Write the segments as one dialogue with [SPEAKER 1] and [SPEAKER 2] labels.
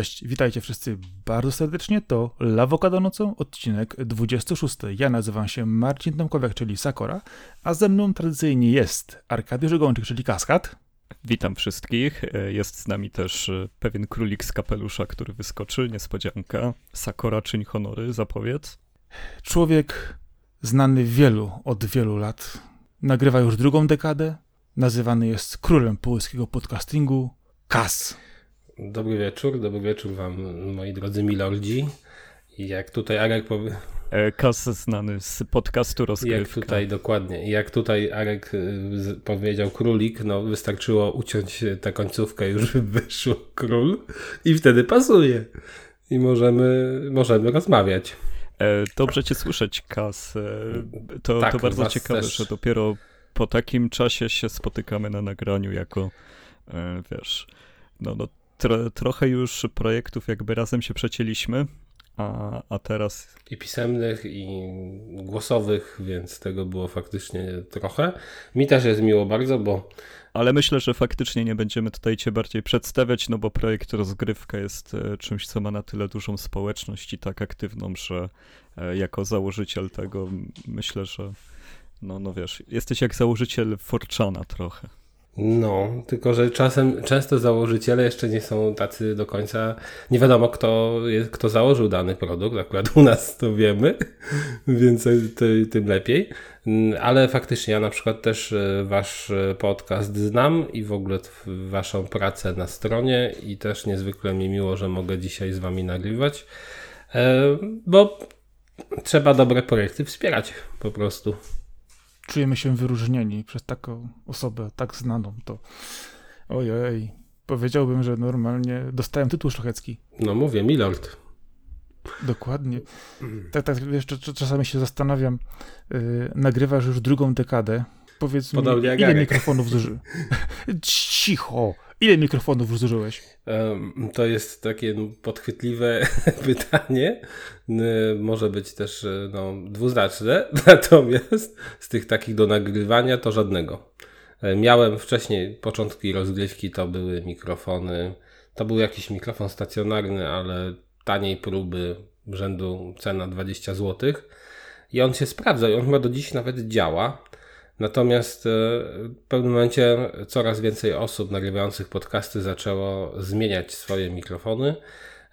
[SPEAKER 1] Cześć, witajcie wszyscy bardzo serdecznie. To Lawokado nocą, odcinek 26. Ja nazywam się Marcin Tomkowiak, czyli Sakora, a ze mną tradycyjnie jest Arkadiusz Gołączyk, czyli Kaskad.
[SPEAKER 2] Witam wszystkich. Jest z nami też pewien królik z kapelusza, który wyskoczy, niespodzianka. Sakora, czyń honory, zapowiedz.
[SPEAKER 1] Człowiek znany wielu od wielu lat. Nagrywa już drugą dekadę. Nazywany jest królem polskiego podcastingu. Kas.
[SPEAKER 3] Dobry wieczór, dobry wieczór wam, moi drodzy milordzi. Jak tutaj Arek powie...
[SPEAKER 2] Kas znany z podcastu Rozgrywka.
[SPEAKER 3] Jak tutaj, dokładnie. Jak tutaj Arek y, powiedział królik, no wystarczyło uciąć tę końcówkę, już wyszło król i wtedy pasuje. I możemy, możemy rozmawiać.
[SPEAKER 2] E, dobrze cię słyszeć, Kas. E, to, tak, to bardzo ciekawe, też. że dopiero po takim czasie się spotykamy na nagraniu jako, e, wiesz, no, no tro, trochę już projektów jakby razem się przecięliśmy, a, a teraz...
[SPEAKER 3] I pisemnych, i głosowych, więc tego było faktycznie trochę. Mi też jest miło bardzo, bo...
[SPEAKER 2] Ale myślę, że faktycznie nie będziemy tutaj cię bardziej przedstawiać, no bo projekt Rozgrywka jest e, czymś, co ma na tyle dużą społeczność i tak aktywną, że e, jako założyciel tego myślę, że no, no wiesz, jesteś jak założyciel Forczana trochę.
[SPEAKER 3] No, tylko że czasem, często założyciele jeszcze nie są tacy do końca, nie wiadomo kto, jest, kto założył dany produkt, akurat u nas to wiemy, więc tym lepiej. Ale faktycznie ja na przykład też e, wasz e, podcast znam i w ogóle waszą pracę na stronie i też niezwykle mi miło, że mogę dzisiaj z wami nagrywać, e, bo trzeba dobre projekty wspierać po prostu
[SPEAKER 1] czujemy się wyróżnieni przez taką osobę tak znaną, to ojej, powiedziałbym, że normalnie dostałem tytuł szlachecki.
[SPEAKER 3] No mówię, Milord.
[SPEAKER 1] Dokładnie. Tak, tak, jeszcze czasami się zastanawiam, yy, nagrywasz już drugą dekadę. Powiedz Podobnie mi, ile mikrofonów zużyłeś? Cicho! Ile mikrofonów zużyłeś?
[SPEAKER 3] To jest takie podchwytliwe pytanie. Może być też e, no, dwuznaczne, natomiast z tych takich do nagrywania to żadnego. E, miałem wcześniej, początki rozgrywki to były mikrofony, to był jakiś mikrofon stacjonarny, ale taniej próby rzędu cena 20 zł. I on się sprawdza i on chyba do dziś nawet działa. Natomiast e, w pewnym momencie coraz więcej osób nagrywających podcasty zaczęło zmieniać swoje mikrofony,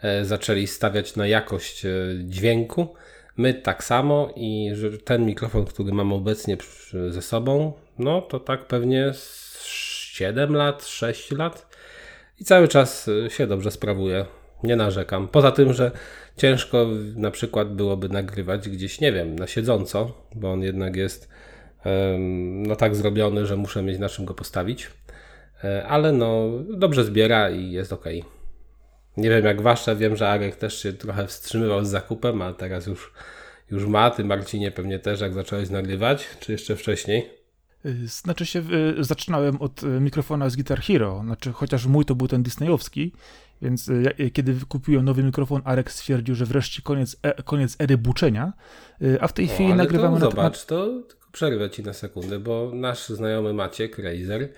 [SPEAKER 3] e, zaczęli stawiać na jakość e, dźwięku. My tak samo i ten mikrofon, który mam obecnie ze sobą, no to tak pewnie 7 lat, 6 lat i cały czas się dobrze sprawuje. Nie narzekam. Poza tym, że ciężko na przykład byłoby nagrywać gdzieś, nie wiem, na siedząco, bo on jednak jest no tak zrobiony, że muszę mieć na czym go postawić. E, ale no dobrze zbiera i jest ok. Nie wiem jak wasze, wiem, że Arek też się trochę wstrzymywał z zakupem, a teraz już, już ma. Ty Marcinie pewnie też jak zacząłeś nagrywać, czy jeszcze wcześniej?
[SPEAKER 1] Y, znaczy się, y, zaczynałem od y, mikrofona z Guitar Hero, znaczy chociaż mój to był ten disneyowski, więc kiedy kupiłem nowy mikrofon, Arek stwierdził, że wreszcie koniec, e, koniec ery buczenia, a w tej chwili nagrywamy...
[SPEAKER 3] To, na zobacz, to przerwę ci na sekundę, bo nasz znajomy Maciek Razer,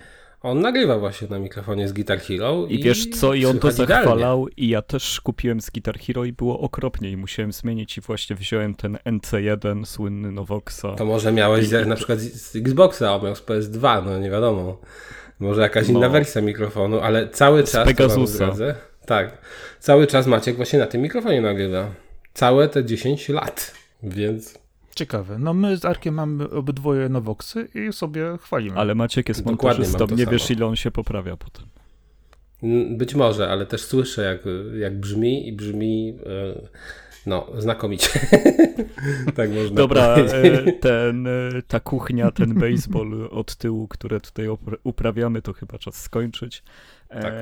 [SPEAKER 3] on nagrywa właśnie na mikrofonie z Guitar Hero.
[SPEAKER 2] I, i wiesz co, i on to zachwalał i ja też kupiłem z Guitar Hero i było okropnie i musiałem zmienić i właśnie wziąłem ten NC1 słynny Novoxa.
[SPEAKER 3] To może miałeś I... na przykład z Xboxa, a miał z PS2, no nie wiadomo. Może jakaś no. inna wersja mikrofonu, ale cały czas...
[SPEAKER 2] Z Pegasusa.
[SPEAKER 3] tak, cały czas Maciek właśnie na tym mikrofonie nagrywa. Całe te 10 lat, więc...
[SPEAKER 1] Ciekawe. No my z Arkiem mamy obydwoje Nowoksy i sobie chwalimy.
[SPEAKER 2] Ale Maciek jest montażystą, nie samo. wiesz ile on się poprawia potem.
[SPEAKER 3] Być może, ale też słyszę jak, jak brzmi i brzmi e, no, znakomicie. tak można
[SPEAKER 2] Dobra, e, ten, e, ta kuchnia, ten baseball od tyłu, które tutaj uprawiamy, to chyba czas skończyć. Tak.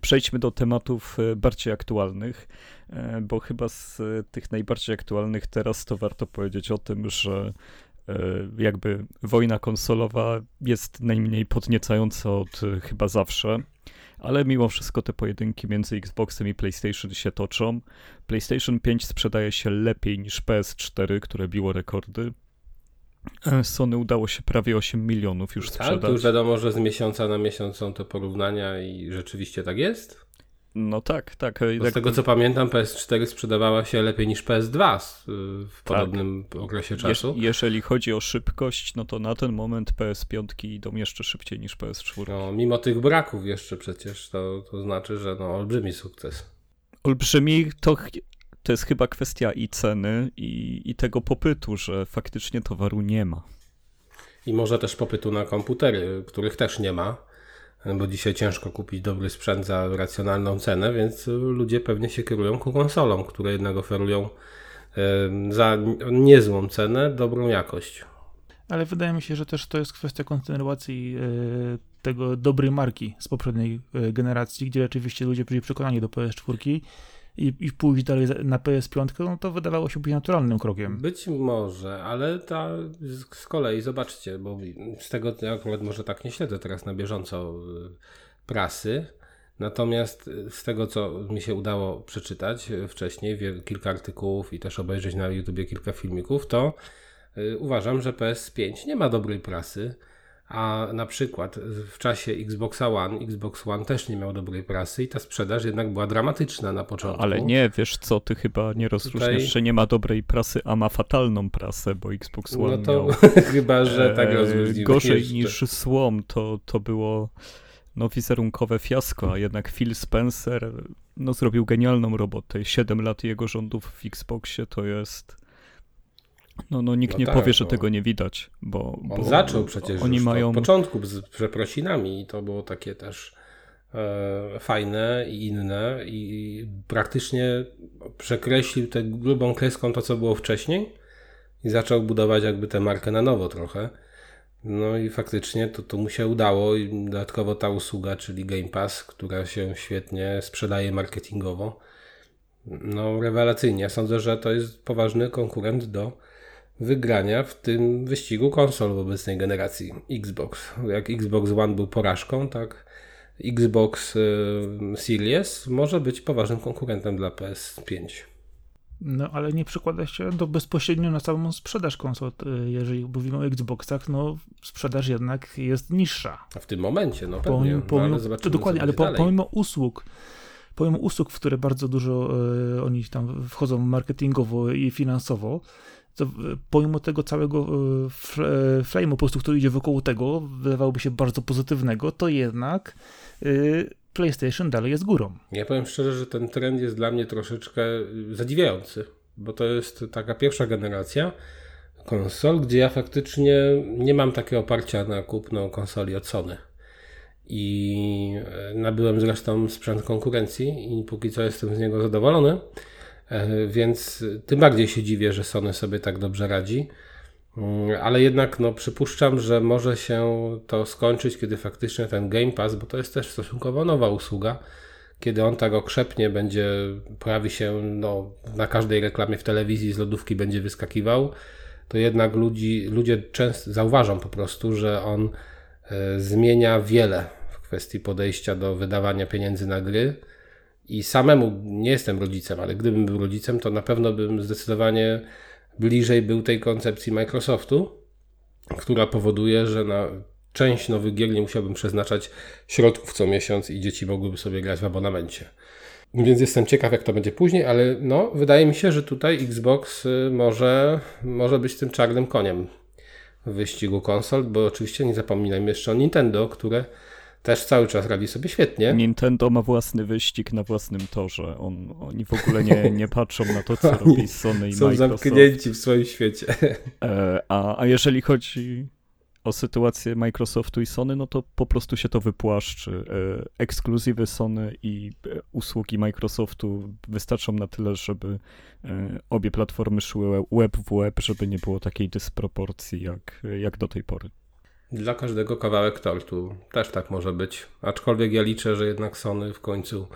[SPEAKER 2] Przejdźmy do tematów bardziej aktualnych. E, bo chyba z tych najbardziej aktualnych teraz to warto powiedzieć o tym, że e, jakby wojna konsolowa jest najmniej podniecająca od e, chyba zawsze, ale mimo wszystko te pojedynki między Xboxem i PlayStation się toczą. PlayStation 5 sprzedaje się lepiej niż PS4, które biło rekordy. Sony udało się prawie 8 milionów już sprzedać. Tak,
[SPEAKER 3] to już wiadomo, że z miesiąca na miesiąc są te porównania i rzeczywiście tak jest?
[SPEAKER 2] No tak, tak.
[SPEAKER 3] Z tak... tego co pamiętam, PS4 sprzedawała się lepiej niż PS2 w tak. podobnym tak. okresie czasu.
[SPEAKER 2] Je jeżeli chodzi o szybkość, no to na ten moment PS5 idą jeszcze szybciej niż PS4.
[SPEAKER 3] No, mimo tych braków jeszcze przecież, to, to znaczy, że no, olbrzymi sukces.
[SPEAKER 2] Olbrzymi to, to jest chyba kwestia i ceny, i, i tego popytu, że faktycznie towaru nie ma.
[SPEAKER 3] I może też popytu na komputery, których też nie ma bo dzisiaj ciężko kupić dobry sprzęt za racjonalną cenę, więc ludzie pewnie się kierują ku konsolom, które jednak oferują za niezłą cenę dobrą jakość.
[SPEAKER 1] Ale wydaje mi się, że też to jest kwestia kontynuacji e, tego dobrej marki z poprzedniej e, generacji, gdzie rzeczywiście ludzie byli przekonani do PS4 i, i pójść dalej na PS5, no to wydawało się być naturalnym krokiem.
[SPEAKER 3] Być może, ale ta z kolei zobaczcie, bo z tego ja akurat może tak nie śledzę teraz na bieżąco y, prasy, natomiast z tego co mi się udało przeczytać wcześniej, kilka artykułów i też obejrzeć na YouTubie kilka filmików, to y, uważam, że PS5 nie ma dobrej prasy a na przykład w czasie Xboxa One, Xbox One też nie miał dobrej prasy i ta sprzedaż jednak była dramatyczna na początku.
[SPEAKER 2] Ale nie, wiesz co, ty chyba nie rozróżniasz, Tutaj... że nie ma dobrej prasy, a ma fatalną prasę, bo Xbox One No to miał,
[SPEAKER 3] chyba, że tak e, rozróżnimy.
[SPEAKER 2] Gorzej jeszcze. niż Słom, to, to było no, wizerunkowe fiasko, a jednak Phil Spencer no, zrobił genialną robotę. Siedem lat jego rządów w Xboxie to jest no, no nikt no nie tak, powie, że tego nie widać, bo,
[SPEAKER 3] bo on zaczął przecież oni mają... od początku z przeprosinami i to było takie też e, fajne i inne i praktycznie przekreślił tę grubą kreską to, co było wcześniej i zaczął budować jakby tę markę na nowo trochę. No i faktycznie to, to mu się udało i dodatkowo ta usługa, czyli Game Pass, która się świetnie sprzedaje marketingowo, no rewelacyjnie. Sądzę, że to jest poważny konkurent do wygrania w tym wyścigu konsol w obecnej generacji Xbox. Jak Xbox One był porażką, tak Xbox y, Series może być poważnym konkurentem dla PS5.
[SPEAKER 1] No, ale nie przykłada się to bezpośrednio na samą sprzedaż konsol. Y, jeżeli mówimy o Xboxach, no sprzedaż jednak jest niższa.
[SPEAKER 3] A w tym momencie, no pewnie. Pomimo,
[SPEAKER 1] pomimo, no, ale to dokładnie, ale po, pomimo usług, pomimo usług, w które bardzo dużo y, oni tam wchodzą marketingowo i finansowo, to pomimo tego całego e, e, frame'u po prostu, który idzie wokół tego, wydawałoby się bardzo pozytywnego, to jednak e, PlayStation dalej jest górą.
[SPEAKER 3] Ja powiem szczerze, że ten trend jest dla mnie troszeczkę zadziwiający, bo to jest taka pierwsza generacja konsol, gdzie ja faktycznie nie mam takiego oparcia na kupno konsoli od Sony. I nabyłem zresztą sprzęt konkurencji i póki co jestem z niego zadowolony. E, więc tym bardziej się dziwię, że Sony sobie tak dobrze radzi. Mm, ale jednak no, przypuszczam, że może się to skończyć, kiedy faktycznie ten Game Pass, bo to jest też stosunkowo nowa usługa, kiedy on tak okrzepnie będzie, pojawi się no, na każdej reklamie w telewizji z lodówki będzie wyskakiwał, to jednak ludzi, ludzie często zauważą po prostu, że on e, zmienia wiele w kwestii podejścia do wydawania pieniędzy na gry i samemu nie jestem rodzicem, ale gdybym był rodzicem, to na pewno bym zdecydowanie bliżej był tej koncepcji Microsoftu, która powoduje, że na część nowych gier nie musiałbym przeznaczać środków co miesiąc i dzieci mogłyby sobie grać w abonamencie. Więc jestem ciekaw, jak to będzie później, ale no, wydaje mi się, że tutaj Xbox y, może, może być tym czarnym koniem w wyścigu konsol, bo oczywiście nie zapominajmy jeszcze o Nintendo, które też cały czas radzi sobie świetnie.
[SPEAKER 2] Nintendo ma własny wyścig na własnym torze. On, oni w ogóle nie, nie patrzą na to, co robi Sony i
[SPEAKER 3] są
[SPEAKER 2] Microsoft.
[SPEAKER 3] Są zamknięci w swoim świecie.
[SPEAKER 2] E, a, a jeżeli chodzi o sytuację Microsoftu i Sony, no to po prostu się to wypłaszczy. E, ekskluzywy Sony i e, usługi Microsoftu wystarczą na tyle, żeby obie platformy szły web w web, żeby nie było takiej dysproporcji jak, jak do tej pory.
[SPEAKER 3] Dla każdego kawałek tortu. Też tak może być. Aczkolwiek ja liczę, że jednak Sony w końcu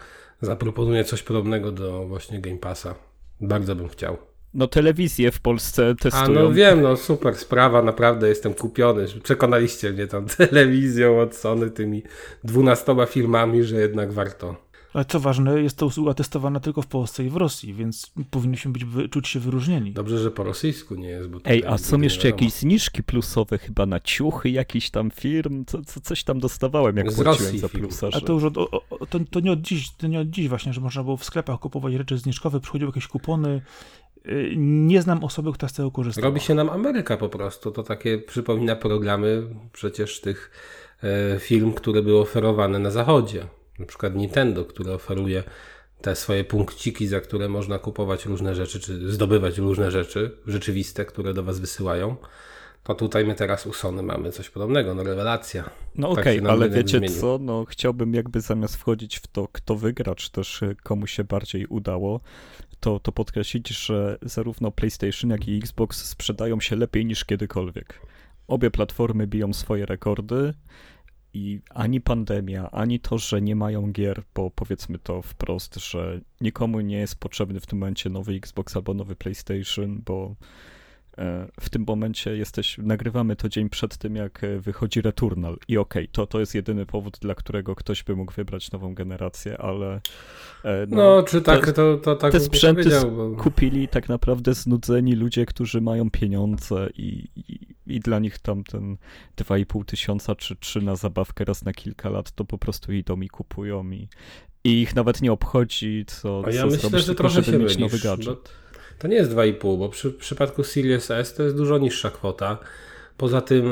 [SPEAKER 3] zaproponuje coś podobnego do właśnie Game Passa. Bardzo bym chciał.
[SPEAKER 2] No telewizję w Polsce testują.
[SPEAKER 3] A no wiem, no super sprawa, naprawdę jestem kupiony. Przekonaliście mnie tą telewizją od Sony, tymi dwunastoma filmami, że jednak warto.
[SPEAKER 1] Ale co ważne, jest to usługa testowana tylko w Polsce i w Rosji, więc powinniśmy być, czuć się wyróżnieni.
[SPEAKER 3] Dobrze, że po rosyjsku nie jest. Bo
[SPEAKER 2] Ej, a są jeszcze jakieś zniżki plusowe chyba na ciuchy jakichś tam firm? Co, co, coś tam dostawałem, jak
[SPEAKER 3] Z
[SPEAKER 2] płaciłem
[SPEAKER 3] Rosji
[SPEAKER 2] za
[SPEAKER 3] film.
[SPEAKER 2] plusa.
[SPEAKER 1] A to już od, o, o, to, to, nie od dziś, to nie od dziś właśnie, że można było w sklepach kupować rzeczy zniżkowe, przychodziły jakieś kupony. Y, Nie znam osoby, która z tego korzystała.
[SPEAKER 3] Robi się nam Ameryka po prostu. To takie przypomina programy przecież tych e, firm, które były oferowane na zachodzie. Na przykład Nintendo, które oferuje te swoje punkciki, za które można kupować różne rzeczy, czy zdobywać różne rzeczy rzeczywiste, które do was wysyłają. To tutaj my teraz u Sony mamy coś podobnego, no rewelacja.
[SPEAKER 2] No
[SPEAKER 3] Tak
[SPEAKER 2] okej,
[SPEAKER 3] nam
[SPEAKER 2] ale wiecie
[SPEAKER 3] zmienił.
[SPEAKER 2] co, no chciałbym jakby zamiast wchodzić w to, kto wygra, czy też y, komu się bardziej udało, to, to podkreślić, że zarówno PlayStation, jak i Xbox sprzedają się lepiej niż kiedykolwiek. Obie platformy biją swoje rekordy i ani pandemia, ani to, że nie mają gier, bo powiedzmy to wprost, że nikomu nie jest potrzebny w tym momencie nowy Xbox albo nowy PlayStation, bo e, w tym momencie jesteś, nagrywamy to dzień przed tym, jak e, wychodzi Returnal. I okej, to, to jest jedyny powód, dla którego ktoś by mógł wybrać nową generację, ale e,
[SPEAKER 3] No, czy tak, to, to, tak
[SPEAKER 2] te sprzęty
[SPEAKER 3] bo...
[SPEAKER 2] kupili tak naprawdę znudzeni ludzie, którzy mają pieniądze i, i, i dla nich tam ten 2,5 tysiąca czy 3 na zabawkę raz na kilka lat, to po prostu idą i kupują i, i ich nawet nie obchodzi, co,
[SPEAKER 3] A ja
[SPEAKER 2] co
[SPEAKER 3] myślę,
[SPEAKER 2] zrobisz,
[SPEAKER 3] że
[SPEAKER 2] tylko
[SPEAKER 3] trochę
[SPEAKER 2] żeby
[SPEAKER 3] się
[SPEAKER 2] mieć nowy gadżet.
[SPEAKER 3] To nie jest 2,5, bo przy w przypadku Series S to jest dużo niższa kwota. Poza tym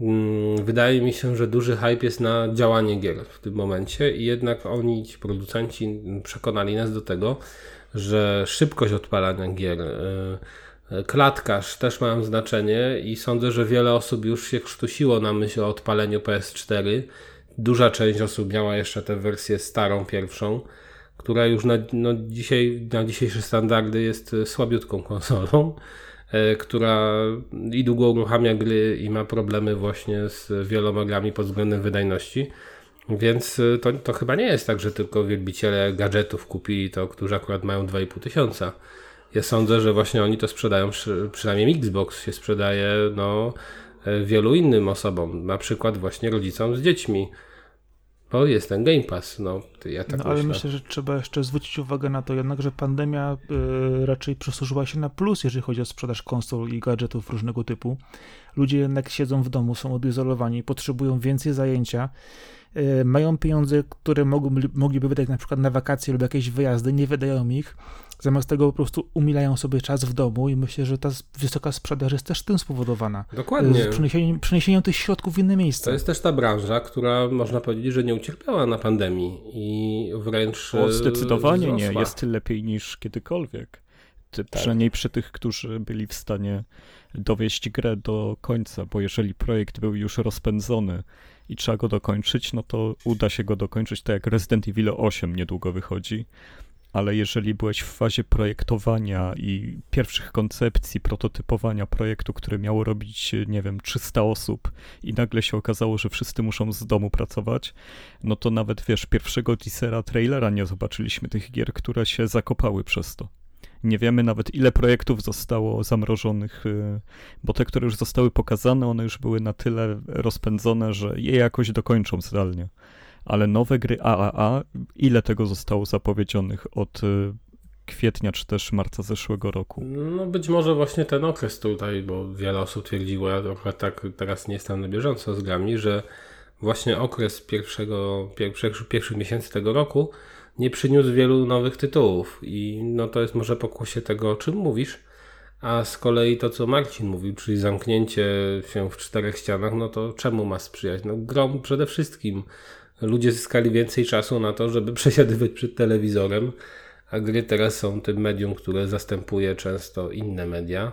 [SPEAKER 3] mm, wydaje mi się, że duży hype jest na działanie gier w tym momencie i jednak oni, ci producenci przekonali nas do tego, że szybkość odpalania gier, e, klatkarz też mają znaczenie i sądzę, że wiele osób już się krztusiło na myśl o odpaleniu PS4. Duża część osób miała jeszcze tę wersję starą, pierwszą, która już na, no, dzisiaj, na dzisiejsze standardy jest e, słabiutką konsolą, e, która i długo uruchamia gry i ma problemy właśnie z wieloma grami pod względem wydajności. Więc e, to, to chyba nie jest tak, że tylko wielbiciele gadżetów kupili to, którzy akurat mają 2,5 tysiąca. Ja sądzę, że właśnie oni to sprzedają, przy- przynajmniej Xbox się sprzedaje no, e, wielu innym osobom, na przykład właśnie rodzicom z dziećmi. Bo jest ten Game Pass, no ja tak
[SPEAKER 1] no, ale
[SPEAKER 3] myślę.
[SPEAKER 1] myślę, że trzeba jeszcze zwrócić uwagę na to jednak, że pandemia y, raczej przysłużyła się na plus, jeżeli chodzi o sprzedaż konsol i gadżetów różnego typu. Ludzie jednak siedzą w domu, są odizolowani, potrzebują więcej zajęcia, y, mają pieniądze, które mogą, mogliby wydać na przykład na wakacje lub jakieś wyjazdy, nie wydają ich. Zamiast tego po prostu umilają sobie czas w domu i myślę, że ta wysoka sprzedaż jest też tym spowodowana.
[SPEAKER 3] Dokładnie.
[SPEAKER 1] Z przeniesieniem, przeniesieniem tych środków w inne miejsce.
[SPEAKER 3] To jest też ta branża, która można powiedzieć, że nie ucierpiała na pandemii i wręcz
[SPEAKER 2] O,
[SPEAKER 3] e,
[SPEAKER 2] zdecydowanie nie,
[SPEAKER 3] wzrosła.
[SPEAKER 2] jest lepiej niż kiedykolwiek. Ty,
[SPEAKER 3] Tak.
[SPEAKER 2] Przynajmniej przy tych, którzy byli w stanie dowieść grę do końca, bo jeżeli projekt był już rozpędzony i trzeba go dokończyć, no to uda się go dokończyć, tak jak Resident Evil 8 niedługo wychodzi. Ale jeżeli byłeś w fazie projektowania i pierwszych koncepcji, prototypowania projektu, który miało robić, nie wiem, 300 osób i nagle się okazało, że wszyscy muszą z domu pracować, no to nawet, wiesz, pierwszego teasera, trailera nie zobaczyliśmy tych gier, które się zakopały przez to. Nie wiemy nawet, ile projektów zostało zamrożonych, y, bo te, które już zostały pokazane, one już były na tyle rozpędzone, że je jakoś dokończą zdalnie. Ale nowe gry AAA, ile tego zostało zapowiedzianych od y, kwietnia czy też marca zeszłego roku?
[SPEAKER 3] No być może właśnie ten okres tutaj, bo wiele osób twierdziło, ja trochę tak teraz nie jestem na bieżąco z grami, że właśnie okres pierwszego, pierwszych, pierwszych miesięcy tego roku nie przyniósł wielu nowych tytułów i no to jest może pokłosie tego, o czym mówisz, a z kolei to, co Marcin mówił, czyli zamknięcie się w czterech ścianach, no to czemu ma sprzyjać? No grom przede wszystkim. Ludzie zyskali więcej czasu na to, żeby przesiadywać przed telewizorem, a gry teraz są tym medium, które zastępuje często inne media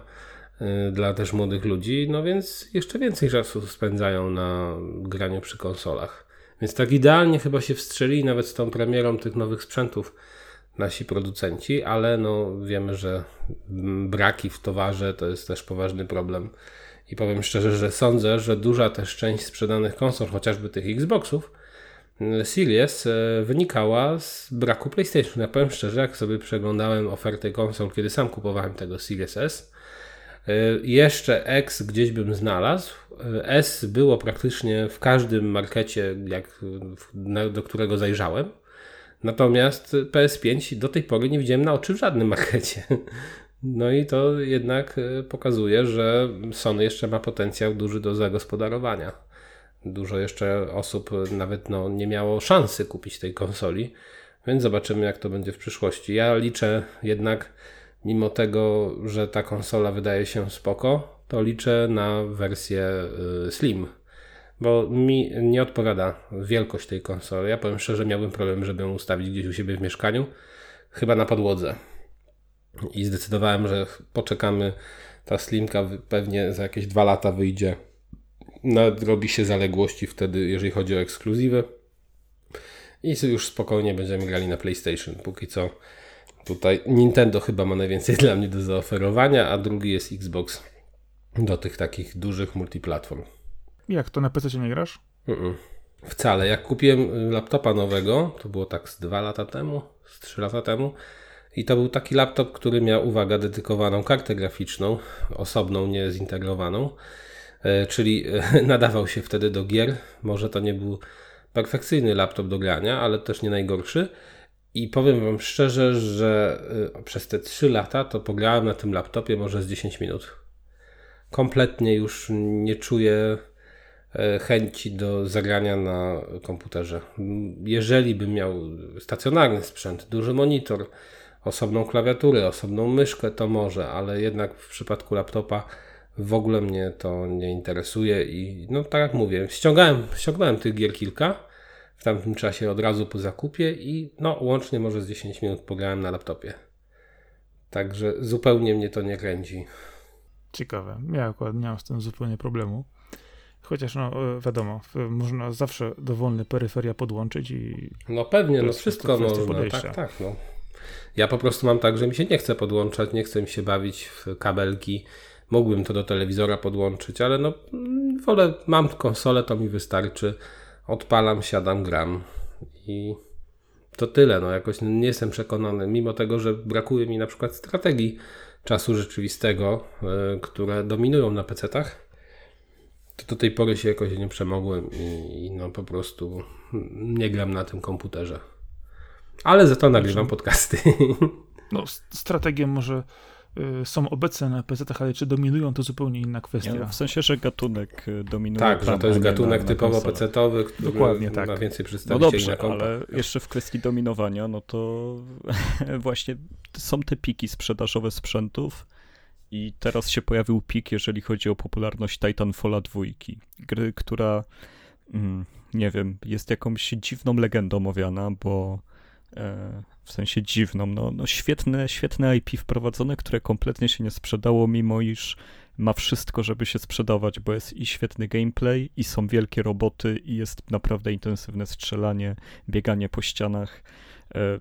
[SPEAKER 3] y, dla też młodych ludzi, no więc jeszcze więcej czasu spędzają na graniu przy konsolach. Więc tak idealnie chyba się wstrzeli nawet z tą premierą tych nowych sprzętów nasi producenci, ale no wiemy, że braki w towarze to jest też poważny problem. I powiem szczerze, że sądzę, że duża też część sprzedanych konsol, chociażby tych Xboxów, Series e, wynikała z braku PlayStation. Ja powiem szczerze, jak sobie przeglądałem ofertę konsol, kiedy sam kupowałem tego Series S, e, jeszcze X gdzieś bym znalazł. E, S było praktycznie w każdym markecie, jak, do którego zajrzałem. Natomiast PS5 do tej pory nie widziałem na oczy w żadnym markecie. No i to jednak pokazuje, że Sony jeszcze ma potencjał duży do zagospodarowania. Dużo jeszcze osób nawet no, nie miało szansy kupić tej konsoli, więc zobaczymy jak to będzie w przyszłości. Ja liczę jednak, mimo tego, że ta konsola wydaje się spoko, to liczę na wersję y, Slim, bo mi nie odpowiada wielkość tej konsoli. Ja powiem szczerze, miałbym problem, żeby ją ustawić gdzieś u siebie w mieszkaniu, chyba na podłodze. I zdecydowałem, że poczekamy. Ta Slimka pewnie za jakieś dwa lata wyjdzie. Nadrobi się zaległości wtedy, jeżeli chodzi o ekskluzywy. I już spokojnie będziemy grali na PlayStation. Póki co tutaj Nintendo chyba ma najwięcej dla mnie do zaoferowania, a drugi jest Xbox do tych takich dużych multiplatform.
[SPEAKER 1] Jak to na PC nie grasz?
[SPEAKER 3] Mm-mm. Wcale. Jak kupiłem laptopa nowego, to było tak z dwa lata temu, z trzy lata temu. I to był taki laptop, który miał, uwaga, dedykowaną kartę graficzną, osobną, nie zintegrowaną, czyli e, nadawał się wtedy do gier. Może to nie był perfekcyjny laptop do grania, ale też nie najgorszy. I powiem Wam szczerze, że e, przez te 3 lata to pograłem na tym laptopie może z 10 minut. Kompletnie już nie czuję chęci do zagrania na komputerze. Jeżeli bym miał stacjonarny sprzęt, duży monitor, osobną klawiaturę, osobną myszkę, to może, ale jednak w przypadku laptopa w ogóle mnie to nie interesuje i no tak jak mówię, ściągałem, ściągnąłem tych gier kilka w tamtym czasie od razu po zakupie i no łącznie może z 10 minut pograłem na laptopie. Także zupełnie mnie to nie kręci.
[SPEAKER 1] Ciekawe. Ja akurat nie mam z tym zupełnie problemu. Chociaż no e, wiadomo, można zawsze dowolny peryferia podłączyć i.
[SPEAKER 3] No pewnie, no wszystko można. Tak, tak. No. Ja po prostu mam tak, że mi się nie chce podłączać, nie chcę mi się bawić w kabelki. Mógłbym to do telewizora podłączyć, ale no wolę, mam konsolę, to mi wystarczy. Odpalam, siadam, gram i to tyle. No jakoś nie jestem przekonany, mimo tego, że brakuje mi na przykład strategii czasu rzeczywistego, yy, które dominują na PC-tach, to do tej pory się jakoś nie przemogłem i, i no po prostu nie gram na tym komputerze. Ale za to nagrywam podcasty.
[SPEAKER 1] No, strategie może są obecne na PC, ale czy dominują, to zupełnie inna kwestia.
[SPEAKER 2] Ja, w sensie, że gatunek y, dominuje.
[SPEAKER 3] Tak, że to jest gatunek na, typowo PC-towy, który Dokładnie, tak. ma więcej przedstawicieli
[SPEAKER 2] no dobrze, ale jeszcze w kwestii dominowania, no to właśnie są te piki sprzedażowe sprzętów i teraz się pojawił pik, jeżeli chodzi o popularność Titanfalla 2, gry, która mm, nie wiem, jest jakąś dziwną legendą owiana, bo E, w sensie dziwną. No, no świetne, świetne IP wprowadzone, które kompletnie się nie sprzedało, mimo iż ma wszystko, żeby się sprzedawać, bo jest i świetny gameplay, i są wielkie roboty, i jest naprawdę intensywne strzelanie, bieganie po ścianach. E,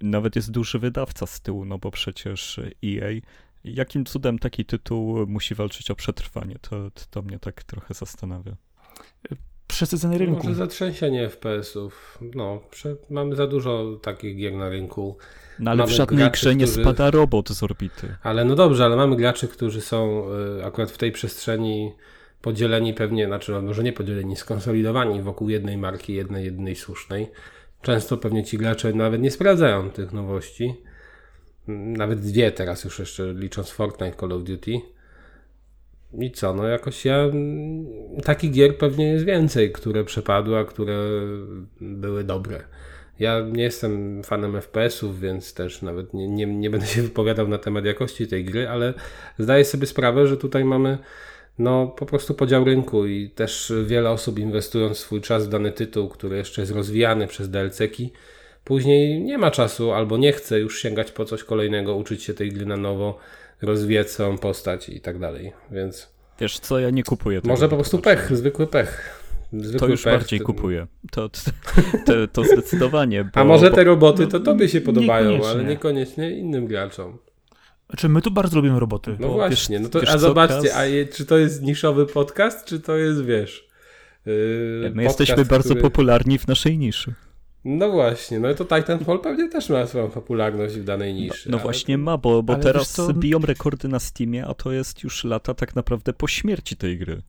[SPEAKER 2] nawet jest duży wydawca z tyłu, no bo przecież EA. Jakim cudem taki tytuł musi walczyć o przetrwanie? To, to mnie tak trochę zastanawia
[SPEAKER 1] przesycenie rynku.
[SPEAKER 3] Może zatrzęsienie FPS-ów. No, prze... mamy za dużo takich gier na rynku.
[SPEAKER 2] No ale mamy w żadnej grze nie którzy... spada robot z orbity.
[SPEAKER 3] Ale no dobrze, ale mamy graczy, którzy są y, akurat w tej przestrzeni podzieleni pewnie, znaczy no, może nie podzieleni, skonsolidowani wokół jednej marki, jednej, jednej słusznej. Często pewnie ci gracze nawet nie sprawdzają tych nowości. Nawet dwie teraz już jeszcze licząc Fortnite, Call of Duty i co, no jakoś ja. Takich gier pewnie jest więcej, które przepadły, a które były dobre. Ja nie jestem fanem FPS-ów, więc też nawet nie, nie, nie będę się wypowiadał na temat jakości tej gry, ale zdaję sobie sprawę, że tutaj mamy no po prostu podział rynku i też wiele osób inwestując swój czas w dany tytuł, który jeszcze jest rozwijany przez DLC-ki, później nie ma czasu albo nie chce już sięgać po coś kolejnego, uczyć się tej gry na nowo, rozwijać całą postać i tak dalej, więc...
[SPEAKER 2] Wiesz co, ja nie kupuję tego.
[SPEAKER 3] Może po prostu pech, zwykły pech.
[SPEAKER 2] Zwykły to już pech, bardziej kupuję. To, to, to, zdecydowanie.
[SPEAKER 3] Bo, A może te roboty to tobie się podobają, ale niekoniecznie innym graczom.
[SPEAKER 1] Znaczy, my tu bardzo lubimy roboty.
[SPEAKER 3] No właśnie, wiesz, no to, a zobaczcie, a je, czy to jest niszowy podcast, czy to jest, wiesz...
[SPEAKER 2] Yy, my jesteśmy bardzo który... popularni w naszej niszy.
[SPEAKER 3] No właśnie, no to Titanfall pewnie też ma swoją popularność w danej niszy.
[SPEAKER 2] No, no właśnie ma, bo, bo teraz co... biją rekordy na Steamie, a to jest już lata tak naprawdę po śmierci tej gry.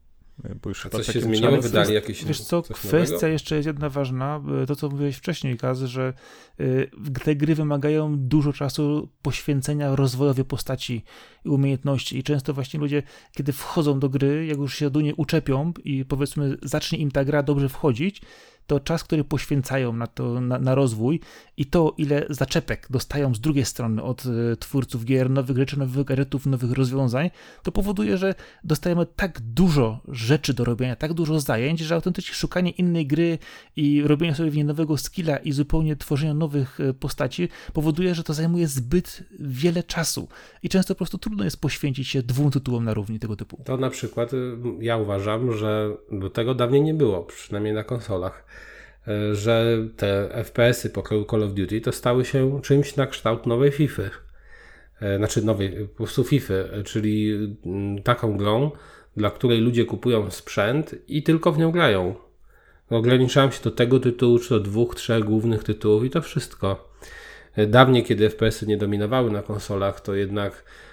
[SPEAKER 2] bo już
[SPEAKER 3] A coś się zmieniło?
[SPEAKER 2] czasem-
[SPEAKER 3] Wydali jakieś
[SPEAKER 1] Wiesz co, kwestia
[SPEAKER 3] nowego?
[SPEAKER 1] jeszcze jest jedna ważna, e, to co mówiłeś wcześniej, Kaz, że y, te gry wymagają dużo czasu poświęcenia rozwojowi postaci i umiejętności i często właśnie ludzie, kiedy wchodzą do gry, jak już się do niej uczepią i powiedzmy zacznie im ta gra dobrze wchodzić, to czas, który poświęcają na, to, na, na rozwój i to, ile zaczepek dostają z drugiej strony od y, twórców gier, nowych rzeczy, nowych gadżetów, nowych rozwiązań, to powoduje, że dostajemy tak dużo rzeczy do robienia, tak dużo zajęć, że autentycznie szukanie innej gry i robienie sobie w niej nowego skilla i zupełnie tworzenie nowych y, postaci powoduje, że to zajmuje zbyt wiele czasu i często po prostu trudno jest poświęcić się dwóm tytułom na równi tego typu.
[SPEAKER 3] To na przykład ja uważam, że tego dawniej nie było, przynajmniej na konsolach, że te FPS-y pokroju Call of Duty to stały się czymś na kształt nowej FIFA. Y, Znaczy nowej, po prostu FIFA, czyli mm, taką grą, dla której ludzie kupują sprzęt i tylko w nią grają. Ograniczałem się do tego tytułu, czy do dwóch, trzech głównych tytułów i to wszystko. Y, Dawniej, kiedy FPS-y nie dominowały na konsolach, to jednak E,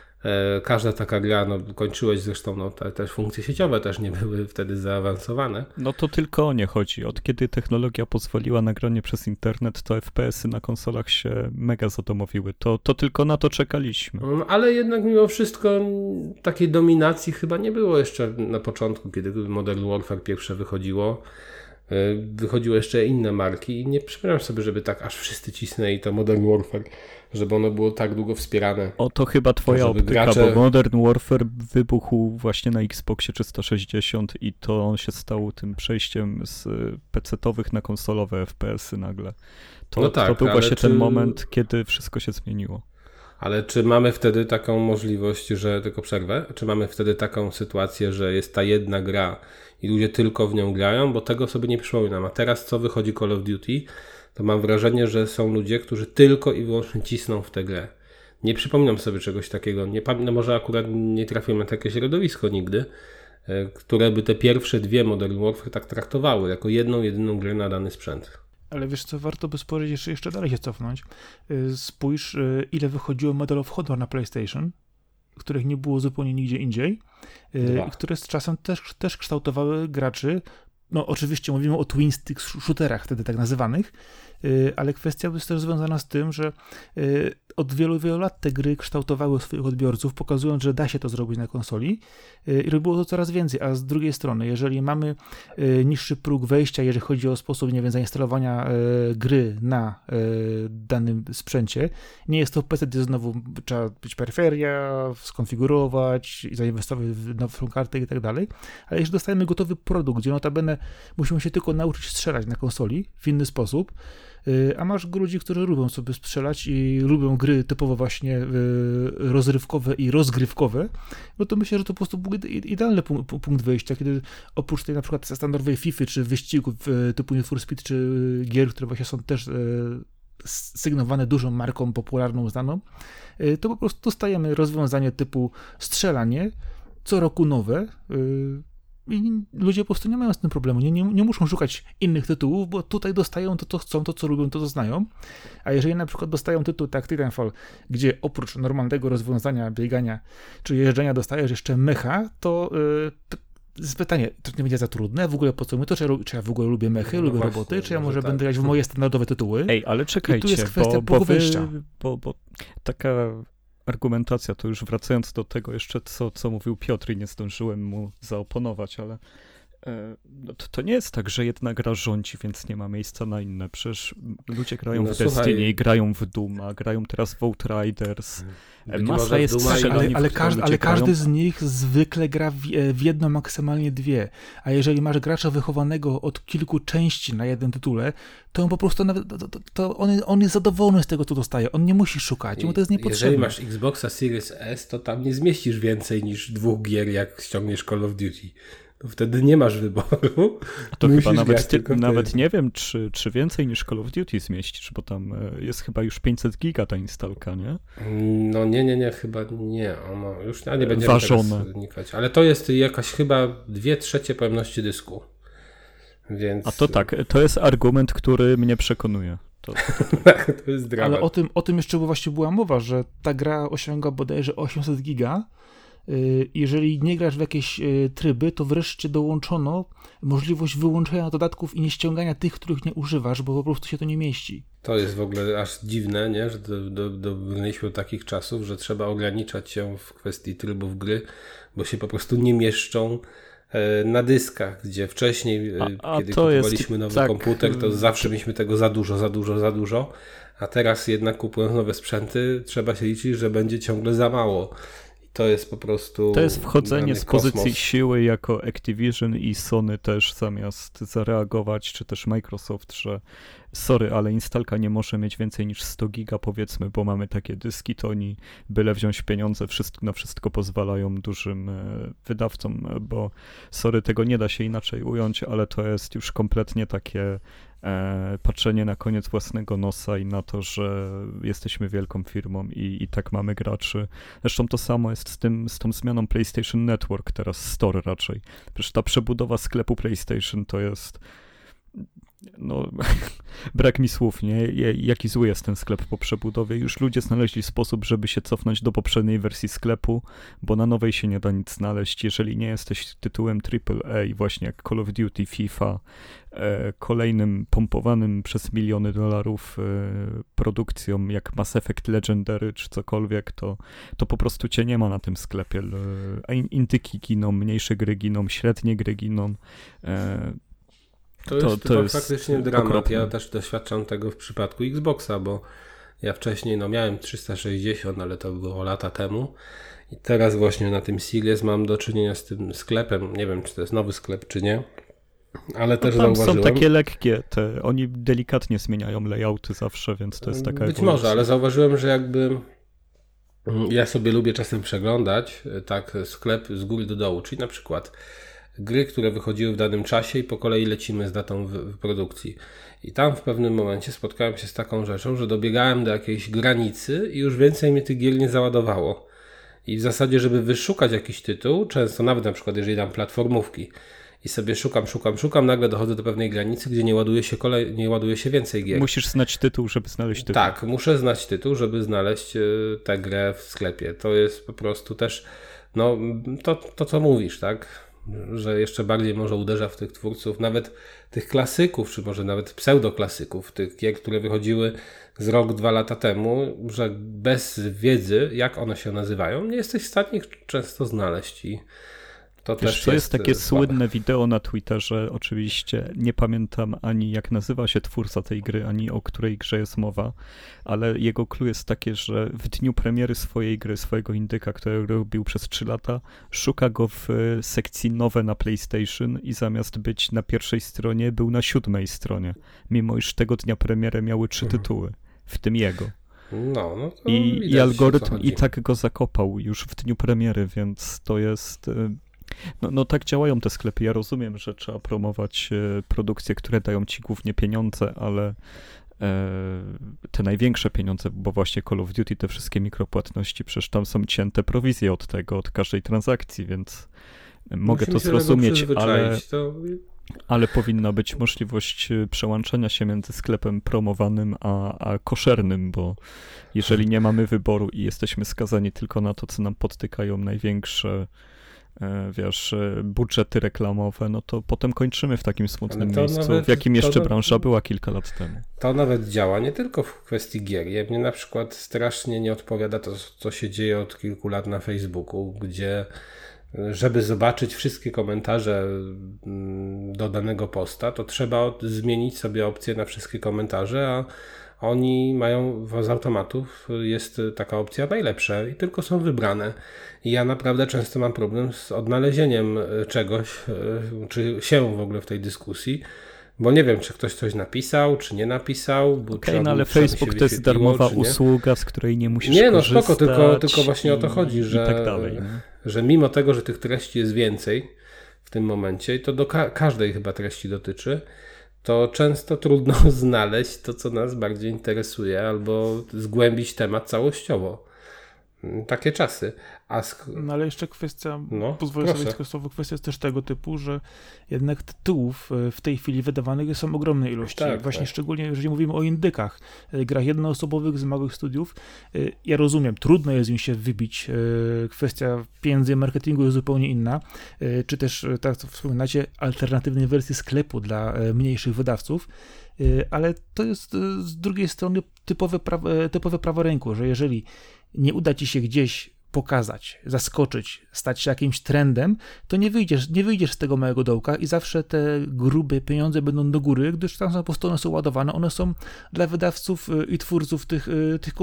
[SPEAKER 3] Każda taka gra, no kończyłeś zresztą, no te, też funkcje sieciowe też nie były wtedy zaawansowane.
[SPEAKER 2] No to tylko o nie chodzi. Od kiedy technologia pozwoliła na granie przez internet, to FPS-y na konsolach się mega zadomowiły. To, to tylko na to czekaliśmy.
[SPEAKER 3] Mm, Ale jednak mimo wszystko takiej dominacji chyba nie było jeszcze na początku, kiedy Modern Warfare pierwsze wychodziło. E, Wychodziły jeszcze inne marki i nie przypominam sobie, żeby tak aż wszyscy cisnęli to Modern Warfare, żeby ono było tak długo wspierane.
[SPEAKER 2] O, to chyba twoja
[SPEAKER 3] Żeby
[SPEAKER 2] optyka,
[SPEAKER 3] gracze-
[SPEAKER 2] bo Modern Warfare wybuchł właśnie na Xboxie 360 i to on się stał tym przejściem z PC-towych na konsolowe FPS-y nagle. To,
[SPEAKER 3] No tak,
[SPEAKER 2] to był właśnie
[SPEAKER 3] czy-
[SPEAKER 2] ten moment, kiedy wszystko się zmieniło.
[SPEAKER 3] Ale czy mamy wtedy taką możliwość, że tylko przerwę? Czy mamy wtedy taką sytuację, że jest ta jedna gra i ludzie tylko w nią grają? Bo tego sobie nie przypominam. A teraz co wychodzi Call of Duty, to mam wrażenie, że są ludzie, którzy tylko i wyłącznie cisną w tę grę. Nie przypominam sobie czegoś takiego. Nie pamiętam, no może akurat nie trafiłem na takie środowisko nigdy, e, które by te pierwsze dwie Modern Warfare tak traktowały, jako jedną, jedyną grę na dany sprzęt.
[SPEAKER 1] Ale wiesz co, warto by spojrzeć jeszcze, jeszcze dalej się cofnąć. Y, Spójrz, y, ile wychodziło Medal of Honor na PlayStation, których nie było zupełnie nigdzie indziej, y,
[SPEAKER 3] Dwa.
[SPEAKER 1] i które z czasem też, też kształtowały graczy. No oczywiście mówimy o twin stick shooterach wtedy tak nazywanych, ale kwestia jest też związana z tym, że od wielu, wielu lat te gry kształtowały swoich odbiorców, pokazując, że da się to zrobić na konsoli y, i robiło to coraz więcej, a z drugiej strony, jeżeli mamy y, niższy próg wejścia, jeżeli chodzi o sposób, nie wiem, zainstalowania y, gry na danym sprzęcie. Nie jest to PC, gdzie znowu trzeba być peryferia, skonfigurować, i zainwestować w nową kartę i tak dalej, ale jeśli dostajemy gotowy produkt, gdzie notabene musimy się tylko nauczyć strzelać na konsoli w inny sposób, a masz ludzi, którzy lubią sobie strzelać i lubią gry typowo właśnie y, rozrywkowe i rozgrywkowe, no to myślę, że to po prostu był ide- idealny pu- pu- punkt wyjścia, kiedy oprócz tej na przykład standardowej FIFA, czy wyścigów typu Need for Speed, czy gier, które właśnie są też sygnowane dużą marką popularną, znaną, to po prostu dostajemy rozwiązanie typu strzelanie, co roku nowe i ludzie po prostu nie mają z tym problemu, nie, nie, nie muszą szukać innych tytułów, bo tutaj dostają to, co chcą, to, co lubią, to, co znają, a jeżeli na przykład dostają tytuł tak Titanfall, gdzie oprócz normalnego rozwiązania biegania czy jeżdżenia dostajesz jeszcze mecha, to, yy, pytanie, to nie będzie za trudne? W ogóle po co my to? Czy ja, czy ja w ogóle lubię mechy,
[SPEAKER 3] No
[SPEAKER 1] lubię
[SPEAKER 3] właśnie,
[SPEAKER 1] roboty? Czy ja
[SPEAKER 3] może
[SPEAKER 1] może
[SPEAKER 3] tak.
[SPEAKER 1] będę grać w moje standardowe tytuły?
[SPEAKER 2] Ej, ale czekajcie,
[SPEAKER 1] jest kwestia
[SPEAKER 2] bo, bo, wy, bo, bo taka argumentacja, to już wracając do tego jeszcze, co, co mówił Piotr i nie zdążyłem mu zaoponować, ale no to, to nie jest tak, że jedna gra rządzi, więc nie ma miejsca na inne. Przecież ludzie grają
[SPEAKER 3] No
[SPEAKER 2] w
[SPEAKER 3] słuchaj.
[SPEAKER 2] Destiny, grają w Duma, grają teraz w Outriders.
[SPEAKER 3] Być
[SPEAKER 2] Masa
[SPEAKER 3] może w
[SPEAKER 2] jest
[SPEAKER 3] Duma i-
[SPEAKER 2] strzelani,
[SPEAKER 1] ale, ale, każdy, ale każdy
[SPEAKER 2] grają.
[SPEAKER 1] z nich zwykle gra w, e, w jedno, maksymalnie dwie. A jeżeli masz gracza wychowanego od kilku części na jednym tytule, to on po prostu nawet, to, to, to on, on jest zadowolony z tego, co dostaje. On nie musi szukać, mu to jest niepotrzebne.
[SPEAKER 3] Jeżeli masz Xboxa Series S, to tam nie zmieścisz więcej niż dwóch gier, jak ściągniesz Call of Duty. To wtedy nie masz wyboru.
[SPEAKER 2] A to
[SPEAKER 3] Musisz
[SPEAKER 2] chyba nawet, ty, nawet nie wiem, czy, czy więcej niż Call of Duty zmieścisz, bo tam e, jest chyba już 500 giga ta instalka, nie?
[SPEAKER 3] No nie, nie, nie, chyba nie. Ono już nie będziemy
[SPEAKER 2] Ważone.
[SPEAKER 3] teraz. Ale to jest jakaś chyba dwie trzecie pojemności dysku. Więc...
[SPEAKER 2] A to tak, to jest argument, który mnie przekonuje. To,
[SPEAKER 3] to jest dramat.
[SPEAKER 1] Ale o tym, o tym jeszcze właśnie była mowa, że ta gra osiąga bodajże 800 giga, jeżeli nie grasz w jakieś y, tryby, to wreszcie dołączono możliwość wyłączenia dodatków i nie ściągania tych, których nie używasz, bo po prostu się to nie mieści.
[SPEAKER 3] To jest w ogóle aż dziwne, nie? że dobrnęliśmy do, do takich czasów, że trzeba ograniczać się w kwestii trybów gry, bo się po prostu nie mieszczą e, na dyskach, gdzie wcześniej, e, a, a kiedy kupowaliśmy jest, nowy tak, komputer, to zawsze mieliśmy tego za dużo, za dużo, za dużo, a teraz jednak kupując nowe sprzęty, trzeba się liczyć, że będzie ciągle za mało. To jest po prostu.
[SPEAKER 2] To jest wchodzenie z pozycji siły jako Activision i Sony też zamiast zareagować, czy też Microsoft, że sorry, ale instalka nie może mieć więcej niż 100 giga powiedzmy, bo mamy takie dyski, to oni byle wziąć pieniądze, wszystko, na wszystko pozwalają dużym e, wydawcom, bo sorry, tego nie da się inaczej ująć, ale to jest już kompletnie takie e, patrzenie na koniec własnego nosa i na to, że jesteśmy wielką firmą i, i tak mamy graczy. Zresztą to samo jest z, tym, z tą zmianą PlayStation Network, teraz Store raczej. Przecież ta przebudowa sklepu PlayStation to jest no, brak mi słów, nie? Jaki zły jest ten sklep po przebudowie. Już ludzie znaleźli sposób, żeby się cofnąć do poprzedniej wersji sklepu, bo na nowej się nie da nic znaleźć. Jeżeli nie jesteś tytułem AAA, właśnie jak Call of Duty, FIFA, e, kolejnym pompowanym przez miliony dolarów e, produkcją jak Mass Effect Legendary czy cokolwiek, to, to po prostu cię nie ma na tym sklepie. E, indyki giną, mniejsze gry giną, średnie gry giną.
[SPEAKER 3] To jest, to, to jest faktycznie dramat. Okropne. Ja też doświadczam tego w przypadku Xboxa, bo ja wcześniej no miałem 360, ale to było lata temu. I teraz właśnie na tym Series mam do czynienia z tym sklepem. Nie wiem, czy to jest nowy sklep, czy nie. Ale no też tam zauważyłem...
[SPEAKER 2] są takie lekkie, te, oni delikatnie zmieniają layouty zawsze, więc to jest taka
[SPEAKER 3] Być ewolucja. może, ale zauważyłem, że jakby mm, ja sobie lubię czasem przeglądać e, tak sklep z góry do dołu, czyli na przykład gry, które wychodziły w danym czasie i po kolei lecimy z datą produkcji. I tam w pewnym momencie spotkałem się z taką rzeczą, że dobiegałem do jakiejś granicy i już więcej mnie tych gier nie załadowało. I w zasadzie, żeby wyszukać jakiś tytuł, często nawet na przykład jeżeli dam platformówki i sobie szukam, szukam, szukam, nagle dochodzę do pewnej granicy, gdzie nie ładuje się, kolej, nie ładuje się więcej gier.
[SPEAKER 2] Musisz znać tytuł, żeby znaleźć tytuł.
[SPEAKER 3] Tak, muszę znać tytuł, żeby znaleźć e, tę grę w sklepie. To jest po prostu też, no, to, to co mówisz, tak? Że jeszcze bardziej może uderza w tych twórców, nawet tych klasyków, czy może nawet pseudoklasyków, tych gier, które wychodziły z rok, dwa lata temu, że bez wiedzy, jak one się nazywają, nie jesteś w stanie ich często znaleźć i
[SPEAKER 2] to Wiesz, też to jest, jest takie słabe. słynne wideo na Twitterze, oczywiście nie pamiętam ani jak nazywa się twórca tej gry, ani o której grze jest mowa, ale jego clue jest takie, że w dniu premiery swojej gry, swojego indyka, który robił przez 3 lata, szuka go w e, sekcji nowe na PlayStation i zamiast być na pierwszej stronie, był na siódmej stronie, mimo iż tego dnia premiery miały trzy mhm. tytuły, w tym jego.
[SPEAKER 3] No, no
[SPEAKER 2] I, I algorytm i tak go zakopał już w dniu premiery, więc to jest e, no, no tak działają te sklepy. Ja rozumiem, że trzeba promować e, produkcje, które dają ci głównie pieniądze, ale e, te największe pieniądze, bo właśnie Call of Duty, te wszystkie mikropłatności, przecież tam są cięte prowizje od tego, od każdej transakcji, więc mogę Musimy to zrozumieć, ale, to... ale powinna być możliwość e, przełączania się między sklepem promowanym a, a koszernym, bo jeżeli nie mamy wyboru i jesteśmy skazani tylko na to, co nam podtykają największe E, wiesz, e, budżety reklamowe, no to potem kończymy w takim smutnym miejscu, nawet, w jakim jeszcze branża była kilka lat temu.
[SPEAKER 3] To nawet działa nie tylko w kwestii gier. Ja mnie na przykład strasznie nie odpowiada to, co się dzieje od kilku lat na Facebooku, gdzie żeby zobaczyć wszystkie komentarze mm, do danego posta, to trzeba zmienić sobie opcję na wszystkie komentarze, a oni mają z automatów, jest taka opcja najlepsza i tylko są wybrane. I ja naprawdę często mam problem z odnalezieniem e, czegoś, e, czy się w ogóle w tej dyskusji, bo nie wiem, czy ktoś coś napisał, czy nie napisał.
[SPEAKER 2] Okej, okay, no ale Facebook to jest darmowa usługa, z której nie musisz
[SPEAKER 3] Nie, no spoko, tylko, tylko właśnie i, o to chodzi, że, tak dalej, że mimo tego, że tych treści jest więcej w tym momencie, i to do ka każdej chyba treści dotyczy, to często trudno znaleźć to, co nas bardziej interesuje, albo zgłębić temat całościowo. Mm, takie czasy. A
[SPEAKER 1] sk- no ale jeszcze kwestia, no, pozwolę proszę. sobie słowo, kwestia jest też tego typu, że jednak tytułów e, w tej chwili wydawanych są ogromne ilości. Tak, Właśnie tak. szczególnie jeżeli mówimy o indykach, e, grach jednoosobowych z małych studiów. E, ja rozumiem, trudno jest im się wybić. Kwestia pieniędzy marketingu jest zupełnie inna. Czy też, tak co wspominacie, alternatywnej wersji sklepu dla mniejszych wydawców ale to jest z drugiej strony typowe prawo, typowe prawo rynku, że jeżeli nie uda ci się gdzieś pokazać, zaskoczyć, stać się jakimś trendem, to nie wyjdziesz, nie wyjdziesz z tego małego dołka i zawsze te grube pieniądze będą do góry, gdyż tam po prostu one są ładowane, one są dla wydawców y, i twórców tych, y, tych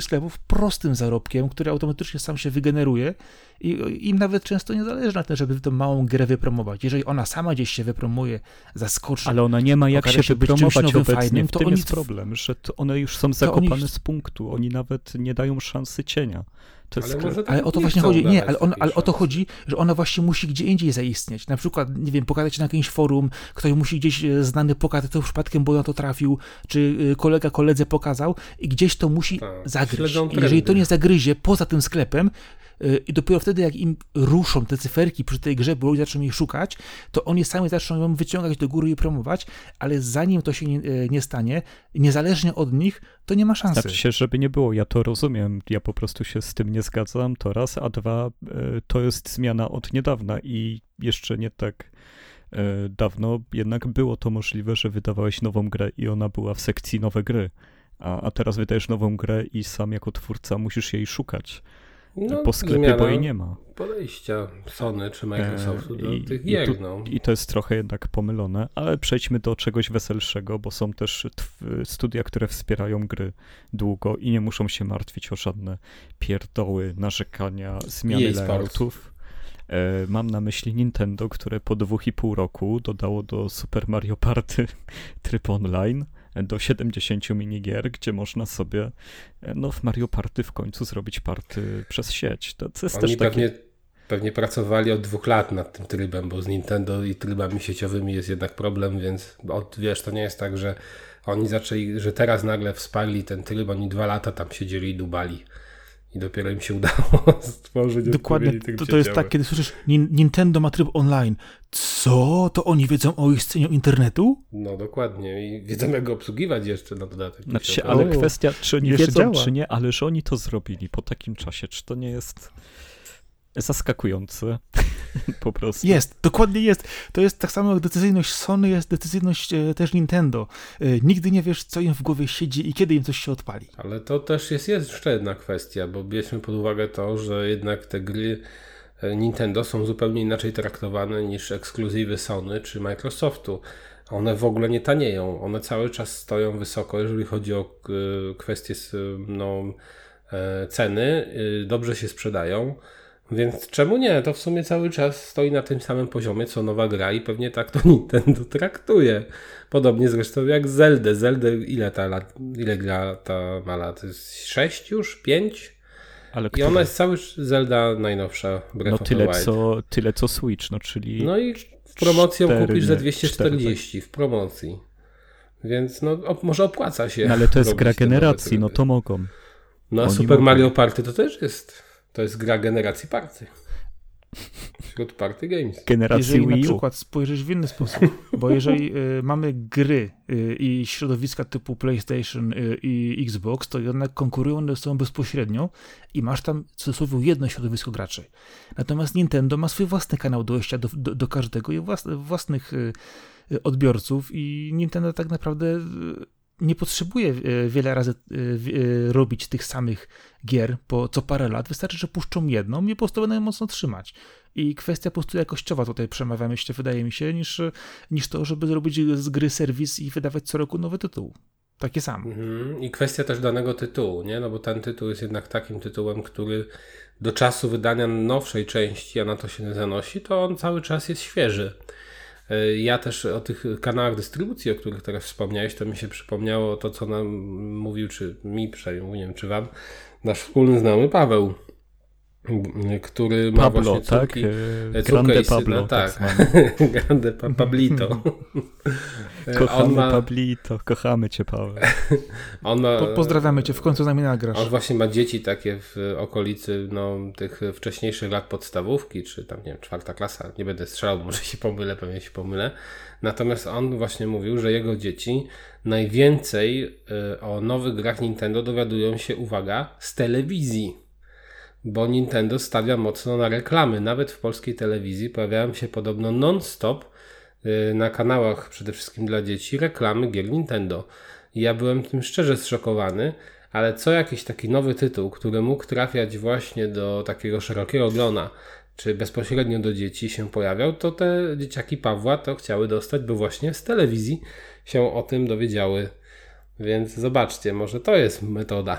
[SPEAKER 1] sklepów prostym zarobkiem, który automatycznie sam się wygeneruje i im nawet często nie zależy na tym, żeby tę małą grę wypromować. Jeżeli ona sama gdzieś się wypromuje, zaskoczy.
[SPEAKER 2] Ale ona nie ma jak się, się wypromować obecnie, fajnym, to w tym jest problem, że one już są zakopane oni... z punktu, oni nawet nie dają szansy cienia.
[SPEAKER 1] To jest ale, ale o to właśnie chodzi. Nie, ale, on, ale o to chodzi, że ona właśnie musi gdzie indziej zaistnieć. Na przykład, nie wiem, pokazać na jakimś forum, ktoś musi gdzieś e, znany pokazać to przypadkiem, bo na to trafił, czy e, kolega koledze pokazał i gdzieś to musi tak, zagryźć. Jeżeli to nie zagryzie poza tym sklepem, i dopiero wtedy, jak im ruszą te cyferki przy tej grze, bo ludzie zaczną ich szukać, to oni sami zaczną ją wyciągać do góry i promować, ale zanim to się nie, y, nie stanie, niezależnie od nich, to nie ma szansy.
[SPEAKER 2] Znaczy się, żeby nie było, ja to rozumiem, ja po prostu się z tym nie zgadzam, to raz, a dwa, y, to jest zmiana od niedawna i jeszcze nie tak dawno jednak było to możliwe, że wydawałeś nową grę i ona była w sekcji nowe gry, a, a teraz wydajesz nową grę i sam jako twórca musisz jej szukać no, po sklepie, bo jej nie ma.
[SPEAKER 3] Podejścia Sony czy Microsoftu do I, tych gier. I, tu, no.
[SPEAKER 2] I to jest trochę jednak pomylone, ale przejdźmy do czegoś weselszego, bo są też studia, które wspierają gry długo i nie muszą się martwić o żadne pierdoły, narzekania, zmiany layoutów. E, mam na myśli Nintendo, które po dwóch i pół roku dodało do Super Mario Party tryb online do 70 minigier, gdzie można sobie no, w Mario Party w końcu zrobić party przez sieć. To, to jest
[SPEAKER 3] Oni
[SPEAKER 2] też
[SPEAKER 3] pewnie, pewnie pracowali od dwóch lat nad tym trybem, bo z Nintendo i trybami sieciowymi jest jednak problem, więc od, wiesz, to nie jest tak, że oni zaczęli, że teraz nagle wsparli ten tryb, oni dwa lata tam siedzieli i dubali. I dopiero im się udało stworzyć
[SPEAKER 1] Dokładnie, to, to jest tak, kiedy słyszysz Nintendo ma tryb online. Co? To oni wiedzą o istnieniu internetu?
[SPEAKER 3] No dokładnie i wiedzą jak go obsługiwać jeszcze na dodatek.
[SPEAKER 2] Znaczy, ale kwestia, czy oni wiedzą, działa. czy nie, ale że oni to zrobili po takim czasie, czy to nie jest zaskakujące po prostu.
[SPEAKER 1] Jest, dokładnie jest. To jest tak samo jak decyzyjność Sony, jest decyzyjność e, też Nintendo. E, nigdy nie wiesz, co im w głowie siedzi i kiedy im coś się odpali.
[SPEAKER 3] Ale to też jest jeszcze jedna kwestia, bo bierzmy pod uwagę to, że jednak te gry e, Nintendo są zupełnie inaczej traktowane niż ekskluzywy Sony czy Microsoftu. One w ogóle nie tanieją. One cały czas stoją wysoko, jeżeli chodzi o kwestie no, ceny. Dobrze się sprzedają. Więc czemu nie? To w sumie cały czas stoi na tym samym poziomie co nowa gra i pewnie tak to Nintendo traktuje. Podobnie zresztą jak Zelda. Zelda ile ta lat, ile gra ta ma lat? 6 już? 5? Ale I ona jest cały Zelda najnowsza.
[SPEAKER 2] Breath no tyle co, tyle co Switch, no czyli.
[SPEAKER 3] No i w promocją 4, kupisz za 240 4, w promocji. Więc no op może opłaca się.
[SPEAKER 2] No ale to jest gra generacji, no to mogą.
[SPEAKER 3] No a Super mogą. Mario Party to też jest to jest gra generacji party. Wśród party games.
[SPEAKER 1] Generacji jeżeli Wii U. na przykład spojrzysz w inny sposób, bo jeżeli y, mamy gry y, i środowiska typu PlayStation y, i Xbox, to jednak konkurują one ze sobą bezpośrednio i masz tam w cudzysłowie jedno środowisko graczy. Natomiast Nintendo ma swój własny kanał dojścia do, do, do każdego i włas, własnych y, y, odbiorców i Nintendo tak naprawdę y, nie potrzebuje e, wiele razy e, e, robić tych samych gier po co parę lat. Wystarczy, że puszczą jedną i po prostu będą mocno trzymać. I kwestia po prostu jakościowa tutaj przemawia, myślę, wydaje mi się, niż, niż to, żeby zrobić z gry serwis i wydawać co roku nowy tytuł. Takie sam. Mhm.
[SPEAKER 3] I kwestia też danego tytułu, nie? No bo ten tytuł jest jednak takim tytułem, który do czasu wydania nowszej części, a na to się nie zanosi, to on cały czas jest świeży. E, ja też o tych kanałach dystrybucji, o których teraz wspomniałeś, to mi się przypomniało to, co nam mówił, czy mi przynajmniej, nie wiem, czy wam, nasz wspólny znajomy Paweł. Który ma
[SPEAKER 2] Pablo,
[SPEAKER 3] właśnie córki,
[SPEAKER 2] tak?
[SPEAKER 3] e,
[SPEAKER 2] Grande Pablo, tak.
[SPEAKER 3] tak Grande Pablito.
[SPEAKER 2] kochamy ma... Pablito, kochamy cię, Paweł.
[SPEAKER 1] On ma... Po, pozdrawiamy cię, w końcu z nami nagrasz.
[SPEAKER 3] On właśnie ma dzieci takie w okolicy no, tych wcześniejszych lat podstawówki, czy tam, nie wiem, czwarta klasa, nie będę strzelał, może się pomylę, pewnie się pomylę. Natomiast on właśnie mówił, że jego dzieci najwięcej o nowych grach Nintendo dowiadują się, uwaga, z telewizji bo Nintendo stawia mocno na reklamy. Nawet w polskiej telewizji pojawiają się podobno non-stop y, na kanałach przede wszystkim dla dzieci reklamy gier Nintendo. Ja byłem tym szczerze zszokowany, ale co jakiś taki nowy tytuł, który mógł trafiać właśnie do takiego szerokiego grona, czy bezpośrednio do dzieci się pojawiał, to te dzieciaki Pawła to chciały dostać, bo właśnie z telewizji się o tym dowiedziały. Więc zobaczcie, może to jest metoda.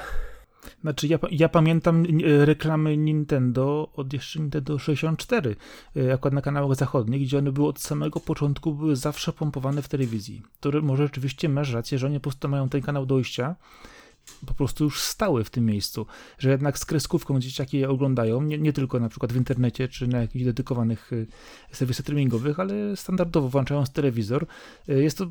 [SPEAKER 1] Znaczy, ja, ja pamiętam e, reklamy Nintendo od jeszcze Nintendo 64, e, akurat na kanałach zachodnich, gdzie one były od samego początku, były zawsze pompowane w telewizji. To może rzeczywiście masz rację, że oni po prostu mają ten kanał dojścia, po prostu już stały w tym miejscu, że jednak z kreskówką dzieciaki je oglądają, nie, nie tylko na przykład w internecie, czy na jakichś dedykowanych e, serwisach streamingowych, ale standardowo włączając telewizor. Jest to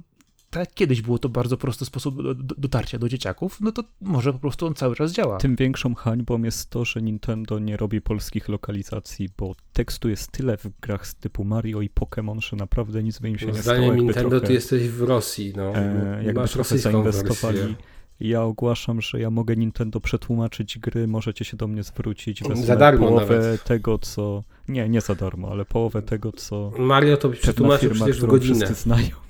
[SPEAKER 1] tak jak kiedyś było to bardzo prosty sposób do, do, dotarcia do dzieciaków, no to może po prostu on cały czas działa.
[SPEAKER 2] Tym większą hańbą jest to, że Nintendo nie robi polskich lokalizacji, bo tekstu jest tyle w grach z typu Mario i Pokémon, że naprawdę nic by im się nie stało.
[SPEAKER 3] Zdaniem Nintendo trochę, ty jesteś w Rosji, no. E,
[SPEAKER 2] jakby trochę zainwestowali. Wersję. Ja ogłaszam, że ja mogę Nintendo przetłumaczyć gry, możecie się do mnie zwrócić.
[SPEAKER 3] Wezmę za darmo
[SPEAKER 2] połowę
[SPEAKER 3] nawet.
[SPEAKER 2] tego, co... Nie, nie za darmo, ale połowę tego, co...
[SPEAKER 3] Mario to przetłumaczył przecież w godzinę.
[SPEAKER 2] wszyscy znają.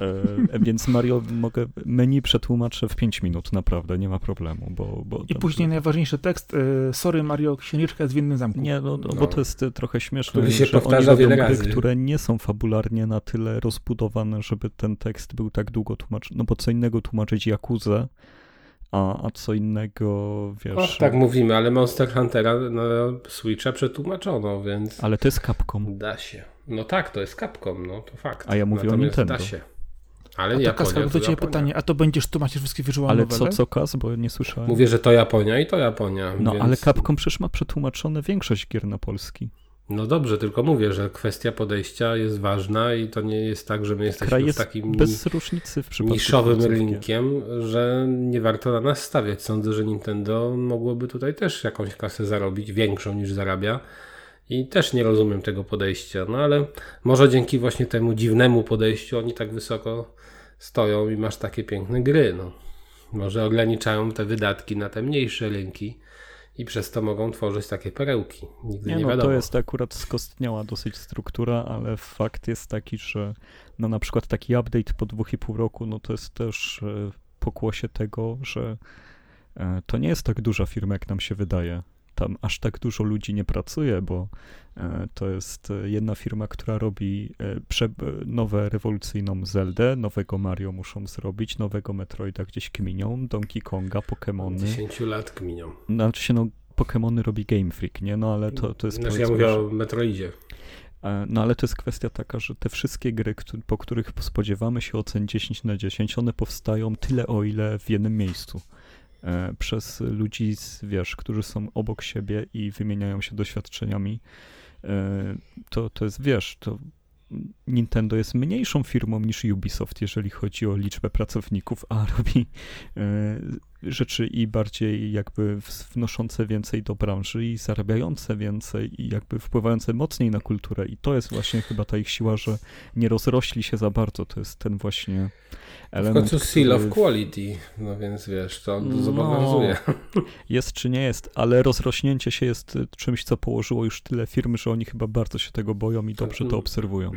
[SPEAKER 2] E, więc Mario mogę menu przetłumaczę w 5 minut, naprawdę, nie ma problemu. Bo, bo
[SPEAKER 1] I później najważniejszy tekst, e, sorry Mario, księżniczka jest w innym zamku.
[SPEAKER 2] Nie, no, no, no. bo to jest e, trochę śmieszne,
[SPEAKER 3] to się że powtarza oni wiele razy.
[SPEAKER 2] Gry, które nie są fabularnie na tyle rozbudowane, żeby ten tekst był tak długo tłumaczony, no bo co innego tłumaczyć Jakuzę, a, a co innego, wiesz... O,
[SPEAKER 3] tak mówimy, ale Monster Huntera na Switcha przetłumaczono, więc...
[SPEAKER 2] Ale to jest Capcom.
[SPEAKER 3] Da się. No tak, to jest Capcom, no to fakt.
[SPEAKER 2] A ja mówię Natomiast o Nintendo.
[SPEAKER 3] Da się. Ale
[SPEAKER 1] a to Japonia, to ciebie pytanie, a to będziesz tłumaczyć wszystkie wirtualne
[SPEAKER 2] Ale co, co Kas, bo nie słyszałem.
[SPEAKER 3] Mówię, że to Japonia i to Japonia.
[SPEAKER 2] No więc... ale Capcom przecież ma przetłumaczone większość gier na polski.
[SPEAKER 3] No dobrze, tylko mówię, że kwestia podejścia jest ważna i to nie jest tak, że my jesteśmy
[SPEAKER 2] Kraj
[SPEAKER 3] jest takim
[SPEAKER 2] bez różnicy w
[SPEAKER 3] niszowym rynkiem, że nie warto na nas stawiać. Sądzę, że Nintendo mogłoby tutaj też jakąś kasę zarobić, większą niż zarabia i też nie rozumiem tego podejścia, no ale może dzięki właśnie temu dziwnemu podejściu oni tak wysoko stoją i masz takie piękne gry. No. Może ograniczają te wydatki na te mniejsze rynki i przez to mogą tworzyć takie perełki. Nigdy nie, nie no, wiadomo.
[SPEAKER 2] To jest akurat skostniała dosyć struktura, ale fakt jest taki, że no na przykład taki update po dwóch i pół roku, no to jest też e, pokłosie tego, że e, to nie jest tak duża firma, jak nam się wydaje tam aż tak dużo ludzi nie pracuje, bo e, to jest e, jedna firma, która robi e, nowe rewolucyjną Zeldę, nowego Mario muszą zrobić, nowego Metroida gdzieś kminią, Donkey Konga, Pokémony.
[SPEAKER 3] 10 lat kminią.
[SPEAKER 2] Znaczy się, no, Pokémony robi Game Freak, nie? No ale to, to jest...
[SPEAKER 3] Znaczy ja mówię o Metroidzie.
[SPEAKER 2] No ale to jest kwestia taka, że te wszystkie gry, po których spodziewamy się ocen 10 na 10, one powstają tyle o ile w jednym miejscu. E, przez ludzi, wiesz, którzy są obok siebie i wymieniają się doświadczeniami. E, to, to jest, wiesz, to Nintendo jest mniejszą firmą niż Ubisoft, jeżeli chodzi o liczbę pracowników, a robi e, rzeczy i bardziej jakby wnoszące więcej do branży i zarabiające więcej i jakby wpływające mocniej na kulturę i to jest właśnie chyba ta ich siła, że nie rozrośli się za bardzo, to jest ten właśnie element.
[SPEAKER 3] W końcu seal of quality, no więc wiesz, to no, zobowiązuje.
[SPEAKER 2] Jest czy nie jest, ale rozrośnięcie się jest czymś, co położyło już tyle firm, że oni chyba bardzo się tego boją i dobrze to obserwują.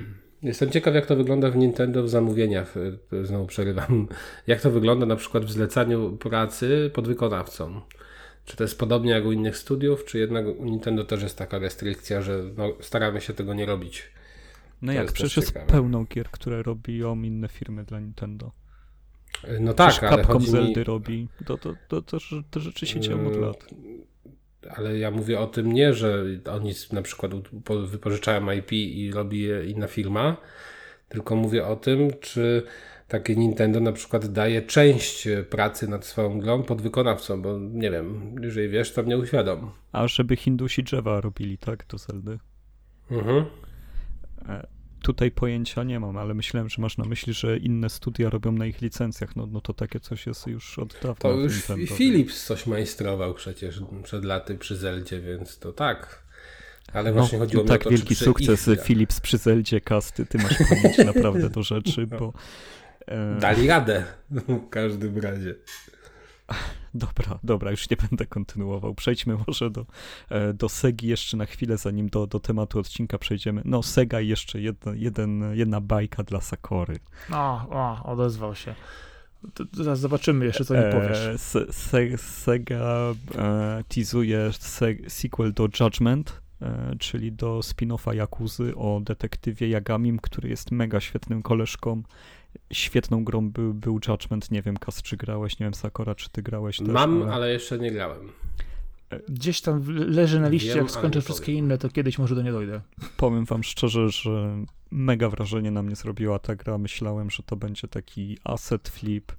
[SPEAKER 3] Jestem ciekaw, jak to wygląda w Nintendo w zamówieniach. Znowu przerywam. Jak to wygląda na przykład w zlecaniu pracy pod wykonawcą? Czy to jest podobnie jak u innych studiów, czy jednak u Nintendo też jest taka restrykcja, że no, staramy się tego nie robić?
[SPEAKER 2] No to jak, jest przecież jest pełno gier, które robią inne firmy dla Nintendo.
[SPEAKER 3] No tak,
[SPEAKER 2] przecież
[SPEAKER 3] ale
[SPEAKER 2] Capcom
[SPEAKER 3] chodzi
[SPEAKER 2] Zeldy mi... robi. To, to, to, to, to rzeczy się dzieją od lat
[SPEAKER 3] ale ja mówię o tym nie, że oni na przykład wypożyczają IP i robi je inna firma, tylko mówię o tym, czy takie Nintendo na przykład daje część pracy nad swoją grą pod wykonawcą, bo nie wiem, jeżeli wiesz, to mnie uświadom.
[SPEAKER 2] A żeby Hindusi drzewa robili, tak, do Zeldy?
[SPEAKER 3] Mhm.
[SPEAKER 2] Tutaj pojęcia nie mam, ale myślałem, że masz na myśli, że inne studia robią na ich licencjach. No, no to takie coś jest już od dawna.
[SPEAKER 3] To już Philips coś majstrował przecież przed laty przy Zeldzie, więc to tak. Ale właśnie no, chodziło mi
[SPEAKER 2] tak
[SPEAKER 3] o to,
[SPEAKER 2] wielki sukces ich... Philips przy Zeldzie kasty. Ty masz pamięć naprawdę do rzeczy, bo...
[SPEAKER 3] E... Dali radę w każdym razie.
[SPEAKER 2] Dobra, dobra, już nie będę kontynuował. Przejdźmy może do, e, do Segi jeszcze na chwilę, zanim do, do tematu odcinka przejdziemy. No, Sega i jeszcze jedna, jeden, jedna bajka dla Sakory.
[SPEAKER 1] O, o odezwał się. Zaraz zobaczymy jeszcze, co mi e, powiesz.
[SPEAKER 2] Se, se, Sega e, teasuje se, sequel do Judgment, e, czyli do spin-offa Jakuzy o detektywie Jagamim, który jest mega świetnym koleżką Świetną grą był, był Judgment, nie wiem, Kas, czy grałeś, nie wiem, Sakora, czy ty grałeś też,
[SPEAKER 3] Mam, ale... ale jeszcze nie grałem.
[SPEAKER 1] Gdzieś tam leży na liście, wiem, jak skończę wszystkie powiem. inne, to kiedyś może do nie dojdę.
[SPEAKER 2] Powiem wam szczerze, że mega wrażenie na mnie zrobiła ta gra. Myślałem, że to będzie taki asset flip, E,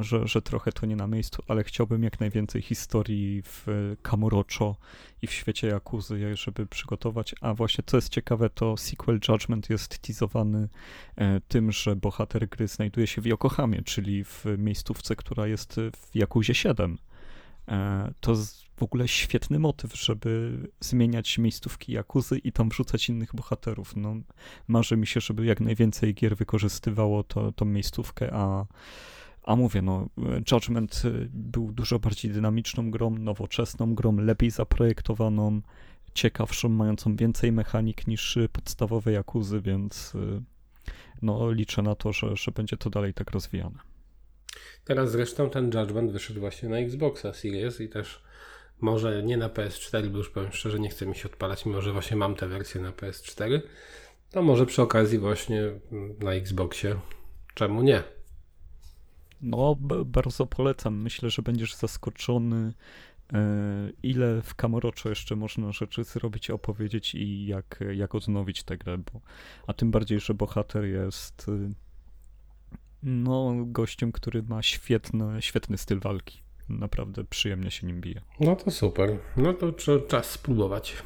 [SPEAKER 2] że, że trochę to nie na miejscu, ale chciałbym jak najwięcej historii w Kamurocho i w świecie Jakuzy, żeby przygotować. A właśnie co jest ciekawe, to sequel Judgment jest teasowany e, tym, że bohater gry znajduje się w Yokohamie, czyli w miejscówce, która jest w Jakuzie 7. E, to w ogóle świetny motyw, żeby zmieniać miejscówki Jakuzy i tam wrzucać innych bohaterów. No, marzy mi się, żeby jak najwięcej gier wykorzystywało to, tą miejscówkę, a a mówię, no, Judgment y, był dużo bardziej dynamiczną grą, nowoczesną grą, lepiej zaprojektowaną, ciekawszą, mającą więcej mechanik niż y, podstawowe Jakuzy, więc y, no, liczę na to, że, że będzie to dalej tak rozwijane.
[SPEAKER 3] Teraz zresztą ten Judgment wyszedł właśnie na Xboxa Series i też może nie na PS4, bo już powiem szczerze, nie chcę mi się odpalać, mimo że właśnie mam tę wersję na PS4, to może przy okazji właśnie mm, na Xboxie. Czemu nie?
[SPEAKER 2] No, bardzo polecam. Myślę, że będziesz zaskoczony, e, ile w Kamoroczo jeszcze można rzeczy zrobić, opowiedzieć i jak, jak odnowić tę grę, bo, a tym bardziej, że bohater jest y, no, gościem, który ma świetny, świetny styl walki. Naprawdę przyjemnie się nim bije.
[SPEAKER 3] No to super. No to czas spróbować.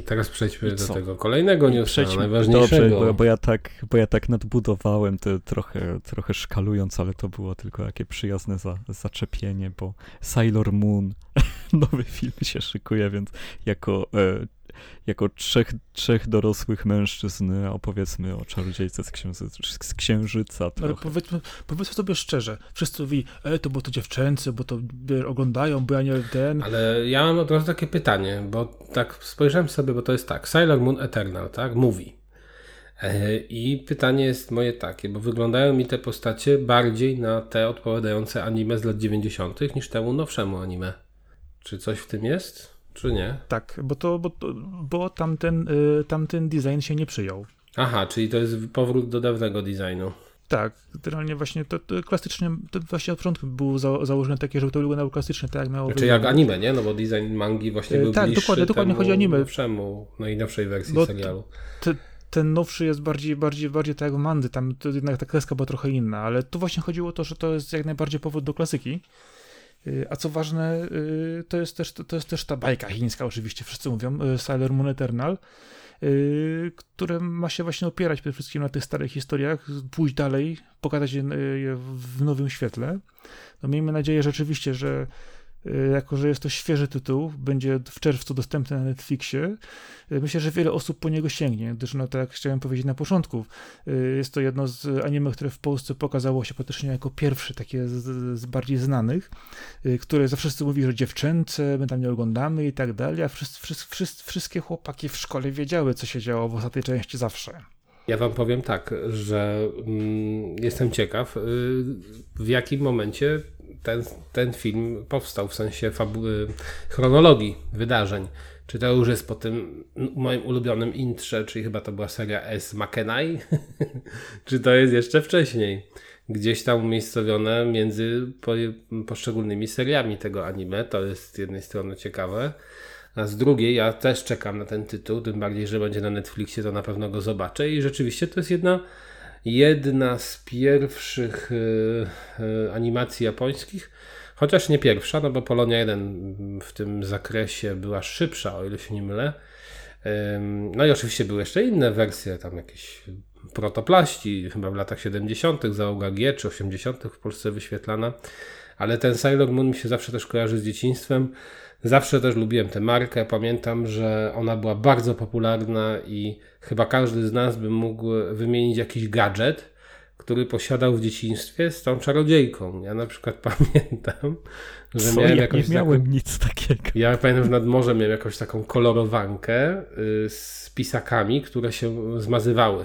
[SPEAKER 3] Teraz przejdźmy do tego kolejnego newsa, przejdźmy, najważniejszego.
[SPEAKER 2] Dobrze, bo, bo, ja tak, bo ja tak nadbudowałem to trochę, trochę szkalując, ale to było tylko takie przyjazne za, zaczepienie, bo Sailor Moon, nowy film się szykuje, więc jako e, jako trzech, trzech dorosłych mężczyzn opowiedzmy o czarodziejce z, księży, z księżyca. Trochę. Ale
[SPEAKER 1] powiedzmy, powiedzmy sobie szczerze, wszyscy mówili, e, to bo to dziewczęcy, bo to oglądają, bo ja nie ten.
[SPEAKER 3] Ale ja mam od razu takie pytanie, bo tak spojrzałem sobie, bo to jest tak, Sailor Moon Eternal, tak, mówi. E, I pytanie jest moje takie, bo wyglądają mi te postacie bardziej na te odpowiadające anime z lat 90. niż temu nowszemu anime. Czy coś w tym jest? Czy nie?
[SPEAKER 1] Tak, bo, to, bo, bo tamten, y, tamten design się nie przyjął.
[SPEAKER 3] Aha, czyli to jest powrót do dawnego designu.
[SPEAKER 1] Tak, generalnie właśnie to, to klasycznie, to właśnie od początku było za, założone takie, żeby to wyglądało klasycznie, tak jak miało
[SPEAKER 3] Znaczy jak anime, nie? No bo design mangi właśnie był tak, bliższy
[SPEAKER 1] dokładnie, dokładnie chodzi o anime.
[SPEAKER 3] nowszemu, najnowszej wersji bo serialu.
[SPEAKER 1] Te, ten nowszy jest bardziej, bardziej, bardziej tak jak Mandy, tam jednak ta kreska była trochę inna, ale tu właśnie chodziło o to, że to jest jak najbardziej powód do klasyki. Y, a co ważne, y, to jest też, to jest też ta bajka chińska, oczywiście wszyscy mówią, y, Sailor Moon Eternal, które ma się właśnie opierać przede wszystkim na tych starych historiach, pójść dalej, pokazać je w nowym świetle. No miejmy nadzieję rzeczywiście, że jako że jest to świeży tytuł, będzie w czerwcu dostępny na Netflixie. Y, myślę, że wiele osób po niego sięgnie, gdyż, no tak jak chciałem powiedzieć na początku, y, jest to jedno z anime, które w Polsce pokazało się praktycznie jako pierwsze, takie z, z bardziej znanych, które zawsze wszyscy mówi, że dziewczęce, my tam nie oglądamy i tak dalej, a wszyscy, wszyscy, wszystkie chłopaki w szkole wiedziały, co się działo w ostatniej części zawsze.
[SPEAKER 3] Ja wam powiem tak, że mm, jestem ciekaw, w jakim momencie ten, ten film powstał w sensie fabuły, chronologii wydarzeń. Czy to już jest po tym moim ulubionym intrze, czyli chyba to była seria S. McKenai, czy to jest jeszcze wcześniej? Gdzieś tam umiejscowione między po, poszczególnymi seriami tego anime. To jest z jednej strony ciekawe. A z drugiej, ja też czekam na ten tytuł, tym bardziej, że będzie na Netflixie, to na pewno go zobaczę. I rzeczywiście to jest jedna jedna z pierwszych y, y, animacji japońskich, chociaż nie pierwsza, no bo Polonia 1 w tym zakresie była szybsza, o ile się nie mylę. No i oczywiście były jeszcze inne wersje, tam jakieś protoplaści, chyba w latach 70., załoga G czy 80. w Polsce wyświetlana, ale ten Sailor Moon mi się zawsze też kojarzy z dzieciństwem. Zawsze też lubiłem tę markę. Pamiętam, że ona była bardzo popularna i chyba każdy z nas by mógł wymienić jakiś gadżet, który posiadał w dzieciństwie z tą czarodziejką. Ja na przykład pamiętam, że
[SPEAKER 2] Co?
[SPEAKER 3] miałem
[SPEAKER 2] ja
[SPEAKER 3] jakąś
[SPEAKER 2] nie miałem
[SPEAKER 3] taką...
[SPEAKER 2] nic takiego.
[SPEAKER 3] Ja pamiętam, że nad morzem miałem jakąś taką kolorowankę y, z pisakami, które się zmazywały.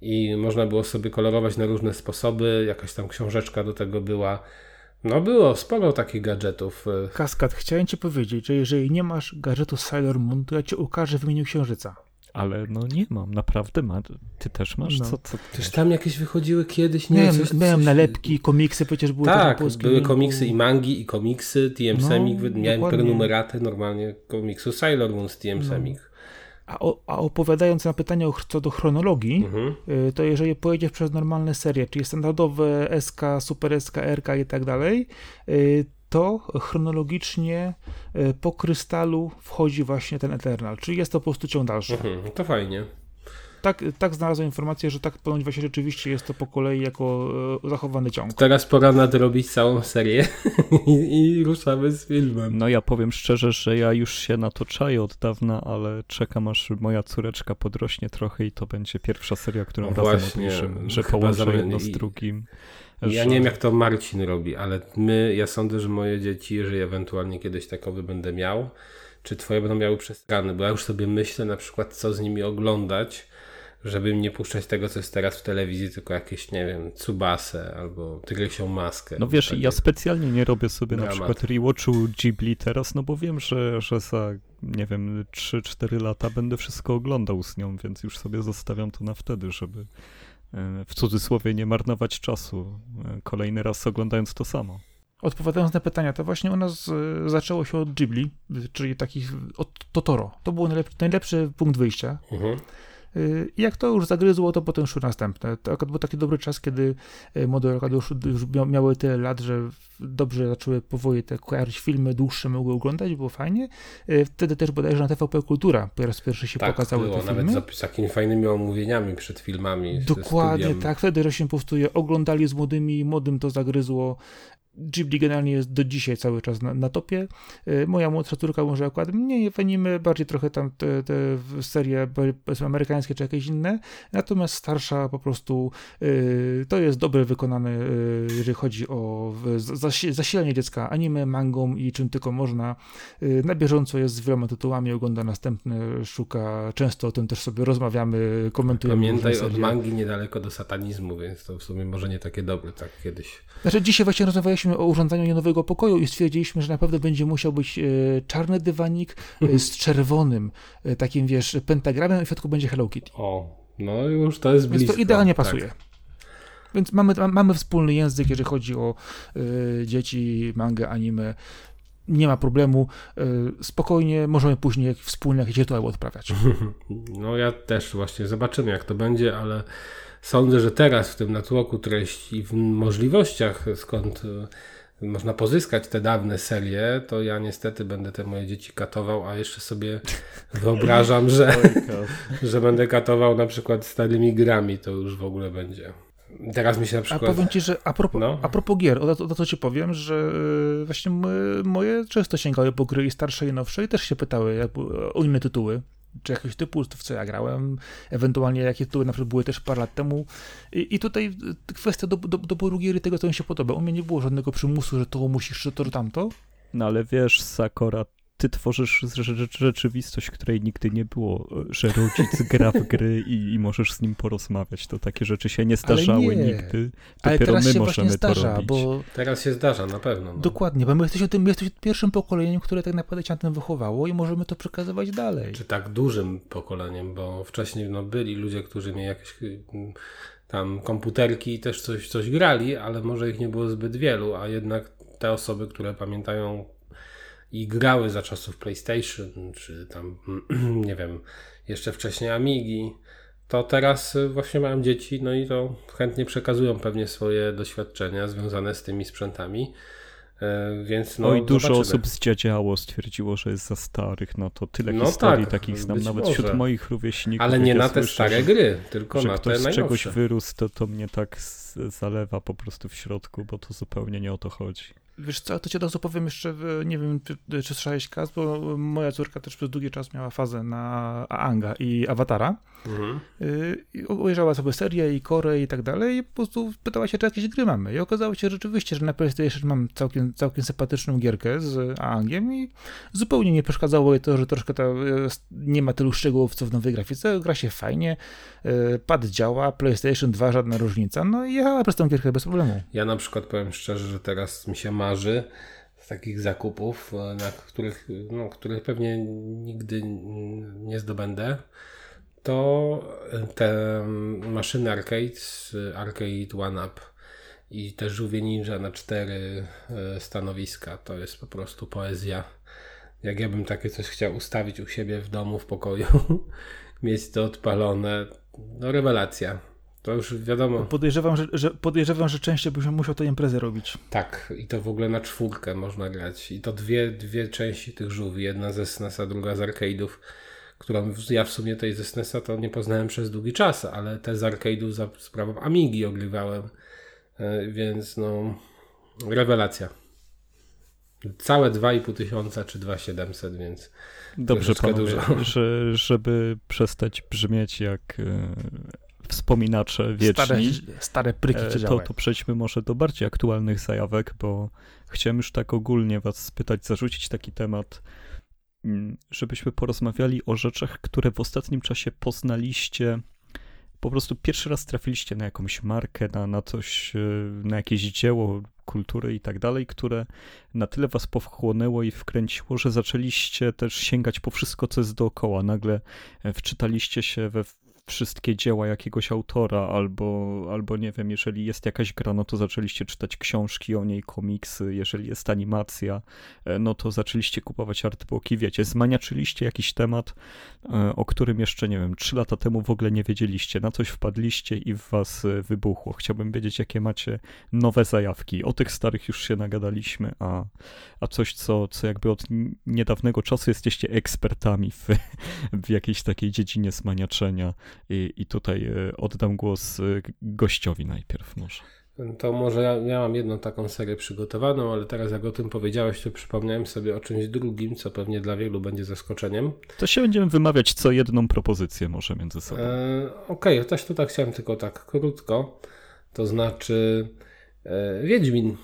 [SPEAKER 3] I można było sobie kolorować na różne sposoby. Jakaś tam książeczka do tego była. No było sporo takich gadżetów. y.
[SPEAKER 1] Kaskad, chciałem ci powiedzieć, że jeżeli nie masz gadżetu Sailor Moon, to ja ci ukażę w imieniu księżyca.
[SPEAKER 2] Ale no nie mam, naprawdę ma. Ty też masz?
[SPEAKER 1] No.
[SPEAKER 2] Co, co
[SPEAKER 3] Też tam jakieś wychodziły kiedyś, nie
[SPEAKER 1] Miałem,
[SPEAKER 3] coś,
[SPEAKER 1] miałem
[SPEAKER 3] coś...
[SPEAKER 1] nalepki, komiksy, przecież były
[SPEAKER 3] Tak, były komiksy i mangi, i komiksy, TM
[SPEAKER 1] No,
[SPEAKER 3] Semik. Miałem
[SPEAKER 1] dokładnie.
[SPEAKER 3] prenumeraty normalnie komiksu Sailor Moon z TM
[SPEAKER 1] No.
[SPEAKER 3] Semik.
[SPEAKER 1] A, o, a opowiadając na pytanie o, co do chronologii,
[SPEAKER 3] Mhm.
[SPEAKER 1] y, to jeżeli pojedziesz przez normalne serie, czyli standardowe SK, Super SK, RK i tak dalej, y, to chronologicznie y, po krystalu wchodzi właśnie ten Eternal, czyli jest to po prostu ciąg dalszy.
[SPEAKER 3] Mhm. To fajnie.
[SPEAKER 1] Tak, tak znalazłem informację, że tak ponoć właśnie rzeczywiście jest to po kolei jako e, zachowany ciąg.
[SPEAKER 3] Teraz pora nadrobić całą serię i, i ruszamy z filmem.
[SPEAKER 2] No ja powiem szczerze, że ja już się na to czaję od dawna, ale czekam aż moja córeczka podrośnie trochę i to będzie pierwsza seria, którą
[SPEAKER 3] No
[SPEAKER 2] razem obejrzymy, że
[SPEAKER 3] zamieni-
[SPEAKER 2] jedno z drugim.
[SPEAKER 3] Ja
[SPEAKER 2] że-
[SPEAKER 3] nie wiem, jak to Marcin robi, ale my, ja sądzę, że moje dzieci, jeżeli ewentualnie kiedyś takowy będę miał, czy twoje będą miały przestrany, bo ja już sobie myślę na przykład, co z nimi oglądać, żeby nie puszczać tego, co jest teraz w telewizji, tylko jakieś, nie wiem, Tsubasę albo Tygrysią Maskę.
[SPEAKER 2] No wiesz, ja specjalnie nie robię sobie na
[SPEAKER 3] Dramat.
[SPEAKER 2] przykład rewatchu Ghibli teraz, no bo wiem, że, że za, nie wiem, 3-4 lata będę wszystko oglądał z nią, więc już sobie zostawiam to na wtedy, żeby e, w cudzysłowie nie marnować czasu, e, kolejny raz oglądając to samo.
[SPEAKER 1] Odpowiadając na pytania, to właśnie u nas e, zaczęło się od Ghibli, czyli takich od Totoro. To był najlepszy, najlepszy punkt wyjścia.
[SPEAKER 3] Mhm.
[SPEAKER 1] I jak to już zagryzło, to potem szły następne. To akurat był taki dobry czas, kiedy y, młode Arkady już, już mia- miały tyle lat, że dobrze zaczęły powoli te kojarzyć filmy, dłuższe mogły oglądać, było fajnie. Y, Wtedy też bodajże na TVP Kultura po raz pierwszy się
[SPEAKER 3] Tak,
[SPEAKER 1] pokazały
[SPEAKER 3] było,
[SPEAKER 1] te
[SPEAKER 3] nawet
[SPEAKER 1] filmy.
[SPEAKER 3] z, z takimi fajnymi omówieniami przed filmami.
[SPEAKER 1] Dokładnie tak, wtedy żeśmy po prostu je oglądali z młodymi, młodym to zagryzło. Ghibli generalnie jest do dzisiaj cały czas na, na topie. Y, Moja młodsza córka może akurat mniej fanimy, bardziej trochę tam te, te serie amerykańskie czy jakieś inne, natomiast starsza po prostu y, to jest dobrze wykonane, y, jeżeli chodzi o zasi- zasilanie dziecka anime, mangą i czym tylko można. Y, Na bieżąco jest z wieloma tytułami, ogląda następne, szuka, często o tym też sobie rozmawiamy, komentujemy.
[SPEAKER 3] Pamiętaj, od mangi niedaleko do satanizmu, więc to w sumie może nie takie dobre, tak kiedyś.
[SPEAKER 1] Znaczy, dzisiaj właśnie rozmawialiśmy o urządzaniu nowego pokoju i stwierdziliśmy, że na pewno będzie musiał być e, czarny dywanik e, z czerwonym, e, takim wiesz, pentagramem i w środku będzie Hello Kitty.
[SPEAKER 3] O, no już to jest
[SPEAKER 1] Więc
[SPEAKER 3] blisko.
[SPEAKER 1] to idealnie
[SPEAKER 3] tak.
[SPEAKER 1] pasuje. Więc mamy, ma- mamy wspólny język, jeżeli chodzi o e, dzieci, mangę, anime. Nie ma problemu. E, spokojnie możemy później wspólnie jakieś rytuały odprawiać.
[SPEAKER 3] No ja też właśnie zobaczymy jak to będzie, ale sądzę, że teraz w tym natłoku treści i w możliwościach, skąd e, można pozyskać te dawne serie, to ja niestety będę te moje dzieci katował, a jeszcze sobie wyobrażam, że, że będę katował na przykład starymi grami, to już w ogóle będzie. Teraz mi się na
[SPEAKER 1] A
[SPEAKER 3] przykład...
[SPEAKER 1] powiem ci, że a propos,
[SPEAKER 3] No.
[SPEAKER 1] a propos gier, o, to- o to ci powiem, że e, właśnie moje często sięgały po gry i starsze i nowsze i też się pytały jak, o inne tytuły. Czy jakiś typu, w co ja grałem, ewentualnie jakie tytuły na przykład były też parę lat temu. I, i tutaj e, kwestia do, do, doboru gier i tego, co mi się podoba. U mnie nie było żadnego przymusu, że to musisz, że to, że tamto.
[SPEAKER 2] No ale wiesz, Sakora, ty tworzysz rze- rzeczywistość, której nigdy nie było, że rodzic gra w gry i, i możesz z nim porozmawiać. To takie rzeczy się nie zdarzały
[SPEAKER 1] nie.
[SPEAKER 2] nigdy.
[SPEAKER 1] Ale
[SPEAKER 2] Dopiero
[SPEAKER 1] teraz
[SPEAKER 2] my
[SPEAKER 1] się właśnie
[SPEAKER 2] możemy to
[SPEAKER 1] zdarza,
[SPEAKER 2] robić.
[SPEAKER 1] bo
[SPEAKER 3] Teraz się zdarza, na pewno. No.
[SPEAKER 1] dokładnie, bo my jesteśmy tym, my jesteśmy pierwszym pokoleniem, które tak naprawdę się na tym wychowało i możemy to przekazywać dalej.
[SPEAKER 3] czy tak dużym pokoleniem, bo wcześniej no, byli ludzie, którzy mieli jakieś mm, tam komputerki i też coś, coś grali, ale może ich nie było zbyt wielu, a jednak te osoby, które pamiętają i grały za czasów PlayStation, czy tam, nie wiem, jeszcze wcześniej Amigi, to teraz właśnie mają dzieci, no i to chętnie przekazują pewnie swoje doświadczenia związane z tymi sprzętami. E, więc no,
[SPEAKER 2] Oj, dużo
[SPEAKER 3] zobaczymy.
[SPEAKER 2] osób zdziadziało, stwierdziło, że jest za starych na to. Tyle no historii tak, takich znam, nawet może. wśród moich rówieśników.
[SPEAKER 3] Ale nie na te słyszę, stare gry, tylko
[SPEAKER 2] że
[SPEAKER 3] na
[SPEAKER 2] ktoś
[SPEAKER 3] te
[SPEAKER 2] z czegoś wyrósł, to, to mnie tak zalewa po prostu w środku, bo to zupełnie nie o to chodzi.
[SPEAKER 1] Wiesz co, to ci od razu powiem jeszcze, nie wiem, czy, czy słyszałeś Kaz, bo moja córka też przez długi czas miała fazę na Anga i Awatara. Mhm. Y, obejrzała sobie serię i Korę i tak dalej i po prostu pytała się, czy jakieś gry mamy. I okazało się rzeczywiście, że na PlayStation mam całkiem, całkiem sympatyczną gierkę z Angiem i zupełnie nie przeszkadzało jej to, że troszkę ta, nie ma tylu szczegółów, co w nowej grafice. Gra się fajnie, y, pad działa, PlayStation 2 żadna różnica, no i jechała przez tą gierkę bez problemu.
[SPEAKER 3] Ja na przykład powiem szczerze, że teraz mi się marzy takich zakupów, na których, no, których pewnie nigdy nie zdobędę to te maszyny arcade, Arcade One Up i te żółwie ninja na cztery e, stanowiska, to jest po prostu poezja. Jak ja bym takie coś chciał ustawić u siebie w domu, w pokoju, mieć to odpalone, no rewelacja. To już wiadomo.
[SPEAKER 1] Podejrzewam, że, że, podejrzewam, że częściej byś musiał tę imprezę robić.
[SPEAKER 3] Tak, i to w ogóle na czwórkę można grać. I to dwie, dwie części tych żółwi, jedna ze SNES, druga z arcade'ów którą ja w sumie tej ze SNESa to nie poznałem przez długi czas, ale te z arcade'u za sprawą Amigi ogrywałem, e, więc no rewelacja. Całe 2,5 tysiąca czy 2,700, więc
[SPEAKER 2] Dobrze panowie, dużo. Że, żeby przestać brzmieć jak e, wspominacze wieczni. Stare,
[SPEAKER 1] stare pryki
[SPEAKER 2] e, to, to przejdźmy może do bardziej aktualnych zajawek, bo chciałem już tak ogólnie was spytać, zarzucić taki temat żebyśmy porozmawiali o rzeczach, które w ostatnim czasie poznaliście. Po prostu pierwszy raz trafiliście na jakąś markę, na, na coś, e, na jakieś dzieło kultury i tak dalej, które na tyle was powchłonęło i wkręciło, że zaczęliście też sięgać po wszystko, co jest dookoła. Nagle e, wczytaliście się we wszystkie dzieła jakiegoś autora, albo, albo nie wiem, jeżeli jest jakaś gra, no to zaczęliście czytać książki o niej, komiksy, jeżeli jest animacja, e, no to zaczęliście kupować artbooki, wiecie, zmaniaczyliście jakiś temat, e, o którym jeszcze, nie wiem, trzy lata temu w ogóle nie wiedzieliście, na coś wpadliście i w was e, wybuchło. Chciałbym wiedzieć, jakie macie nowe zajawki. O tych starych już się nagadaliśmy, a, a coś, co, co jakby od niedawnego czasu jesteście ekspertami w, w jakiejś takiej dziedzinie zmaniaczenia, i, i tutaj e, oddam głos e, gościowi najpierw może.
[SPEAKER 3] To może ja, ja mam jedną taką serię przygotowaną, ale teraz jak o tym powiedziałeś, to przypomniałem sobie o czymś drugim, co pewnie dla wielu będzie zaskoczeniem.
[SPEAKER 2] To się będziemy wymawiać co jedną propozycję może między sobą. E,
[SPEAKER 3] Okej, okay, też tutaj chciałem tylko tak krótko. To znaczy e, Wiedźmin.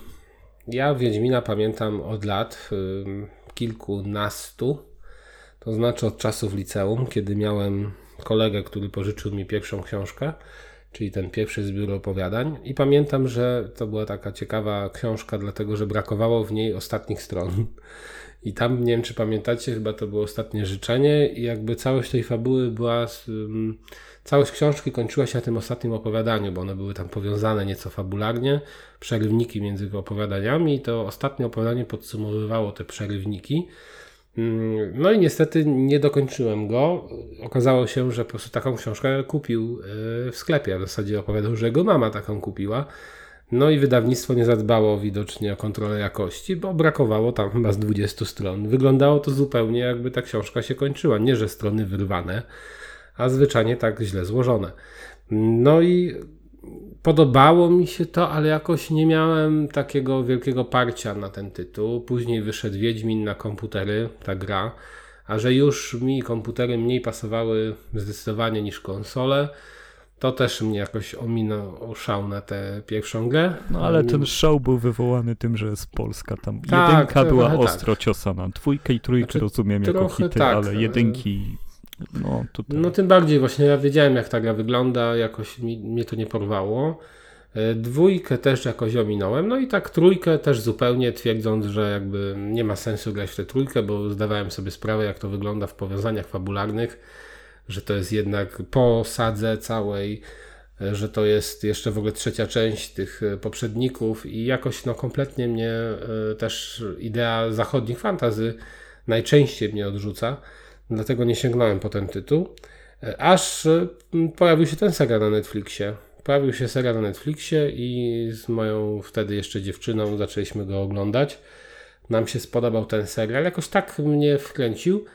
[SPEAKER 3] Ja Wiedźmina pamiętam od lat e, kilkunastu. To znaczy od czasów liceum, kiedy miałem kolegę, który pożyczył mi pierwszą książkę, czyli ten pierwszy zbiór opowiadań. I pamiętam, że to była taka ciekawa książka, dlatego że brakowało w niej ostatnich stron. I tam, nie wiem czy pamiętacie, chyba to było ostatnie życzenie, i jakby całość tej fabuły była. Całość książki kończyła się na tym ostatnim opowiadaniu, bo one były tam powiązane nieco fabularnie, przerywniki między opowiadaniami, i to ostatnie opowiadanie podsumowywało te przerywniki. Mm, no i niestety nie dokończyłem go. Okazało się, że po prostu taką książkę kupił e, w sklepie. W zasadzie opowiadał, że jego mama taką kupiła. No i wydawnictwo nie zadbało widocznie o kontrolę jakości, bo brakowało tam chyba z 20 stron. Wyglądało to zupełnie jakby ta książka się kończyła. Nie, że strony wyrwane, a zwyczajnie tak źle złożone. No i Podobało mi się to, ale jakoś nie miałem takiego wielkiego parcia na ten tytuł. Później wyszedł Wiedźmin na komputery, ta gra, a że już mi komputery mniej pasowały zdecydowanie niż konsole, to też mnie jakoś ominął szał na tę pierwszą grę.
[SPEAKER 2] No ale ten show był wywołany tym, że jest Polska. Tam tak, jedynka była tak. ostro ciosana. Dwójkę i trójkę znaczy, rozumiem jako hity, tak, ale jedynki no,
[SPEAKER 3] tutaj. no tym bardziej właśnie ja wiedziałem jak ta gra wygląda, jakoś mi, mnie to nie porwało. E, dwójkę też jakoś ominąłem, no i tak trójkę też zupełnie twierdząc, że jakby nie ma sensu grać w tę trójkę, bo zdawałem sobie sprawę jak to wygląda w powiązaniach fabularnych, że to jest jednak po sadze całej, e, że to jest jeszcze w ogóle trzecia część tych e, poprzedników i jakoś no kompletnie mnie też idea zachodnich fantazy najczęściej mnie odrzuca. Dlatego nie sięgnąłem po ten tytuł. Aż pojawił się ten serial na Netflixie. Pojawił się serial na Netflixie i z moją wtedy jeszcze dziewczyną zaczęliśmy go oglądać. Nam się spodobał ten serial. Jakoś tak mnie wkręcił,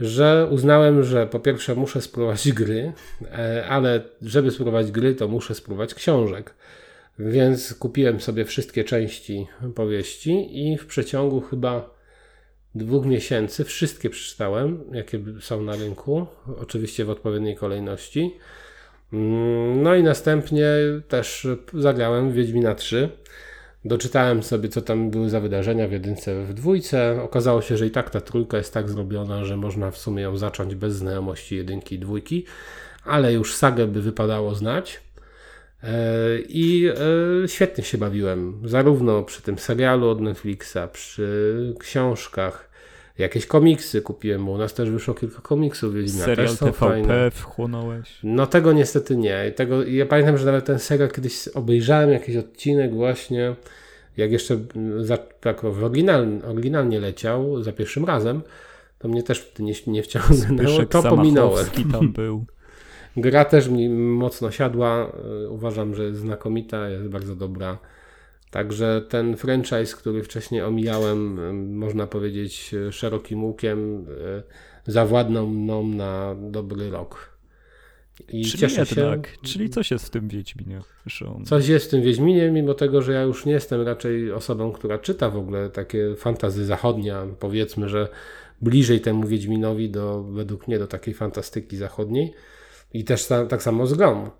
[SPEAKER 3] że uznałem, że po pierwsze muszę spróbować gry, e, ale żeby spróbować gry, to muszę spróbować książek. Więc kupiłem sobie wszystkie części powieści i w przeciągu chyba dwóch miesięcy wszystkie przeczytałem, jakie są na rynku, oczywiście w odpowiedniej kolejności. Mm, no i następnie też zagrałem Wiedźmina 3. Doczytałem sobie, co tam były za wydarzenia w jedynce, w dwójce. Okazało się, że i tak ta trójka jest tak zrobiona, że można w sumie ją zacząć bez znajomości jedynki i dwójki, ale już sagę by wypadało znać. E, I e, świetnie się bawiłem, zarówno przy tym serialu od Netflixa, przy książkach, jakieś komiksy kupiłem, u nas też wyszło kilka komiksów Wiedźmina,
[SPEAKER 2] Serial
[SPEAKER 3] też są
[SPEAKER 2] TVP
[SPEAKER 3] fajne.
[SPEAKER 2] wchłonąłeś?
[SPEAKER 3] No tego niestety nie. Tego, ja pamiętam, że nawet ten serial kiedyś obejrzałem jakiś odcinek właśnie, jak jeszcze za, tak oryginal, oryginalnie leciał za pierwszym razem, to mnie też nie, nie wciągnęło, to pominąłem.
[SPEAKER 2] Tam był.
[SPEAKER 3] Gra też mi mocno siadła. y, Uważam, że jest znakomita, jest bardzo dobra. Także ten franchise, który wcześniej omijałem, y, można powiedzieć y, szerokim łukiem, zawładnął mną na dobry rok. I
[SPEAKER 2] Czyli
[SPEAKER 3] cieszę
[SPEAKER 2] jednak,
[SPEAKER 3] się.
[SPEAKER 2] czyli coś jest w tym Wiedźminie, on...
[SPEAKER 3] Coś jest w tym Wiedźminie, mimo tego, że ja już nie jestem raczej osobą, która czyta w ogóle takie fantazy zachodnie, a powiedzmy, że bliżej temu Wiedźminowi do, według mnie do takiej fantastyki zachodniej i też ta, tak samo z grą.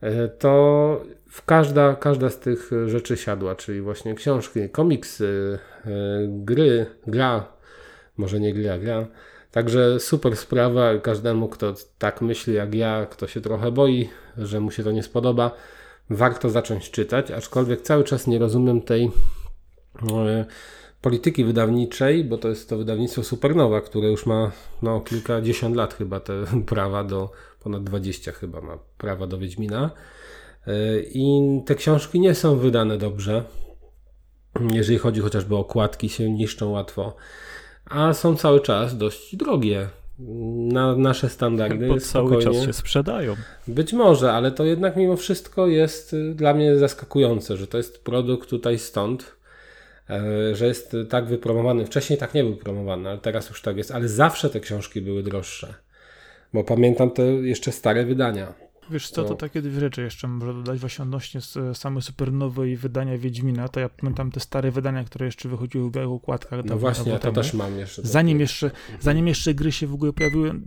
[SPEAKER 3] E, To w każda, każda z tych rzeczy siadła, czyli właśnie książki, komiksy, e, gry, gra, może nie gry, gra. Także super sprawa. Każdemu, kto tak myśli jak ja, kto się trochę boi, że mu się to nie spodoba, warto zacząć czytać. Aczkolwiek cały czas nie rozumiem tej e, polityki wydawniczej, bo to jest to wydawnictwo Supernowa, które już ma no, kilkadziesiąt lat chyba te prawa do, ponad 20 chyba ma prawa do Wiedźmina. E, I te książki nie są wydane dobrze. Jeżeli chodzi chociażby o okładki, się niszczą łatwo. A są cały czas dość drogie. Na nasze standardy
[SPEAKER 2] Bo cały
[SPEAKER 3] spokojnie.
[SPEAKER 2] czas się sprzedają.
[SPEAKER 3] Być może, ale to jednak mimo wszystko jest y, dla mnie zaskakujące, że to jest produkt tutaj stąd, e, że jest tak wypromowany. Wcześniej tak nie był promowany, ale teraz już tak jest. Ale zawsze te książki były droższe. Bo pamiętam te jeszcze stare wydania.
[SPEAKER 1] Wiesz co, to
[SPEAKER 3] No.
[SPEAKER 1] takie dwie rzeczy jeszcze może dodać właśnie odnośnie z same supernowej wydania Wiedźmina, to ja pamiętam te stare wydania, które jeszcze wychodziły w białych okładkach.
[SPEAKER 3] No właśnie, ja to
[SPEAKER 1] temu.
[SPEAKER 3] też mam jeszcze.
[SPEAKER 1] Zanim jeszcze, zanim jeszcze gry się w ogóle pojawiły,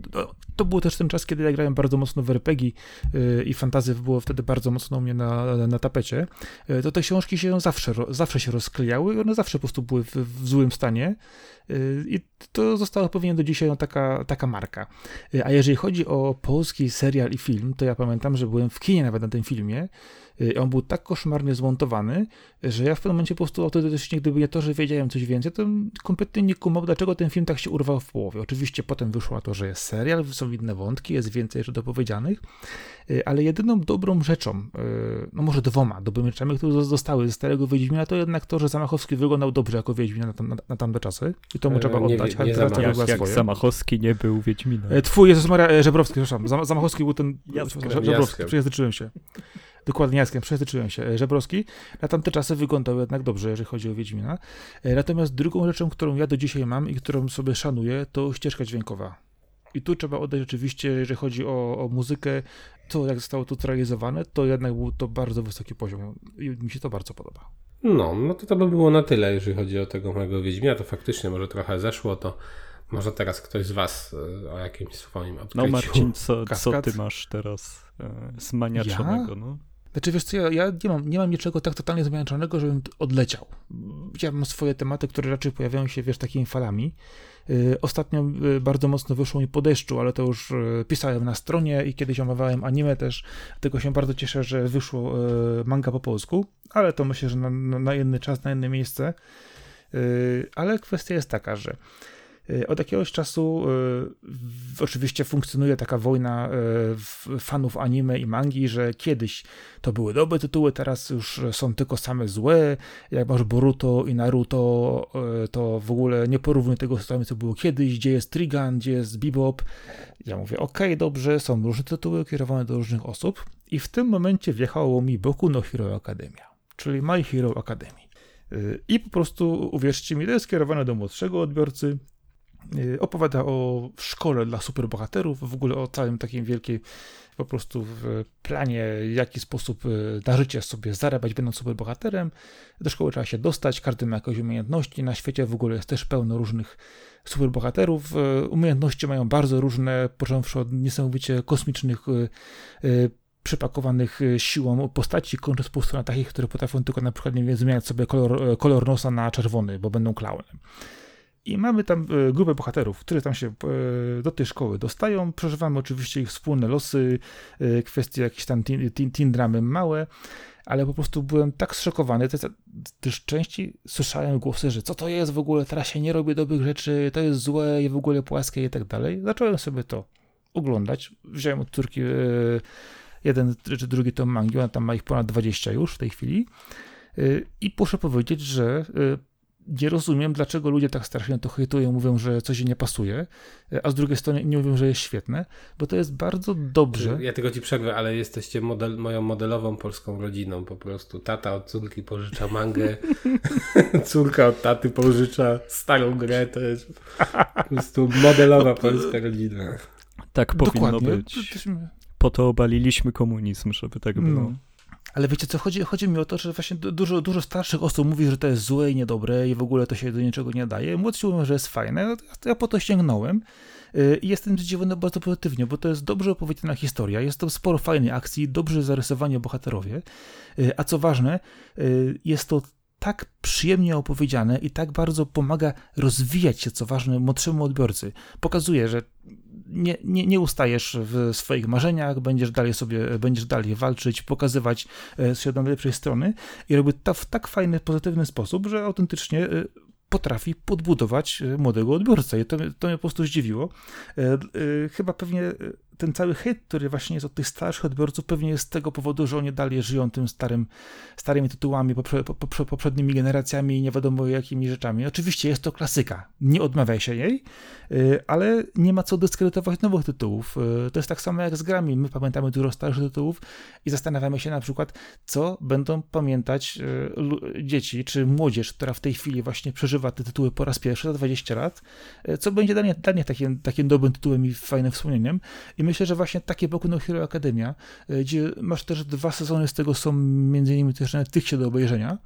[SPEAKER 1] to, był też ten czas, kiedy ja grałem bardzo mocno w RPG yy, i fantazy było wtedy bardzo mocno u mnie na, na tapecie, yy, to te książki się zawsze, zawsze się rozklejały i one zawsze po prostu były w, w złym stanie. Yy, I to została pewnie do dzisiaj taka, taka marka. A jeżeli chodzi o polski serial i film, to ja pamiętam, że byłem w kinie nawet na tym filmie. Yy, On był tak koszmarnie zmontowany, że ja w pewnym momencie po prostu autentycznie, gdyby nie to, że wiedziałem coś więcej, to kompletnie nie kumał, dlaczego ten film tak się urwał w połowie. Oczywiście potem wyszło to, że jest serial, są inne wątki, jest więcej jeszcze dopowiedzianych, yy, ale jedyną dobrą rzeczą, yy, no może dwoma dobrymi rzeczami, które zostały ze starego Wiedźmina, to jednak to, że Zamachowski wyglądał dobrze jako Wiedźmin na, tam- na, na tamte czasy i to mu
[SPEAKER 3] E,
[SPEAKER 1] trzeba
[SPEAKER 3] nie
[SPEAKER 1] oddać,
[SPEAKER 3] nie Zamachowski,
[SPEAKER 1] wygląda
[SPEAKER 2] Jak, jak
[SPEAKER 1] swoje.
[SPEAKER 2] Zamachowski nie był Wiedźminem.
[SPEAKER 1] E, Twój Jezus Maria e, Żebrowski, przepraszam, Zam- Zamachowski był ten
[SPEAKER 2] Jackiem.
[SPEAKER 1] Żebrowski,
[SPEAKER 3] Jackiem.
[SPEAKER 1] przejęzyczyłem się. Dokładnie Jackiem, przejęzyczyłem się. E, Żebrowski na tamte czasy wyglądał jednak dobrze, jeżeli chodzi o Wiedźmina. E, Natomiast drugą rzeczą, którą ja do dzisiaj mam i którą sobie szanuję, to ścieżka dźwiękowa. I tu trzeba oddać rzeczywiście, jeżeli chodzi o, o muzykę, to jak zostało to zrealizowane, to jednak był to bardzo wysoki poziom i mi się to bardzo podoba.
[SPEAKER 3] No, no to to by było na tyle, jeżeli chodzi o tego mojego Wiedźmina. To faktycznie może trochę zeszło, to może teraz ktoś z Was e, o jakimś swoim odkryciu.
[SPEAKER 2] No Marcin, co, co ty masz teraz e, zmaniaczonego? No?
[SPEAKER 1] Znaczy, wiesz co, ja, ja nie, mam, nie mam niczego tak totalnie zamianczonego, żebym odleciał. Ja mam swoje tematy, które raczej pojawiają się, wiesz, takimi falami. Yy, ostatnio yy, bardzo mocno wyszło mi po deszczu, ale to już yy, pisałem na stronie i kiedyś omawiałem anime też. Dlatego się bardzo cieszę, że wyszło manga po polsku, ale to myślę, że na, na, inny czas, na inne miejsce. Ale kwestia jest taka, że Y, od jakiegoś czasu y, oczywiście funkcjonuje taka wojna y, fanów anime i mangi, że kiedyś to były dobre tytuły, teraz już są tylko same złe. Jak masz Boruto i Naruto, to w ogóle nie porównuj tego z tym, co było kiedyś, gdzie jest Trigun, gdzie jest Bebop. Ja mówię, ok, dobrze, są różne tytuły kierowane do różnych osób i w tym momencie wjechało mi Boku no Hero Academia, czyli My Hero Academy. I po prostu, uwierzcie mi, to jest skierowane do młodszego odbiorcy, Y, opowiada o szkole dla superbohaterów, w ogóle o całym takim wielkiej po prostu w planie, w jaki sposób y, na życie sobie zarabiać, będąc superbohaterem. Do szkoły trzeba się dostać, każdy ma jakieś umiejętności. Na świecie w ogóle jest też pełno różnych superbohaterów. Y, umiejętności mają bardzo różne, począwszy od niesamowicie kosmicznych przypakowanych siłą postaci, kończąc po prostu na takich, które potrafią tylko na przykład nie wiem, zmieniać sobie kolor, kolor nosa na czerwony, bo będą klaunem. I mamy tam e, grupę bohaterów, którzy tam się e, do tej szkoły dostają. Przeżywamy oczywiście ich wspólne losy, e, kwestie jakieś tam teen, dramy małe, ale po prostu byłem tak zszokowany, też częściej słyszałem głosy, że co to jest w ogóle, teraz się nie robi dobrych rzeczy, to jest złe i w ogóle płaskie i tak dalej. Zacząłem sobie to oglądać. Wziąłem od córki jeden czy drugi tom mangi, ona tam ma ich ponad 20 już w tej chwili. I muszę powiedzieć, że nie rozumiem, dlaczego ludzie tak strasznie to hejtują, mówią, że coś nie pasuje, a z drugiej strony nie mówią, że jest świetne, bo to jest bardzo dobrze.
[SPEAKER 3] Ja tylko ci przerwę, ale jesteście model, moją modelową polską rodziną po prostu. Tata od córki pożycza mangę, córka od taty pożycza starą grę, to jest po prostu modelowa polska rodzina.
[SPEAKER 2] Tak powinno Dokładnie. być. Po to obaliliśmy komunizm, żeby tak było. No.
[SPEAKER 1] Ale wiecie co, chodzi, chodzi mi o to, że właśnie dużo, dużo starszych osób mówi, że to jest złe i niedobre i w ogóle to się do niczego nie daje. Młodsi mówią, że jest fajne. No ja po to sięgnąłem y, i jestem zdziwiony bardzo pozytywnie, bo to jest dobrze opowiedziana historia, jest to sporo fajnej akcji, dobrze zarysowani bohaterowie, y, a co ważne, y, jest to tak przyjemnie opowiedziane i tak bardzo pomaga rozwijać się, co ważne, młodszemu odbiorcy. Pokazuje, że nie, nie, nie ustajesz w swoich marzeniach, będziesz dalej sobie, będziesz dalej walczyć, pokazywać e, się do najlepszej strony i robi to w tak fajny, pozytywny sposób, że autentycznie e, potrafi podbudować e, młodego odbiorcę. I to, to mnie po prostu zdziwiło. Chyba pewnie ten cały hejt, który właśnie jest od tych starszych odbiorców, pewnie jest z tego powodu, że oni dalej żyją tym starym, starymi tytułami, poprze, poprze, poprzednimi generacjami i nie wiadomo jakimi rzeczami. Oczywiście jest to klasyka, nie odmawiaj się jej, y, ale nie ma co dyskredytować nowych tytułów. Y, to jest tak samo jak z grami. My pamiętamy dużo starszych tytułów i zastanawiamy się na przykład, co będą pamiętać y, dzieci czy młodzież, która w tej chwili właśnie przeżywa te tytuły po raz pierwszy za 20 lat, co będzie dla nich takim, takim dobrym tytułem i fajnym wspomnieniem. I myślę, że właśnie takie Boku no Hero Academia, e, gdzie masz też dwa sezony, z tego są między innymi też tych się do obejrzenia,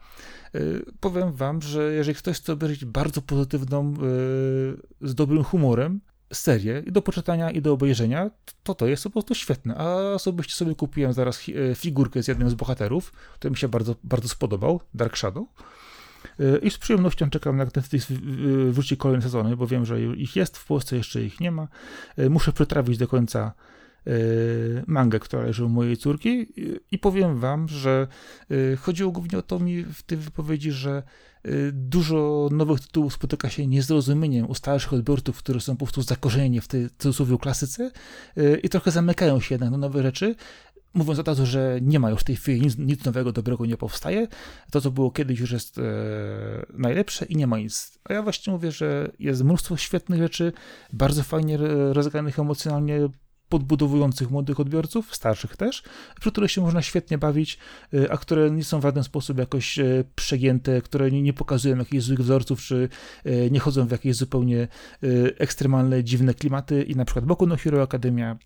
[SPEAKER 1] e, powiem wam, że jeżeli ktoś chce obejrzeć bardzo pozytywną, e, z dobrym humorem, serię i do poczytania i do obejrzenia, to to jest po prostu świetne. A osobiście sobie kupiłem zaraz figurkę z jednym z bohaterów, który mi się bardzo, bardzo spodobał, Dark Shadow. I z przyjemnością czekam na Netflix wróci kolejne sezony, bo wiem, że ich jest w Polsce, jeszcze ich nie ma. Muszę przetrawić do końca mangę, która leży u mojej córki i powiem wam, że chodziło głównie o to mi w tej wypowiedzi, że dużo nowych tytułów spotyka się niezrozumieniem u starszych odbiorców, którzy są po prostu zakorzenieni w tej cudzysłowie klasyce i trochę zamykają się jednak na nowe rzeczy, mówiąc od razu, że nie ma już w tej chwili nic, nic nowego, dobrego nie powstaje. To, co było kiedyś, już jest e, najlepsze i nie ma nic. A ja właśnie mówię, że jest mnóstwo świetnych rzeczy, bardzo fajnie rozegranych emocjonalnie, podbudowujących młodych odbiorców, starszych też, przy których się można świetnie bawić, e, a które nie są w żaden sposób jakoś e, przegięte, które nie, pokazują jakichś złych wzorców, czy e, nie chodzą w jakieś zupełnie ekstremalne, dziwne klimaty i na przykład Boku no Hero Academia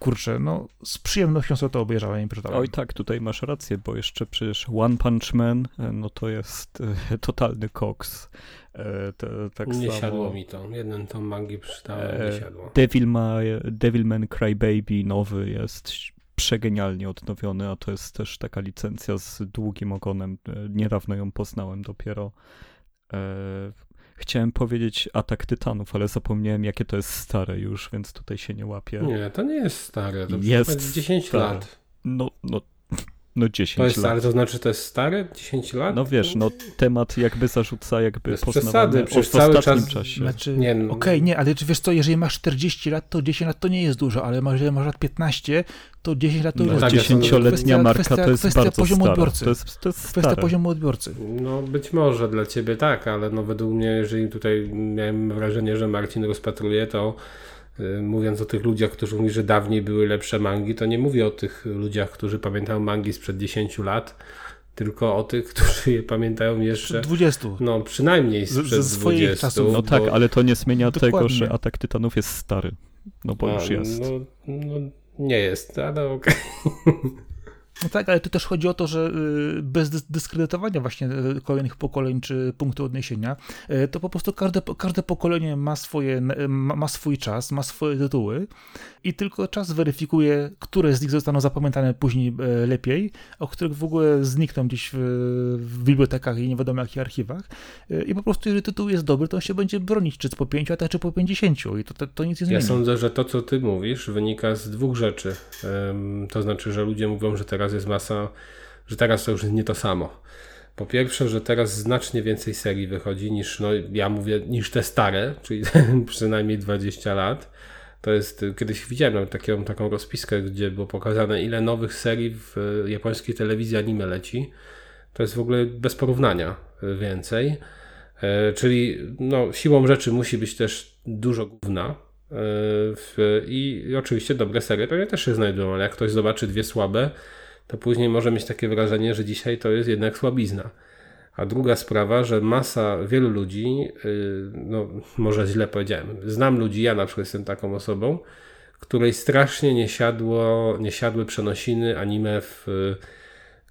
[SPEAKER 1] kurczę, no z przyjemnością sobie to obejrzałem i przeczytałem.
[SPEAKER 2] Oj tak, tutaj masz rację, bo jeszcze przecież One Punch Man, e, no to jest e, totalny koks.
[SPEAKER 3] E, to, tak nie samo, siadło mi to, jeden tom mangi przeczytałem, nie siadło.
[SPEAKER 2] Devil Ma, Devilman Crybaby nowy jest przegenialnie odnowiony, a to jest też taka licencja z długim ogonem. Niedawno ją poznałem dopiero. Chciałem powiedzieć Atak Tytanów, ale zapomniałem, jakie to jest stare już, więc tutaj się nie łapię.
[SPEAKER 3] Nie, to nie jest stare. To jest 10 stare. lat.
[SPEAKER 2] No, no. No 10
[SPEAKER 3] to jest,
[SPEAKER 2] lat.
[SPEAKER 3] Ale to znaczy, to jest stare? 10 lat?
[SPEAKER 2] No wiesz, no temat jakby zarzuca jakby
[SPEAKER 3] Bez
[SPEAKER 2] poznawane
[SPEAKER 3] przesady,
[SPEAKER 2] w
[SPEAKER 3] cały
[SPEAKER 2] ostatnim
[SPEAKER 3] czas-
[SPEAKER 2] czasie.
[SPEAKER 1] Znaczy,
[SPEAKER 3] Nie,
[SPEAKER 1] okej,
[SPEAKER 3] no.
[SPEAKER 1] nie, ale czy wiesz co, jeżeli masz 40 lat, to 10 lat to nie jest dużo, ale masz- jeżeli masz lat 15, to 10 lat to
[SPEAKER 2] No,
[SPEAKER 1] już
[SPEAKER 3] tak,
[SPEAKER 1] jest
[SPEAKER 3] ja
[SPEAKER 1] dużo.
[SPEAKER 3] sądzę-
[SPEAKER 2] Dziesięcioletnia
[SPEAKER 1] Kwestia-
[SPEAKER 2] marka
[SPEAKER 1] kwestia-
[SPEAKER 2] to jest
[SPEAKER 1] kwestia
[SPEAKER 2] bardzo
[SPEAKER 1] poziomu
[SPEAKER 2] stara.
[SPEAKER 1] odbiorcy.
[SPEAKER 2] To jest, to jest
[SPEAKER 1] Kwestia
[SPEAKER 2] stare.
[SPEAKER 1] poziomu odbiorcy.
[SPEAKER 3] No być może dla ciebie tak, ale no według mnie, jeżeli tutaj miałem wrażenie, że Marcin rozpatruje, to mówiąc o tych ludziach, którzy mówią, że dawniej były lepsze mangi, to nie mówię o tych ludziach, którzy pamiętają mangi sprzed 10 lat, tylko o tych, którzy je pamiętają jeszcze,
[SPEAKER 1] 20.
[SPEAKER 3] no przynajmniej
[SPEAKER 1] Z-
[SPEAKER 3] sprzed
[SPEAKER 1] ze swoich
[SPEAKER 3] 20.
[SPEAKER 1] czasów.
[SPEAKER 2] No tak,
[SPEAKER 3] bo-
[SPEAKER 2] ale to nie zmienia tego,
[SPEAKER 1] Dokładnie.
[SPEAKER 2] że Atak Tytanów jest stary. No bo już
[SPEAKER 3] a,
[SPEAKER 2] jest.
[SPEAKER 3] No, no nie jest, ale okej.
[SPEAKER 1] No tak, ale tu też chodzi o to, że y, bez dys- dyskredytowania właśnie y, kolejnych pokoleń czy punktu odniesienia, y, to po prostu każde, każde pokolenie ma, swoje, ma, swój czas, ma swoje tytuły i tylko czas weryfikuje, które z nich zostaną zapamiętane później lepiej, a których w ogóle znikną gdzieś w, w bibliotekach i nie wiadomo jakich archiwach. I po prostu jeżeli tytuł jest dobry, to on się będzie bronić, czy po 5 latach, czy po 50 i to, to, to nic nie zmieni.
[SPEAKER 3] Ja sądzę, że to, co ty mówisz, wynika z dwóch rzeczy. To znaczy, że ludzie mówią, że teraz jest masa, że teraz to już nie to samo. Po pierwsze, że teraz znacznie więcej serii wychodzi niż, no ja mówię, niż te stare, czyli przynajmniej 20 lat. To jest, kiedyś widziałem taką, taką rozpiskę, gdzie było pokazane, ile nowych serii w e, japońskiej telewizji anime leci. To jest w ogóle bez porównania e, więcej. E, Czyli no, siłą rzeczy musi być też dużo gówna. i oczywiście dobre serie pewnie też się znajdują, ale jak ktoś zobaczy dwie słabe, to później może mieć takie wrażenie, że dzisiaj to jest jednak słabizna. A druga sprawa, że masa wielu ludzi, y, no może źle powiedziałem, znam ludzi, ja na przykład jestem taką osobą, której strasznie nie, siadło, nie siadły przenosiny anime w y,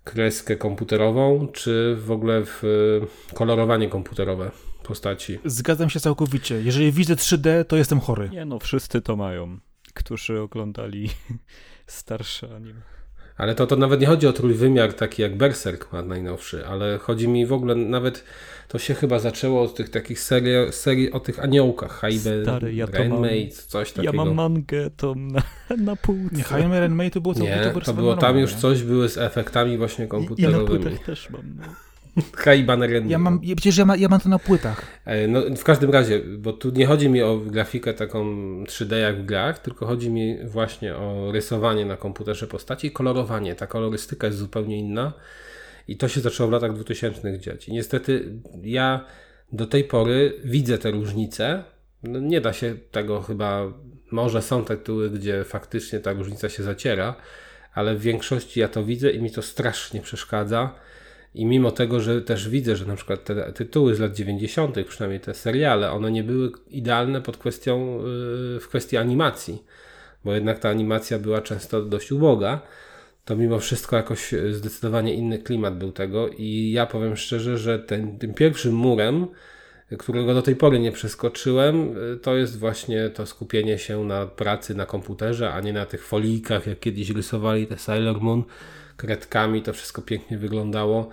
[SPEAKER 3] kreskę komputerową, czy w ogóle w y, kolorowanie komputerowe postaci.
[SPEAKER 1] Zgadzam się całkowicie. Jeżeli widzę 3D, to jestem chory.
[SPEAKER 2] Nie no, wszyscy to mają, którzy oglądali starsze anime.
[SPEAKER 3] Ale to, to nawet nie chodzi o trójwymiar taki jak Berserk ma najnowszy, ale chodzi mi w ogóle nawet, to się chyba zaczęło od tych takich serii, serii o tych aniołkach, Haibe,
[SPEAKER 2] Stary, ja
[SPEAKER 3] Rainmaid, coś takiego.
[SPEAKER 2] Ja mam mangę tą na, na półce.
[SPEAKER 1] Nie, and May to było całkowicie
[SPEAKER 3] Nie, to było tam już coś, były z efektami właśnie
[SPEAKER 2] I, I na
[SPEAKER 3] komputerowymi.
[SPEAKER 2] płytach też mam. No.
[SPEAKER 3] Haiban Ren.
[SPEAKER 1] Ja mam, przecież ja, ma, ja mam to na płytach.
[SPEAKER 3] E, No, w każdym razie, bo tu nie chodzi mi o grafikę taką 3D jak w grach, tylko chodzi mi właśnie o rysowanie na komputerze postaci i kolorowanie. Ta kolorystyka jest zupełnie inna i to się zaczęło w latach 2000 dziać. I niestety ja do tej pory widzę te różnice. No, nie da się tego chyba, może są tytuły, gdzie faktycznie ta różnica się zaciera, ale w większości ja to widzę i mi to strasznie przeszkadza. I mimo tego, że też widzę, że na przykład te tytuły z lat 90., przynajmniej te seriale, one nie były idealne pod kwestią, yy, w kwestii animacji, bo jednak ta animacja była często dość uboga, to mimo wszystko jakoś yy, zdecydowanie inny klimat był tego i ja powiem szczerze, że ten, tym pierwszym murem, którego do tej pory nie przeskoczyłem, yy, to jest właśnie to skupienie się na pracy na komputerze, a nie na tych folijkach, jak kiedyś rysowali te Sailor Moon kredkami, to wszystko pięknie wyglądało.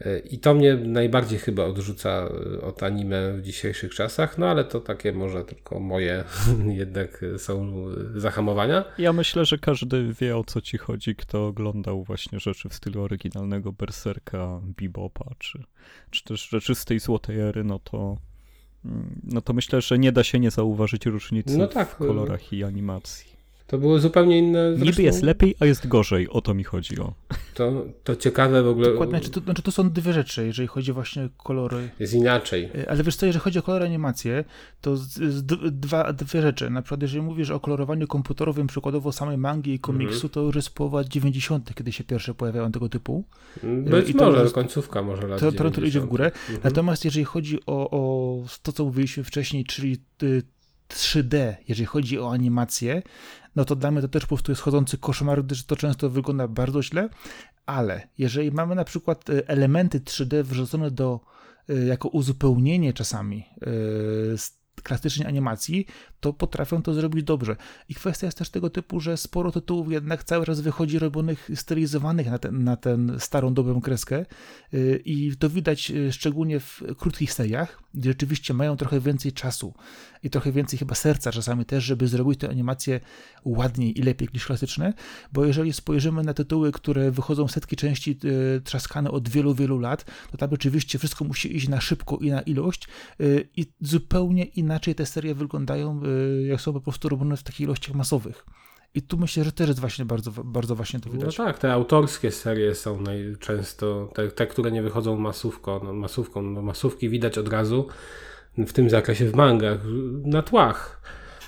[SPEAKER 3] E, I to mnie najbardziej chyba odrzuca e, od anime w dzisiejszych czasach, no ale to takie może tylko moje jednak są e, zahamowania.
[SPEAKER 2] Ja myślę, że każdy wie o co ci chodzi, kto oglądał właśnie rzeczy w stylu oryginalnego Berserka, Bebopa, czy, czy też rzeczy z tej złotej ery, no to mm, no to myślę, że nie da się nie zauważyć różnicy
[SPEAKER 3] No tak,
[SPEAKER 2] w kolorach i animacji.
[SPEAKER 3] To były zupełnie inne.
[SPEAKER 2] Niby
[SPEAKER 3] zresztą
[SPEAKER 2] jest lepiej, a jest gorzej, o to mi chodzi o.
[SPEAKER 3] To, to ciekawe w ogóle.
[SPEAKER 1] Dokładnie, znaczy to, znaczy to są dwie rzeczy, jeżeli chodzi właśnie o kolory.
[SPEAKER 3] Jest inaczej.
[SPEAKER 1] E, Ale wiesz co, jeżeli chodzi o kolory animacje, to z, z, d- dwa, dwie rzeczy. Na przykład, jeżeli mówisz o kolorowaniu komputerowym, przykładowo samej mangi i komiksu,
[SPEAKER 3] Mhm.
[SPEAKER 1] to już jest połowa 90., kiedy się pierwsze pojawiają tego typu.
[SPEAKER 3] Być
[SPEAKER 1] i to
[SPEAKER 3] może
[SPEAKER 1] jest-
[SPEAKER 3] końcówka może lat
[SPEAKER 1] To, to, to idzie w
[SPEAKER 3] 90..
[SPEAKER 1] górę.
[SPEAKER 3] Mhm.
[SPEAKER 1] Natomiast jeżeli chodzi o, o to, co mówiliśmy wcześniej, czyli y, 3D, jeżeli chodzi o animację, no to dla mnie to też po prostu jest chodzący koszmar, gdyż to często wygląda bardzo źle, ale jeżeli mamy na przykład y, elementy 3D wrzucone do, y, jako uzupełnienie czasami z klasycznej animacji, to potrafią to zrobić dobrze. I kwestia jest też tego typu, że sporo tytułów jednak cały czas wychodzi robionych, stylizowanych na, ten, na ten starą dobrą kreskę y, i to widać y, szczególnie w krótkich seriach, gdzie rzeczywiście mają trochę więcej czasu i trochę więcej chyba serca czasami też, żeby zrobić te animacje ładniej i lepiej niż klasyczne, bo jeżeli spojrzymy na tytuły, które wychodzą setki części y, trzaskane od wielu, wielu lat, to tam oczywiście wszystko musi iść na szybko i na ilość i zupełnie inaczej te serie wyglądają, jak są po prostu robione w takich ilościach masowych. I tu myślę, że też jest właśnie bardzo, bardzo właśnie to widać.
[SPEAKER 3] No tak, te autorskie serie są najczęsto, te, te które nie wychodzą masówką, no, masówką, no, masówki widać od razu w tym zakresie w mangach, na tłach.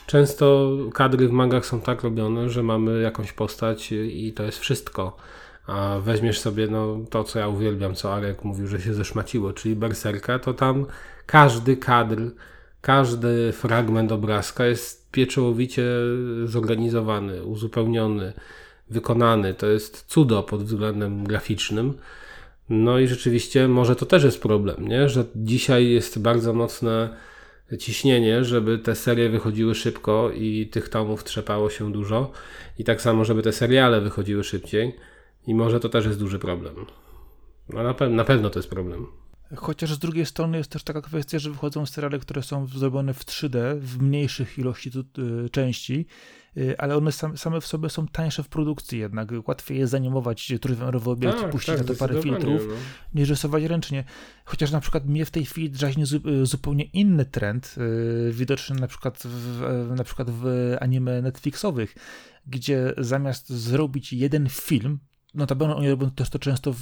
[SPEAKER 3] Często kadry w mangach są tak robione, że mamy jakąś postać i to jest wszystko. A weźmiesz sobie no, to, co ja uwielbiam, co Arek mówił, że się zeszmaciło, czyli Berserka, to tam każdy kadr, każdy fragment obrazka jest pieczołowicie zorganizowany, uzupełniony, wykonany. To jest cudo pod względem graficznym. No i rzeczywiście może to też jest problem, nie? że dzisiaj jest bardzo mocne ciśnienie, żeby te serie wychodziły szybko i tych tomów trzepało się dużo. I tak samo, żeby te seriale wychodziły szybciej. I może to też jest duży problem. No na, pe na pewno to jest problem.
[SPEAKER 1] Chociaż z drugiej strony jest też taka kwestia, że wychodzą seriale, które są zrobione w 3D, w mniejszych ilości y, części, y, ale one same w sobie są tańsze w produkcji jednak. Łatwiej jest zanimować trójwymiarowy obiekt tak, puścić tak, na to parę filtrów, no. niż rysować ręcznie. Chociaż na przykład mnie w tej chwili drażni y, zupełnie inny trend, widoczny na przykład w, na przykład w anime Netflixowych, gdzie zamiast zrobić jeden film, notabene oni robią też to często w,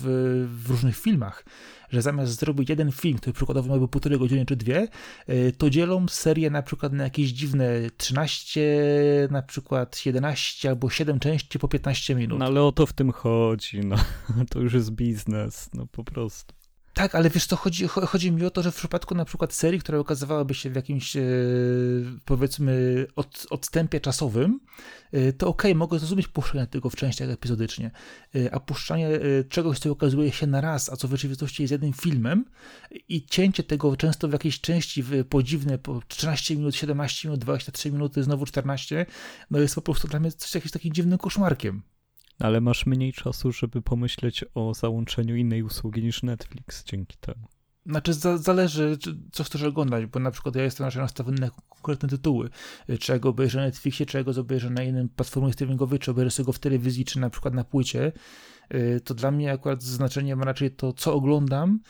[SPEAKER 1] w, różnych filmach, że zamiast zrobić jeden film, który przykładowo miałby półtorej godziny czy dwie, y, to dzielą serię na przykład na jakieś dziwne 13, na przykład 11 albo 7 części po 15 minut.
[SPEAKER 2] No ale o to w tym chodzi, no. To już jest biznes, no po prostu.
[SPEAKER 1] Tak, ale wiesz co, chodzi, chodzi mi o to, że w przypadku na przykład serii, która okazywałaby się w jakimś e, powiedzmy od, odstępie czasowym, e, to okej, okay, mogę zrozumieć puszczanie tego w częściach epizodycznie, e, a puszczanie czegoś, co okazuje się na raz, a co w rzeczywistości jest jednym filmem i cięcie tego często w jakiejś części w podziwne, po 13 minut, 17 minut, 23 minuty, znowu 14, no jest po prostu dla mnie coś jakimś takim dziwnym koszmarkiem
[SPEAKER 2] ale masz mniej czasu, żeby pomyśleć o załączeniu innej usługi niż Netflix dzięki temu.
[SPEAKER 1] Znaczy, za, zależy, co chcesz oglądać, bo na przykład ja jestem raczej nastawiony na konkretne tytuły. Czy ja go obejrzę na Netflixie, czy ja go obejrzę na innym platformie streamingowej, czy obejrzę go w telewizji, czy na przykład na płycie. Y, to dla mnie akurat znaczenie ma raczej to, co oglądam,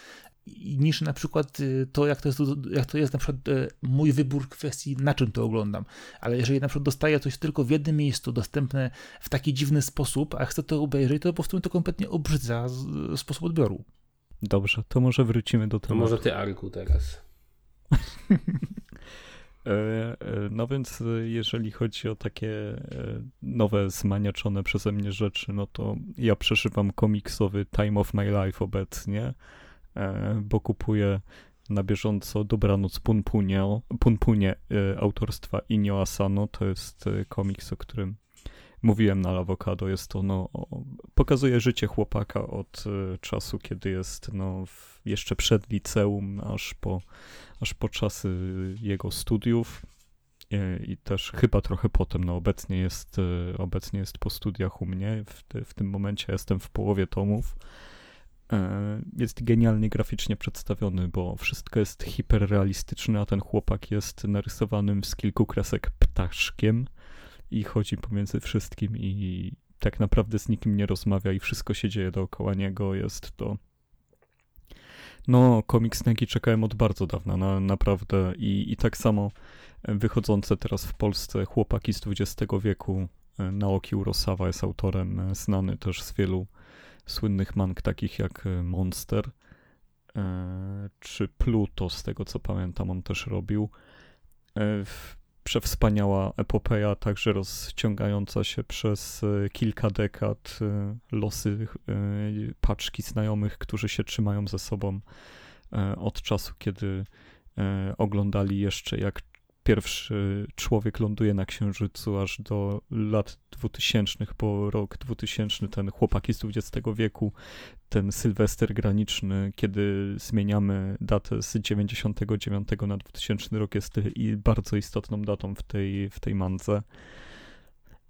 [SPEAKER 1] niż na przykład y, to, jak to jest, jak to jest na przykład y, mój wybór kwestii, na czym to oglądam. Ale jeżeli na przykład dostaję coś tylko w jednym miejscu, dostępne w taki dziwny sposób, a chcę to obejrzeć, to po prostu mi to kompletnie obrzydza sposób odbioru.
[SPEAKER 2] Dobrze, to może wrócimy do tego. To
[SPEAKER 3] może ty, Arku, teraz.
[SPEAKER 2] E, e, no więc e, jeżeli chodzi o takie nowe, zmaniaczone przeze mnie rzeczy, no to ja przeżywam komiksowy Time of My Life obecnie. E, bo na bieżąco Dobranoc Punpunie, Punpunie e, autorstwa Inio Asano. To jest e, komiks, o którym mówiłem na Awokado. Jest to, no, pokazuje życie chłopaka od czasu, kiedy jest no, jeszcze przed liceum, aż po, aż po czasy jego studiów. I też chyba trochę potem, no obecnie jest, obecnie jest po studiach u mnie, w, w tym momencie jestem w połowie tomów. E, jest genialnie graficznie przedstawiony, bo wszystko jest hiperrealistyczne, a ten chłopak jest narysowanym z kilku kresek ptaszkiem i chodzi pomiędzy wszystkim i tak naprawdę z nikim nie rozmawia i wszystko się dzieje dookoła niego. Jest to no, komiks, na czekałem od bardzo dawna, na, naprawdę. I, I tak samo wychodzące teraz w Polsce chłopaki z XX wieku, e, Naoki Urosawa jest autorem e, znany też z wielu słynnych mang takich jak e, Monster e, czy Pluto, z tego co pamiętam, on też robił. E, przewspaniała epopeja, także rozciągająca się przez kilka dekad losy paczki znajomych, którzy się trzymają ze sobą od czasu, kiedy oglądali jeszcze jak pierwszy człowiek ląduje na Księżycu aż do lat 2000, po rok 2000 ten chłopaki z XX wieku ten Sylwester graniczny, kiedy zmieniamy datę z 99 na 2000 rok jest bardzo istotną datą w tej, w tej mandze.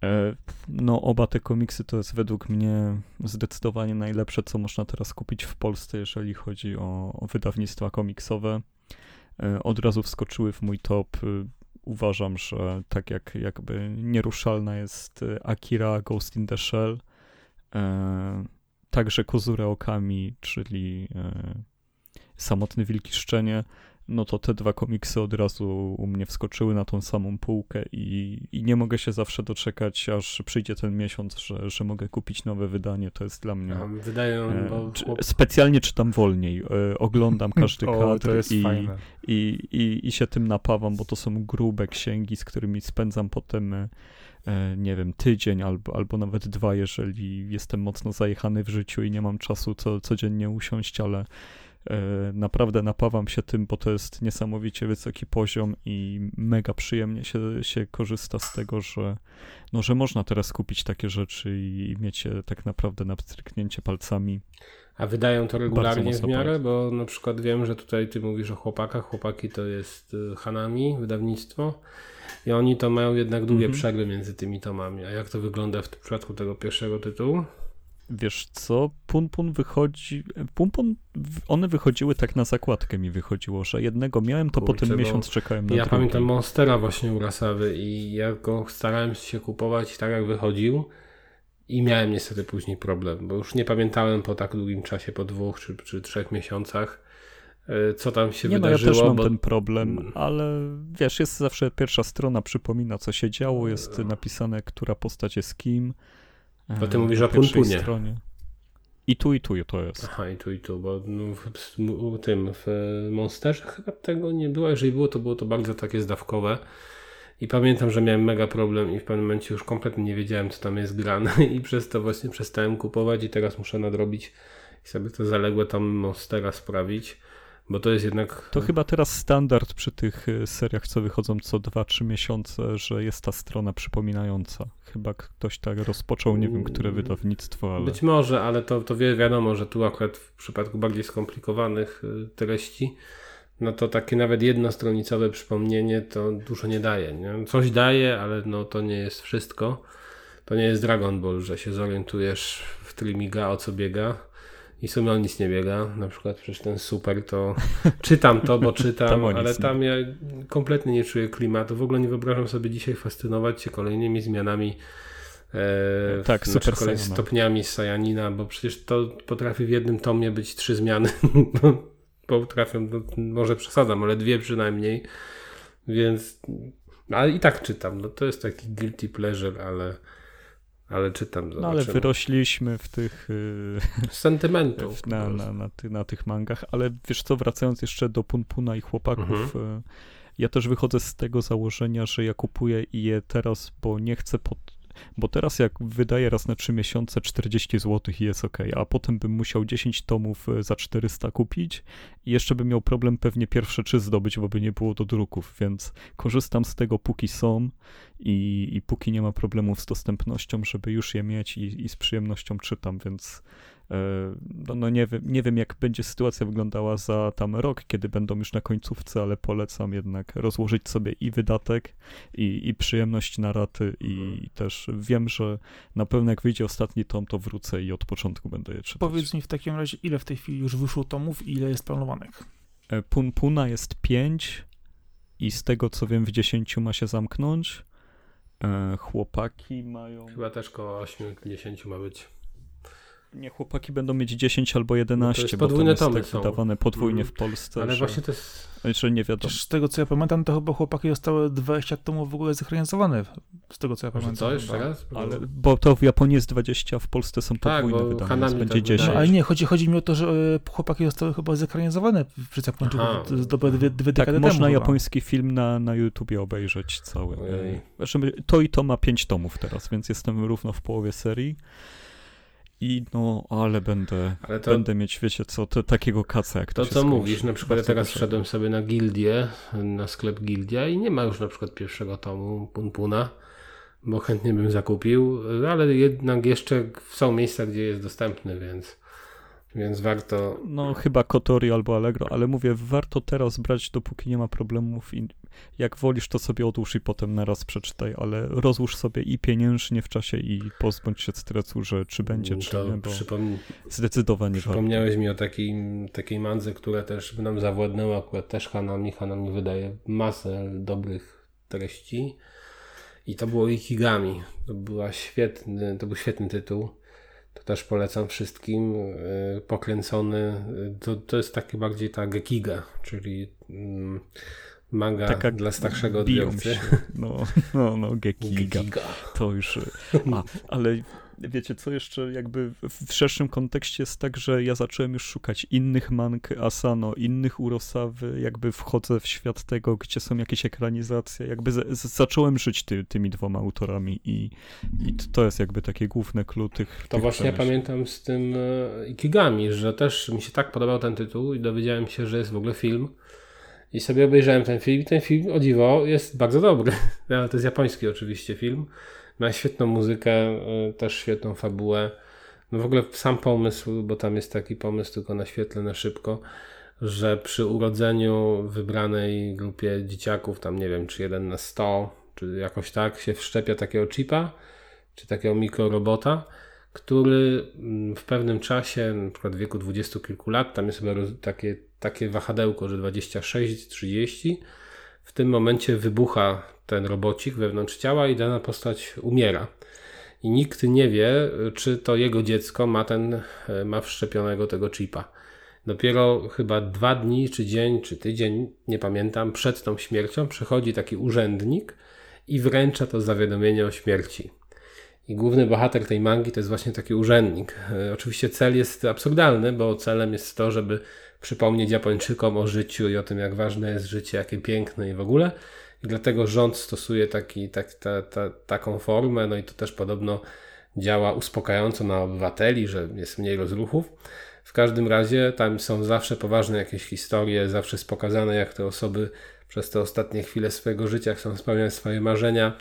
[SPEAKER 2] E, no, oba te komiksy to jest według mnie zdecydowanie najlepsze, co można teraz kupić w Polsce, jeżeli chodzi o, o wydawnictwa komiksowe. E, od razu wskoczyły w mój top. E, uważam, że tak jak jakby nieruszalna jest Akira Ghost in the Shell, także Kozure Okami, czyli Samotny Wilki Szczenie, no to te dwa komiksy od razu u mnie wskoczyły na tą samą półkę i, i nie mogę się zawsze doczekać, aż przyjdzie ten miesiąc, że, że mogę kupić nowe wydanie. To jest dla mnie.
[SPEAKER 3] Wydają, e, bo...
[SPEAKER 2] Specjalnie czytam wolniej, e, oglądam każdy o, kadr i, i, i, i się tym napawam, bo to są grube księgi, z którymi spędzam potem. E, nie wiem, tydzień albo, albo nawet dwa, jeżeli jestem mocno zajechany w życiu i nie mam czasu co, codziennie usiąść, ale E, naprawdę napawam się tym, bo to jest niesamowicie wysoki poziom i mega przyjemnie się, się korzysta z tego, że, no, że można teraz kupić takie rzeczy i mieć je tak naprawdę na stryknięcie palcami.
[SPEAKER 3] A wydają to regularnie w miarę, bo na przykład wiem, że tutaj ty mówisz o chłopakach. Chłopaki to jest y, Hanami, wydawnictwo. I oni to mają jednak długie mm -hmm. przerwy między tymi tomami. A jak to wygląda w przypadku tego pierwszego tytułu?
[SPEAKER 2] Wiesz co, Punpun wychodzi. Punpun, one wychodziły tak na zakładkę mi wychodziło, że jednego miałem, to Kurczę, potem miesiąc czekałem na
[SPEAKER 3] Ja
[SPEAKER 2] drugi.
[SPEAKER 3] pamiętam Monstera właśnie u Rasawy i ja go starałem się kupować tak jak wychodził i miałem niestety później problem, bo już nie pamiętałem po tak długim czasie, po dwóch czy, czy trzech miesiącach, e, co tam się
[SPEAKER 2] nie
[SPEAKER 3] wydarzyło.
[SPEAKER 2] No, ja też mam bo... ten problem, mm. ale wiesz, jest zawsze pierwsza strona, przypomina co się działo, jest napisane, która postać jest kim
[SPEAKER 3] to ty mówisz o Punpunie.
[SPEAKER 2] Stronie. I tu, i tu to jest.
[SPEAKER 3] Aha, i tu, i tu, bo no, w, w, tym, w Monsterze chyba tego nie było. Jeżeli było, to było to bardzo takie zdawkowe. I pamiętam, że miałem mega problem i w pewnym momencie już kompletnie nie wiedziałem, co tam jest grane i przez to właśnie przestałem kupować i teraz muszę nadrobić i sobie to zaległe tam Monstera sprawić. Bo to jest jednak.
[SPEAKER 2] To chyba teraz standard przy tych y, seriach, co wychodzą co 2-3 miesiące, że jest ta strona przypominająca. Chyba ktoś tak rozpoczął, nie wiem, które mm, wydawnictwo, ale.
[SPEAKER 3] Być może, ale to, to wiadomo, że tu akurat w przypadku bardziej skomplikowanych y, treści, no to takie nawet jednostronicowe przypomnienie to dużo nie daje. Nie? Coś daje, ale no to nie jest wszystko. To nie jest Dragon Ball, że się zorientujesz w Trimiga o co biega i sobie on nic nie biega, na przykład przecież ten super to czytam to, bo czytam, tam ale tam ja kompletnie nie czuję klimatu, w ogóle nie wyobrażam sobie dzisiaj fascynować się kolejnymi zmianami
[SPEAKER 2] e, tak, super kolej
[SPEAKER 3] stopniami z Sajanina, bo przecież to potrafi w jednym tomie być trzy zmiany, potrafią, no, może przesadzam, ale dwie przynajmniej, więc ale i tak czytam, no to jest taki guilty pleasure, ale ale czytam.
[SPEAKER 2] No ale wyrośliśmy w tych.
[SPEAKER 3] Y, Sentymentów.
[SPEAKER 2] Na, na, na, ty, na, tych mangach, ale wiesz co, wracając jeszcze do Punpuna i chłopaków. Mhm. Y, ja też wychodzę z tego założenia, że ja kupuję je teraz, bo nie chcę pod, bo teraz jak wydaję raz na 3 miesiące 40 zł i jest ok, a potem bym musiał 10 tomów e, za 400 kupić i jeszcze bym miał problem pewnie pierwsze 3 zdobyć, bo by nie było do druków, więc korzystam z tego póki są i, i póki nie ma problemów z dostępnością, żeby już je mieć i, i z przyjemnością czytam, więc no, no nie, wiem, nie wiem, jak będzie sytuacja wyglądała za tam rok, kiedy będą już na końcówce, ale polecam jednak rozłożyć sobie i wydatek, i, i przyjemność na raty, i mhm. też wiem, że na pewno jak wyjdzie ostatni tom, to wrócę i od początku będę je czytać.
[SPEAKER 1] Powiedz mi w takim razie, ile w tej chwili już wyszło tomów i ile jest planowanych?
[SPEAKER 2] E, Pun Puna jest 5 i z tego co wiem w 10 ma się zamknąć. E, chłopaki mają...
[SPEAKER 3] Chyba też koło 8-10 ma być.
[SPEAKER 2] Nie, chłopaki będą mieć 10 albo 11, no to bo to jest tak wydawane podwójnie mm. w Polsce.
[SPEAKER 3] Ale że, właśnie to jest...
[SPEAKER 2] Że nie wiadomo.
[SPEAKER 1] z tego co ja pamiętam, to chyba chłopaki zostały 20 tomów w ogóle zekranizowane. Z tego co ja pamiętam.
[SPEAKER 3] co, jeszcze raz?
[SPEAKER 2] Ale, bo to w Japonii jest 20, a w Polsce są tak, podwójne tak, wydane, więc będzie 10.
[SPEAKER 1] No, ale nie, chodzi, chodzi mi o to, że e, chłopaki zostały chyba zekranizowane przez Japończyków dwie, dwie, dwie
[SPEAKER 2] Tak,
[SPEAKER 1] temu,
[SPEAKER 2] można chyba. japoński film na, na YouTubie obejrzeć cały. Znaczy, to i to ma 5 tomów teraz, więc jestem równo w połowie serii. I no, ale będę, ale to, będę mieć, wiecie co, to, takiego kaca jak to
[SPEAKER 3] To co skończy. mówisz, na przykład ja teraz wszedłem sobie na Gildię, na sklep Gildia i nie ma już na przykład pierwszego tomu Punpuna, bo chętnie bym zakupił, ale jednak jeszcze są miejsca, gdzie jest dostępny, więc Więc warto.
[SPEAKER 2] No, chyba Kotori albo Allegro, ale mówię, warto teraz brać, dopóki nie ma problemów. Jak wolisz, to sobie odłóż i potem na raz przeczytaj, ale rozłóż sobie i pieniężnie w czasie i pozbądź się stresu, że czy będzie, czy
[SPEAKER 3] To
[SPEAKER 2] nie, bo
[SPEAKER 3] przypom...
[SPEAKER 2] zdecydowanie warto.
[SPEAKER 3] Przypomniałeś mi o takiej, takiej mandze, która też nam zawładnęła, akurat też Hanami. Hanami wydaje masę dobrych treści. I to było Ikigami. To, była świetny, to był świetny tytuł. To też polecam wszystkim. Yy, Pokręcony. Yy, To, to jest takie bardziej ta gekiga, czyli mm, manga
[SPEAKER 2] Taka
[SPEAKER 3] dla starszego odbiorcy.
[SPEAKER 2] No, no, no, Gekiga.
[SPEAKER 3] Gekiga.
[SPEAKER 2] To już. y, A, ale wiecie, co jeszcze jakby w szerszym kontekście jest tak, że ja zacząłem już szukać innych mang Asano, innych Urosawy, jakby wchodzę w świat tego, gdzie są jakieś ekranizacje, jakby z, z, zacząłem żyć ty, tymi dwoma autorami i, i to jest jakby takie główne clue tych
[SPEAKER 3] To
[SPEAKER 2] tych
[SPEAKER 3] właśnie ja pamiętam z tym e, Ikigami, że też mi się tak podobał ten tytuł i dowiedziałem się, że jest w ogóle film. I sobie obejrzałem ten film i ten film, o dziwo, jest bardzo dobry. To jest japoński oczywiście film. Ma świetną muzykę, e, też świetną fabułę. No w ogóle sam pomysł, bo tam jest taki pomysł, tylko naświetlę na szybko, że przy urodzeniu wybranej grupie dzieciaków, tam nie wiem, czy jeden na 100, czy jakoś tak, się wszczepia takiego chipa, czy takiego mikrorobota, który mm, w pewnym czasie, na przykład w wieku dwudziestu kilku lat, tam jest takie, takie wahadełko, że 26-30, w tym momencie wybucha ten robocik wewnątrz ciała i dana postać umiera. I nikt nie wie, czy to jego dziecko ma ten, e, ma wszczepionego tego chipa. Dopiero chyba dwa dni, czy dzień, czy tydzień, nie pamiętam, przed tą śmiercią przychodzi taki urzędnik i wręcza to zawiadomienie o śmierci. I główny bohater tej mangi to jest właśnie taki urzędnik. E, Oczywiście cel jest absurdalny, bo celem jest to, żeby przypomnieć Japończykom o życiu i o tym, jak ważne jest życie, jakie piękne i w ogóle. I dlatego rząd stosuje taki, tak, ta, ta, taką formę, no i to też podobno działa uspokajająco na obywateli, że jest mniej rozruchów. W każdym razie tam są zawsze poważne jakieś historie, zawsze jest pokazane, jak te osoby przez te ostatnie chwile swojego życia chcą spełniać swoje marzenia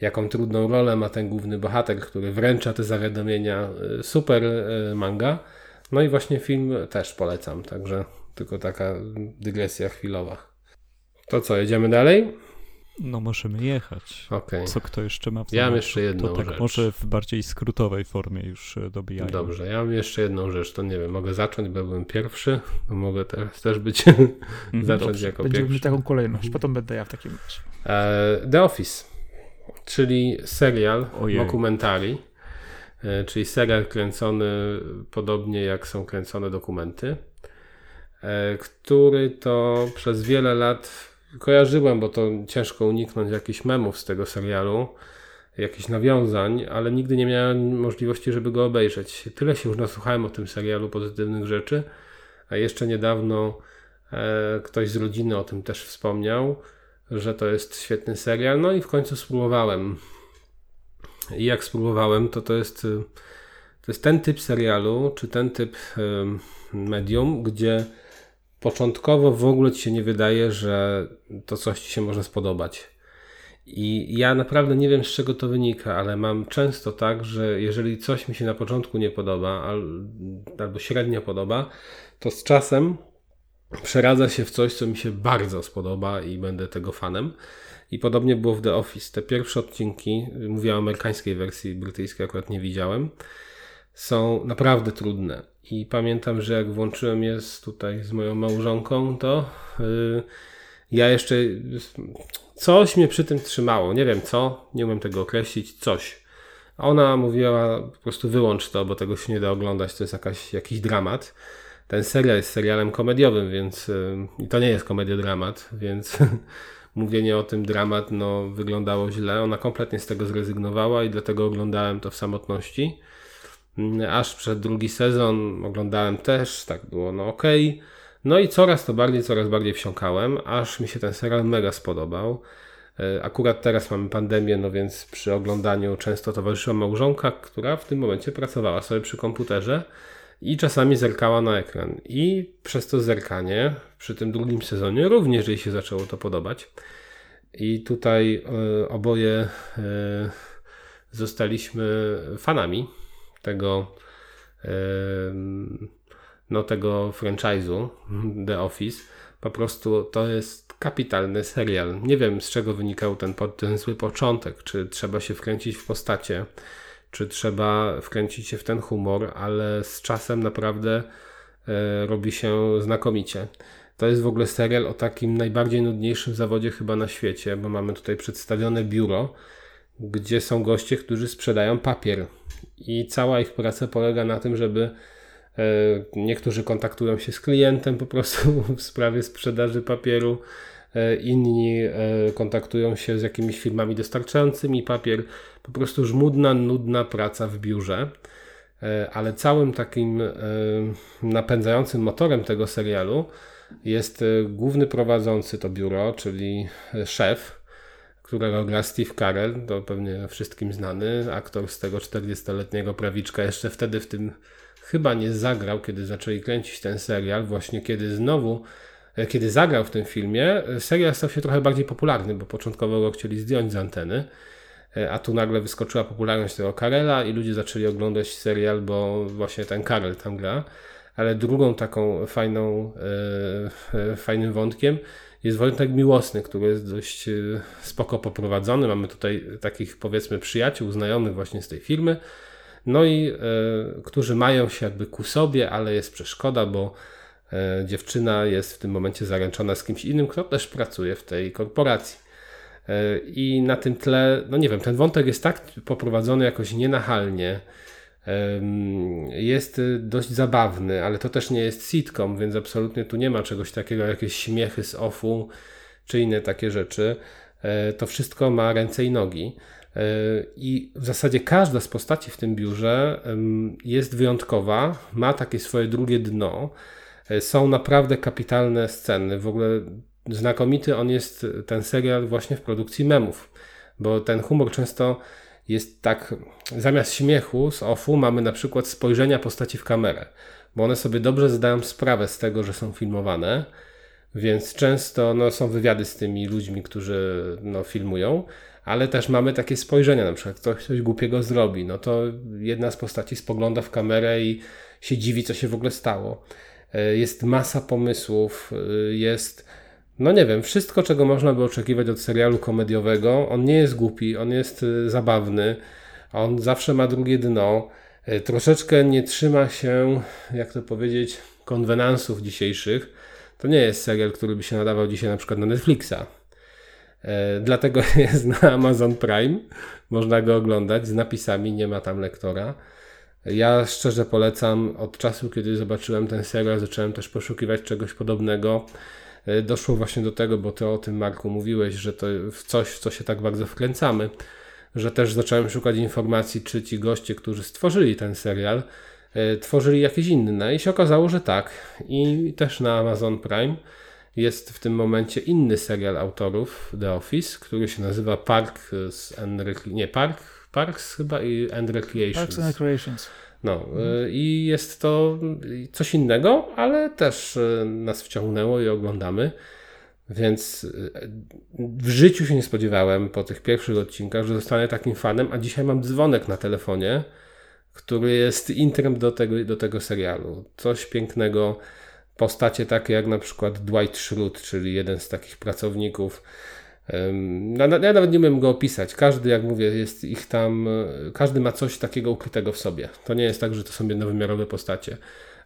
[SPEAKER 3] jaką trudną rolę ma ten główny bohater, który wręcza te zawiadomienia. Y, Super y, manga. No i właśnie film też polecam, także tylko taka dygresja chwilowa. To co, jedziemy dalej?
[SPEAKER 2] No możemy jechać.
[SPEAKER 3] Okej.
[SPEAKER 2] Co kto jeszcze ma w
[SPEAKER 3] Ja mam jeszcze jedną
[SPEAKER 2] To tak
[SPEAKER 3] rzecz.
[SPEAKER 2] może w bardziej skrótowej formie już e, dobijajmy.
[SPEAKER 3] Dobrze, ja mam jeszcze jedną rzecz, to nie wiem, mogę zacząć, bo byłem pierwszy, mogę teraz też być, zacząć
[SPEAKER 1] Dobrze,
[SPEAKER 3] jako
[SPEAKER 1] będziemy
[SPEAKER 3] pierwszy.
[SPEAKER 1] mieć taką kolejność, potem będę ja w takim razie.
[SPEAKER 3] E, The Office, czyli serial,
[SPEAKER 2] Ojej.
[SPEAKER 3] dokumentari, e, czyli serial kręcony podobnie jak są kręcone dokumenty, e, który to przez wiele lat kojarzyłem, bo to ciężko uniknąć jakichś memów z tego serialu, jakichś nawiązań, ale nigdy nie miałem możliwości, żeby go obejrzeć. Tyle się już nasłuchałem o tym serialu pozytywnych rzeczy, a jeszcze niedawno e, ktoś z rodziny o tym też wspomniał, że to jest świetny serial. No i w końcu spróbowałem. I jak spróbowałem, to to jest, y, to jest ten typ serialu, czy ten typ y, medium, gdzie początkowo w ogóle ci się nie wydaje, że to coś ci się może spodobać. I ja naprawdę nie wiem z czego to wynika, ale mam często tak, że jeżeli coś mi się na początku nie podoba al, albo średnio podoba, to z czasem przeradza się w coś, co mi się bardzo spodoba i będę tego fanem. I podobnie było w The Office. Te pierwsze odcinki, mówię o amerykańskiej wersji, brytyjskiej akurat nie widziałem, są naprawdę trudne. I pamiętam, że jak włączyłem je tutaj z moją małżonką, to yy, ja jeszcze coś mnie przy tym trzymało. Nie wiem co, nie umiem tego określić, coś. Ona mówiła po prostu wyłącz to, bo tego się nie da oglądać, to jest jakaś, jakiś dramat. Ten serial jest serialem komediowym, więc yy, i to nie jest komediodramat, więc mówienie o tym dramat no, wyglądało źle. Ona kompletnie z tego zrezygnowała i dlatego oglądałem to w samotności. Mm, Aż przed drugi sezon oglądałem też, tak było no okej. No i coraz to bardziej, coraz bardziej wsiąkałem, aż mi się ten serial mega spodobał. E, Akurat teraz mamy pandemię, no więc przy oglądaniu często towarzyszyła małżonka, która w tym momencie pracowała sobie przy komputerze i czasami zerkała na ekran. I przez to zerkanie przy tym drugim sezonie również jej się zaczęło to podobać. I tutaj e, oboje e, zostaliśmy fanami tego, e, no, tego franchise'u The Office. Po prostu to jest kapitalny serial. Nie wiem z czego wynikał ten, ten zły początek, czy trzeba się wkręcić w postacie, czy trzeba wkręcić się w ten humor, ale z czasem naprawdę e, robi się znakomicie. To jest w ogóle serial o takim najbardziej nudniejszym zawodzie chyba na świecie, bo mamy tutaj przedstawione biuro, gdzie są goście, którzy sprzedają papier. I cała ich praca polega na tym, żeby e, niektórzy kontaktują się z klientem po prostu w sprawie sprzedaży papieru, e, inni kontaktują się z jakimiś firmami dostarczającymi papier. Po prostu żmudna, nudna praca w biurze. Ale całym takim napędzającym motorem tego serialu jest główny prowadzący to biuro, czyli szef, którego gra Steve Carell, to pewnie wszystkim znany, aktor z tego 40-letniego prawiczka, jeszcze wtedy w tym chyba nie zagrał, kiedy zaczęli kręcić ten serial, właśnie kiedy znowu, e, kiedy zagrał w tym filmie, e, serial stał się trochę bardziej popularny, bo początkowo go chcieli zdjąć z anteny, e, a tu nagle wyskoczyła popularność tego Carella i ludzie zaczęli oglądać serial, bo właśnie ten Carell tam gra. Ale drugą taką fajną, fajnym wątkiem jest wątek miłosny, który jest dość e, spoko poprowadzony. Mamy tutaj takich powiedzmy przyjaciół, znajomych właśnie z tej firmy, no i e, którzy mają się jakby ku sobie, ale jest przeszkoda, bo e, dziewczyna jest w tym momencie zaręczona z kimś innym, kto też pracuje w tej korporacji. E, I na tym tle, no nie wiem, ten wątek jest tak poprowadzony jakoś nienachalnie, jest y, dość zabawny, ale to też nie jest sitcom, więc absolutnie tu nie ma czegoś takiego, jakieś śmiechy z offu czy inne takie rzeczy. E, to wszystko ma ręce i nogi. E, I w zasadzie każda z postaci w tym biurze jest wyjątkowa, ma takie swoje drugie dno. Są naprawdę kapitalne sceny. W ogóle znakomity on jest, ten serial, właśnie w produkcji memów, bo ten humor często jest tak, zamiast śmiechu z offu mamy na przykład spojrzenia postaci w kamerę, bo one sobie dobrze zdają sprawę z tego, że są filmowane, więc często no, są wywiady z tymi ludźmi, którzy no, filmują, ale też mamy takie spojrzenia, na przykład ktoś coś głupiego zrobi, no to jedna z postaci spogląda w kamerę i się dziwi, co się w ogóle stało. E, jest masa pomysłów, e, jest no nie wiem, wszystko czego można by oczekiwać od serialu komediowego. On nie jest głupi, on jest y, zabawny, on zawsze ma drugie dno. Y, troszeczkę nie trzyma się, jak to powiedzieć, konwenansów dzisiejszych. To nie jest serial, który by się nadawał dzisiaj na przykład na Netflixa. E, dlatego jest na Amazon Prime. Można go oglądać z napisami, nie ma tam lektora. Ja szczerze polecam, od czasu kiedy zobaczyłem ten serial, zacząłem też poszukiwać czegoś podobnego. E, doszło właśnie do tego, bo ty o tym Marku mówiłeś, że to w coś, w co się tak bardzo wkręcamy, że też zacząłem szukać informacji, czy ci goście, którzy stworzyli ten serial, e, tworzyli jakieś inne i się okazało, że tak. I też na Amazon Prime jest w tym momencie inny serial autorów The Office, który się nazywa Park nie Park, Parks chyba i and Recreations.
[SPEAKER 1] Parks and Recreations.
[SPEAKER 3] No y, i jest to coś innego, ale też y, nas wciągnęło i oglądamy. Więc y, w życiu się nie spodziewałem po tych pierwszych odcinkach, że zostanę takim fanem, a dzisiaj mam dzwonek na telefonie, który jest intrem do tego, do tego serialu. Coś pięknego, postacie takie jak na przykład Dwight Schrute, czyli jeden z takich pracowników ja nawet nie umiem go opisać. Każdy, jak mówię, jest ich tam, e, każdy ma coś takiego ukrytego w sobie. To nie jest tak, że to są jednowymiarowe postacie.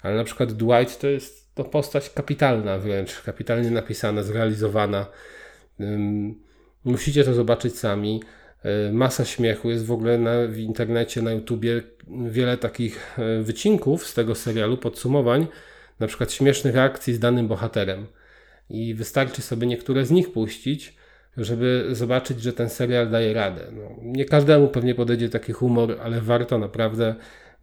[SPEAKER 3] Ale na przykład Dwight to jest to postać kapitalna wręcz, kapitalnie napisana, zrealizowana. Musicie to zobaczyć sami. E, masa śmiechu, jest w ogóle na, w internecie, na YouTubie wiele takich e, wycinków z tego serialu, podsumowań, na przykład śmiesznych reakcji z danym bohaterem. I wystarczy sobie niektóre z nich puścić, żeby zobaczyć, że ten serial daje radę. No, nie każdemu pewnie podejdzie taki humor, ale warto naprawdę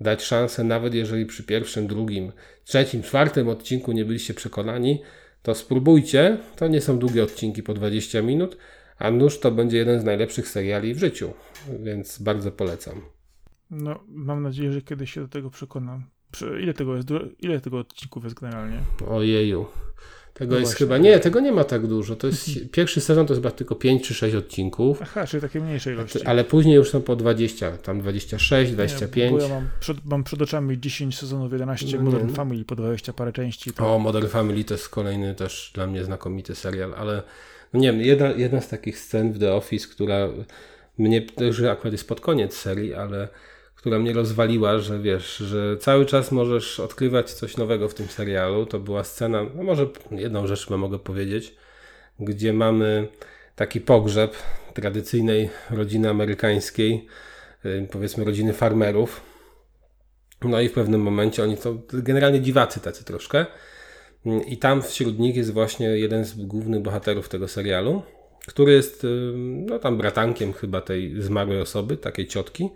[SPEAKER 3] dać szansę, nawet jeżeli przy pierwszym, drugim, trzecim, czwartym odcinku nie byliście przekonani, to spróbujcie. To nie są długie odcinki po 20 minut, a nóż to będzie jeden z najlepszych seriali w życiu, więc bardzo polecam.
[SPEAKER 1] No, mam nadzieję, że kiedyś się do tego przekonam. Ile tego, jest, ile tego odcinków jest generalnie?
[SPEAKER 3] Ojeju. Tego no jest właśnie. chyba, nie, tego nie ma tak dużo. To jest, pierwszy sezon to jest chyba tylko 5 czy 6 odcinków.
[SPEAKER 1] Aha, czyli takie mniejsze ilości.
[SPEAKER 3] Ale później już są po 20, tam 26, 25. Nie, bo
[SPEAKER 1] ja mam przed, mam przed oczami 10 sezonów, 11 no, Modern Family po 20 parę części.
[SPEAKER 3] To... O, Modern Family to jest kolejny też dla mnie znakomity serial, ale no nie wiem, jedna, jedna z takich scen w The Office, która mnie, też akurat jest pod koniec serii, ale która mnie rozwaliła, że wiesz, że cały czas możesz odkrywać coś nowego w tym serialu. To była scena, no może jedną rzecz mogę powiedzieć, gdzie mamy taki pogrzeb tradycyjnej rodziny amerykańskiej, y, powiedzmy rodziny farmerów. No i w pewnym momencie oni to generalnie dziwacy tacy troszkę. I tam wśród nich jest właśnie jeden z głównych bohaterów tego serialu, który jest y, no tam bratankiem chyba tej zmarłej osoby, takiej ciotki.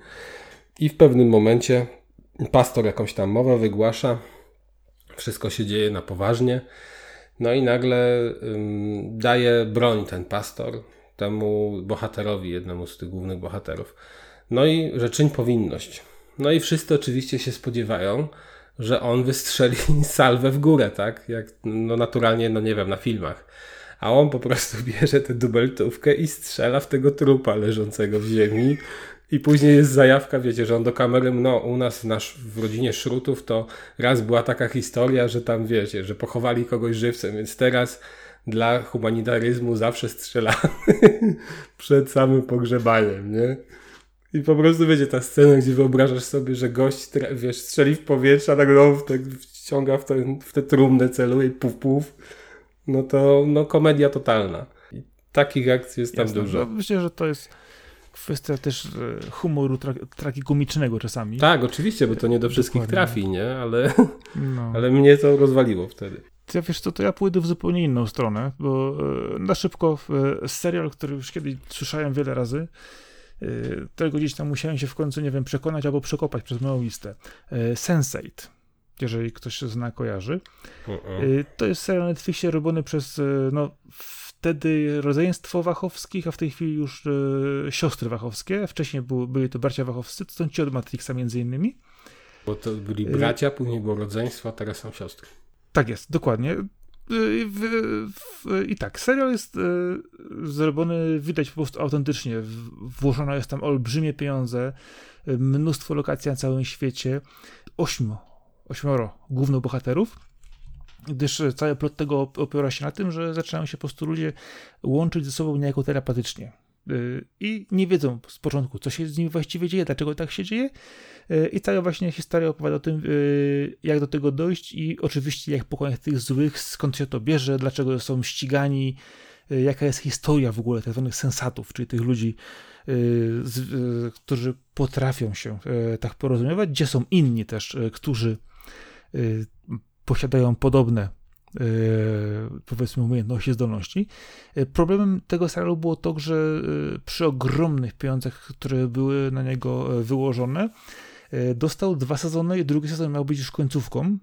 [SPEAKER 3] I w pewnym momencie pastor jakąś tam mowę wygłasza, wszystko się dzieje na poważnie. No i nagle ym, daje broń ten pastor temu bohaterowi, jednemu z tych głównych bohaterów. No i że czyń powinność. No i wszyscy oczywiście się spodziewają, że on wystrzeli salwę w górę, tak? Jak no naturalnie, no nie wiem, na filmach. A on po prostu bierze tę dubeltówkę i strzela w tego trupa leżącego w ziemi. I później jest zajawka, wiecie, że on do kamery, no u nas nasz, w rodzinie Szrutów to raz była taka historia, że tam wiecie, że pochowali kogoś żywcem, więc teraz dla humanitaryzmu zawsze strzelamy przed samym pogrzebaniem, nie? I po prostu wiecie, ta scena, gdzie wyobrażasz sobie, że gość, wiesz, strzeli w powietrze, a nagle on tak wciąga w, ten, w tę trumnę, celuje puf, puf. No to no, komedia totalna. I takich akcji jest tam Jasne, dużo. No,
[SPEAKER 1] myślę, że to jest kwestia też e, humoru tra tragikomicznego czasami.
[SPEAKER 3] Tak, oczywiście, bo to nie do wszystkich Dokładnie. trafi, nie? Ale, no. ale mnie to rozwaliło wtedy.
[SPEAKER 1] Ja wiesz co, to ja pójdę w zupełnie inną stronę, bo e, na szybko e, serial, który już kiedyś słyszałem wiele razy, tego gdzieś tam musiałem się w końcu, nie wiem, przekonać albo przekopać przez moją listę. Sense8, jeżeli ktoś się zna, kojarzy. Uh -uh. To jest serial na Netflixie robiony przez, no, wtedy rodzeństwo Wachowskich, a w tej chwili już e, siostry Wachowskie. Wcześniej był, byli to bracia Wachowscy, to są ci od Matrixa między innymi.
[SPEAKER 3] Bo to byli bracia, później było rodzeństwo, a teraz są siostry.
[SPEAKER 1] Tak jest, dokładnie. E, w, w, I tak, serial jest e, zrobiony, widać po prostu autentycznie. Włożone jest tam olbrzymie pieniądze, mnóstwo lokacji na całym świecie, ośmiu, ośmioro głównych bohaterów gdyż cały plot tego opiera się na tym, że zaczynają się po prostu ludzie łączyć ze sobą niejako terapatycznie. Y, I nie wiedzą z początku, co się z nimi właściwie dzieje, dlaczego tak się dzieje. Y, I cała właśnie historia opowiada o tym, y, jak do tego dojść i oczywiście jak pokonać tych złych, skąd się to bierze, dlaczego są ścigani, jaka jest historia w ogóle tak zwanych sensatów, czyli tych ludzi, którzy potrafią się tak porozumiewać, gdzie są inni też, którzy posiadają podobne e, powiedzmy umiejętności, zdolności. E, problemem tego serialu było to, że e, przy ogromnych pieniądzach, które były na niego wyłożone, dostał dwa sezony i drugi sezon miał być już końcówką.